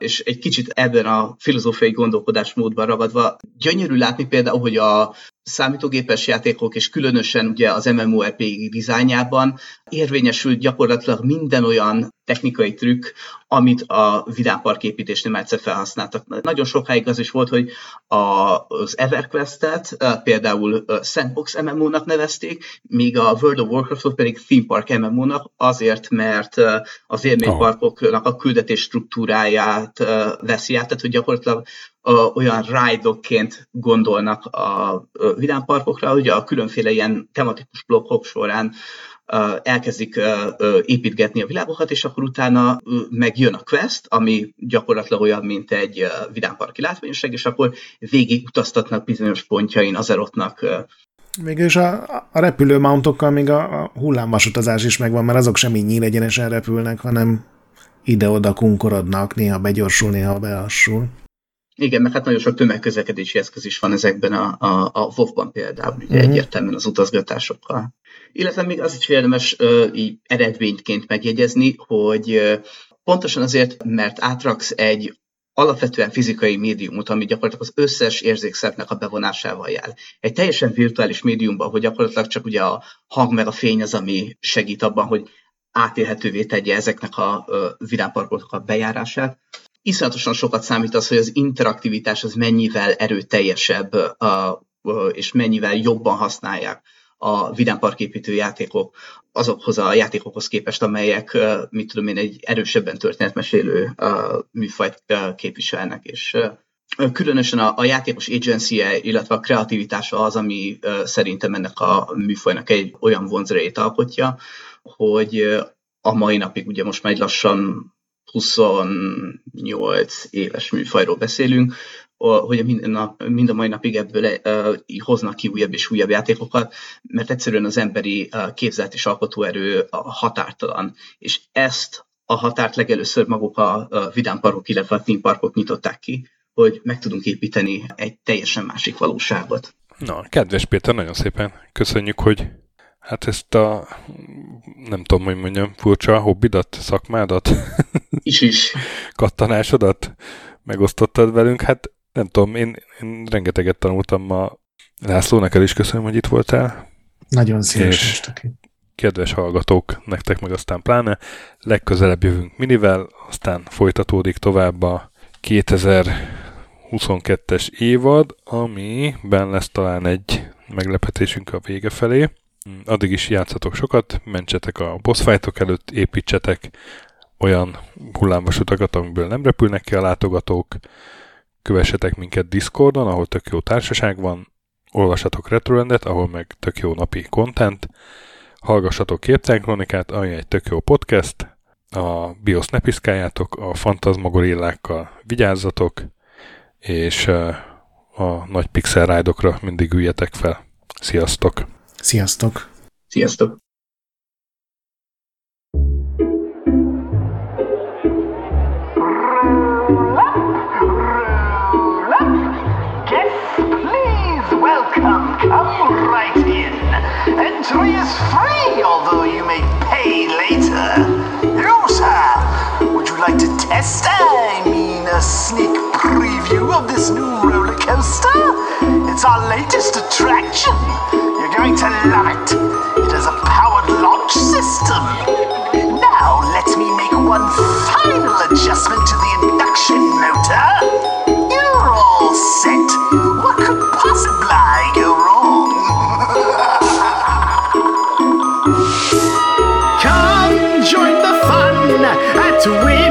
és egy kicsit ebben a filozófiai gondolkodásmódban ragadva gyönyörű látni például, hogy a számítógépes játékok, és különösen ugye az MMORPG dizájnjában érvényesült gyakorlatilag minden olyan technikai trükk, amit a vidámpark építésnél egyszer felhasználtak. Nagyon sokáig az is volt, hogy az EverQuest-et például Sandbox MMO-nak nevezték, míg a World of Warcraft-ot pedig Theme Park MMO-nak, azért, mert az élményparkoknak a küldetés struktúráját veszi át, tehát hogy gyakorlatilag olyan ride-okként gondolnak a vidámparkokra, hogy a különféle ilyen tematikus blokkok során elkezdik építgetni a világokat, és akkor utána megjön a quest, ami gyakorlatilag olyan, mint egy vidámparki látványosság, és akkor végig utaztatnak bizonyos pontjain az erotnak Mégis a, a repülő mountokkal még a, a hullámvasutazás is megvan, mert azok sem így nyílegyenesen repülnek, hanem ide-oda kunkorodnak, néha begyorsul, néha belassul. Igen, mert hát nagyon sok tömegközlekedési eszköz is van ezekben a, a, a WoW-ban például, ugye uh-huh. egyértelműen az utazgatásokkal. Illetve még az is érdemes uh, így eredményként megjegyezni, hogy uh, pontosan azért, mert átraksz egy alapvetően fizikai médiumot, ami gyakorlatilag az összes érzékszervnek a bevonásával jár. Egy teljesen virtuális médiumban, hogy gyakorlatilag csak ugye a hang meg a fény az, ami segít abban, hogy átélhetővé tegye ezeknek a vidámparkoknak a bejárását iszonyatosan sokat számít az, hogy az interaktivitás az mennyivel erőteljesebb, és mennyivel jobban használják a vidámparképítő játékok azokhoz a játékokhoz képest, amelyek, mit tudom én, egy erősebben történetmesélő műfajt képviselnek, és különösen a, a játékos agency -e, illetve a kreativitása az, ami szerintem ennek a műfajnak egy olyan vonzerejét alkotja, hogy a mai napig ugye most már egy lassan 28 éves műfajról beszélünk, hogy mind, nap, mind a mai napig ebből uh, hoznak ki újabb és újabb játékokat, mert egyszerűen az emberi uh, képzelt és alkotóerő határtalan. És ezt a határt legelőször maguk a, a vidámparkok, illetve a parkok nyitották ki, hogy meg tudunk építeni egy teljesen másik valóságot. Na, kedves Péter, nagyon szépen köszönjük, hogy hát ezt a, nem tudom, hogy mondjam, furcsa hobbidat, szakmádat, is is, kattanásodat megosztottad velünk. Hát nem tudom, én, én rengeteget tanultam ma. László, neked is köszönöm, hogy itt voltál. Nagyon szívesen kedves hallgatók, nektek meg aztán pláne, legközelebb jövünk minivel, aztán folytatódik tovább a 2022-es évad, amiben lesz talán egy meglepetésünk a vége felé. Addig is játszatok sokat, mentsetek a boss fightok előtt, építsetek olyan hullámvasutakat, amiből nem repülnek ki a látogatók, kövessetek minket Discordon, ahol tök jó társaság van, olvassatok Retroendet, ahol meg tök jó napi content, hallgassatok Képtelkronikát, ami egy tök jó podcast, a BIOS ne piszkáljátok, a fantazmagorillákkal vigyázzatok, és a nagy pixel mindig üljetek fel. Sziasztok! Sziasztok! Sziasztok! Come, come right in. Entry is free, although you may pay later. You, sir, would you like to test, I mean, a sneak preview of this new roller coaster? It's our latest attraction. You're going to love it. It has a powered launch system. Now, let me make one final adjustment to the induction motor. You're all set. You're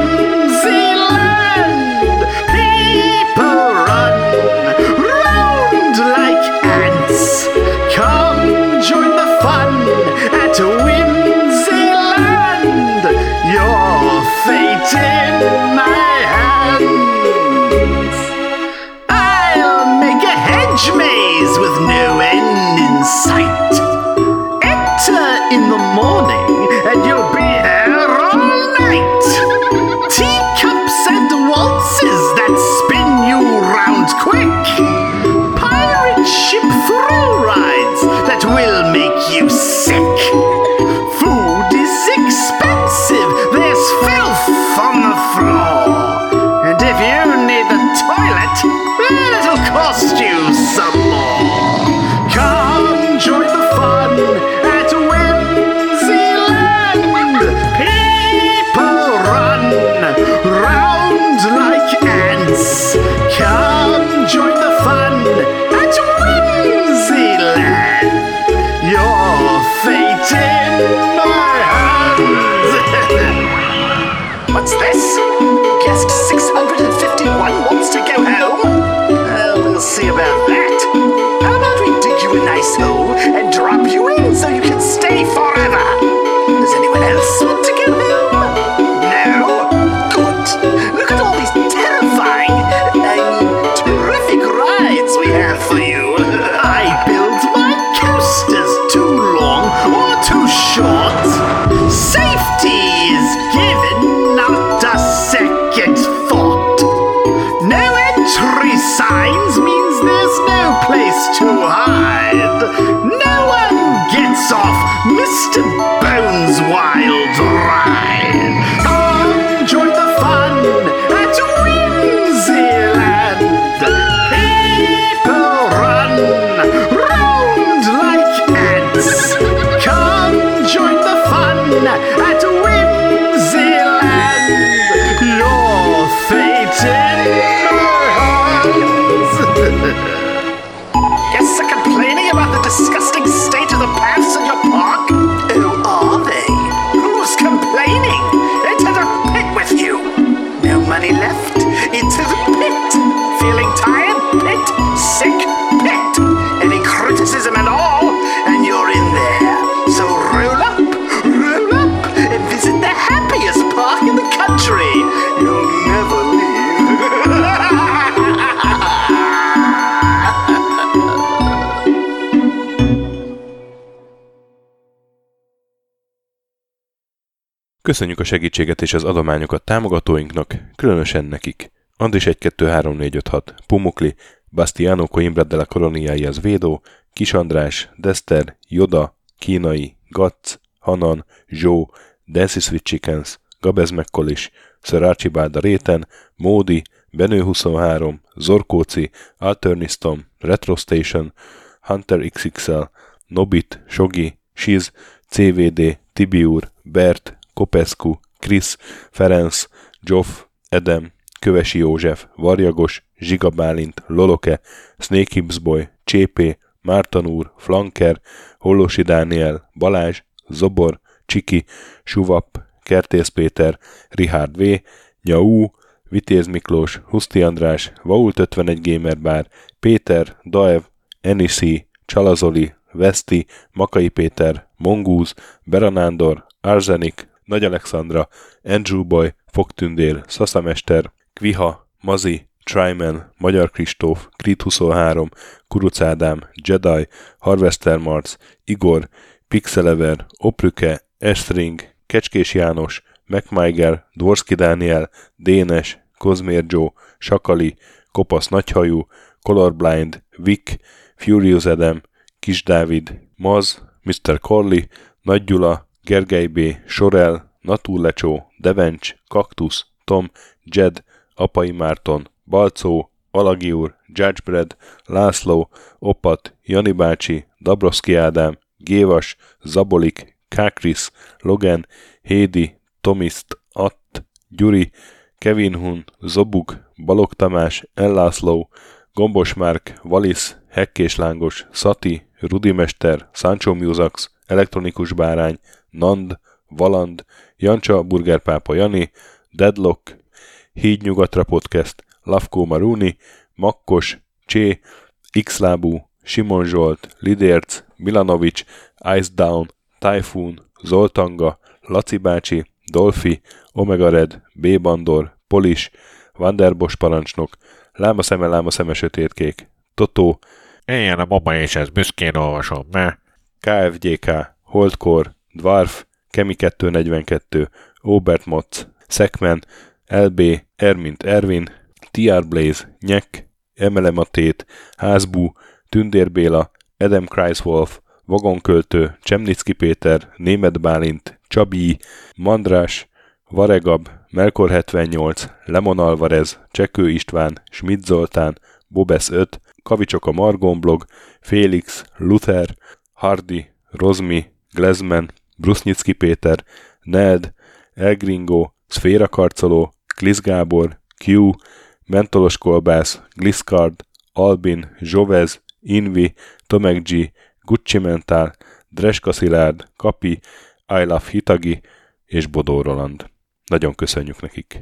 Köszönjük a segítséget és az adományokat támogatóinknak, különösen nekik. Andris 1 2 3 4 5 6, Pumukli, Bastiano Coimbra de la Coroniai Védó, Kis András, Dester, Joda, Kínai, Gatz, Hanan, Zsó, Dancy Sweet Chickens, Gabez Mekkolis, Sir Archibald a Réten, Módi, Benő 23, Zorkóci, Alternistom, Retro Station, Hunter XXL, Nobit, Sogi, Siz, CVD, Tibiur, Bert, Kopescu, Krisz, Ferenc, Joff, Edem, Kövesi József, Varjagos, Zsiga Bálint, Loloke, Snake Hips Boy, Csépé, Márton úr, Flanker, Hollosi Dániel, Balázs, Zobor, Csiki, Suvap, Kertész Péter, Richard V, Nyau, Vitéz Miklós, Huszti András, Vault 51 Gamer Bar, Péter, Daev, Enisi, Csalazoli, Veszti, Makai Péter, Mongúz, Beranándor, Arzenik, Nagy Alexandra, Andrew Boy, Fogtündér, Szaszamester, Kviha, Mazi, Tryman, Magyar Kristóf, Krit 23, Kuruc Ádám, Jedi, Harvester Marc, Igor, Pixelever, Oprüke, Estring, Kecskés János, MacMiger, Dvorski Dániel, Dénes, Kozmér Joe, Sakali, Kopasz Nagyhajú, Colorblind, Vic, Furious Adam, Kis Dávid, Maz, Mr. Corley, Nagy Gyula, Gergely B., Sorel, Naturlecsó, Devencs, Kaktusz, Tom, Jed, Apai Márton, Balcó, Alagi úr, Judgebred, László, Opat, Jani bácsi, Dabroszki Ádám, Gévas, Zabolik, Kákris, Logan, Hédi, Tomiszt, Att, Gyuri, Kevin Hun, Zobug, Balog Tamás, Ellászló, Gombos Márk, Valisz, Hekkés Lángos, Szati, Rudimester, Sancho Musax, Elektronikus Bárány, Nand, Valand, Jancsa, Burgerpápa Jani, Deadlock, Hídnyugatra Podcast, Lavkó Maruni, Makkos, Csé, Xlábú, Simon Zsolt, Lidérc, Milanovic, Ice Down, Typhoon, Zoltanga, Laci bácsi, Dolfi, Omega Red, B. Bandor, Polis, Vanderbos parancsnok, Láma szeme, láma szeme sötétkék, Totó, Éljen a mama és ez büszkén olvasom, ne? KFGK, Holdkor, Dwarf, Kemi 242, Obert Motz, Szekmen, LB, Ermint Ervin, TR Blaze, Nyek, Emelematét, Házbú, Tündér Béla, Adam Kreiswolf, Vagonköltő, Csemnicki Péter, Német Bálint, Csabi, Mandrás, Varegab, Melkor 78, Lemon Alvarez, Csekő István, Schmidt Zoltán, Bobesz 5, Kavicsok a Margon Félix, Luther, Hardy, Rozmi, Glezman, Brusnicki Péter, Ned, Elgringo, Szféra Karcoló, Glisz Gábor, Q, Mentolos Kolbász, Gliscard, Albin, Zsovez, Invi, Tomek G, Gucci Mental, Dreska Szilárd, Kapi, I Love Hitagi és Bodó Roland. Nagyon köszönjük nekik!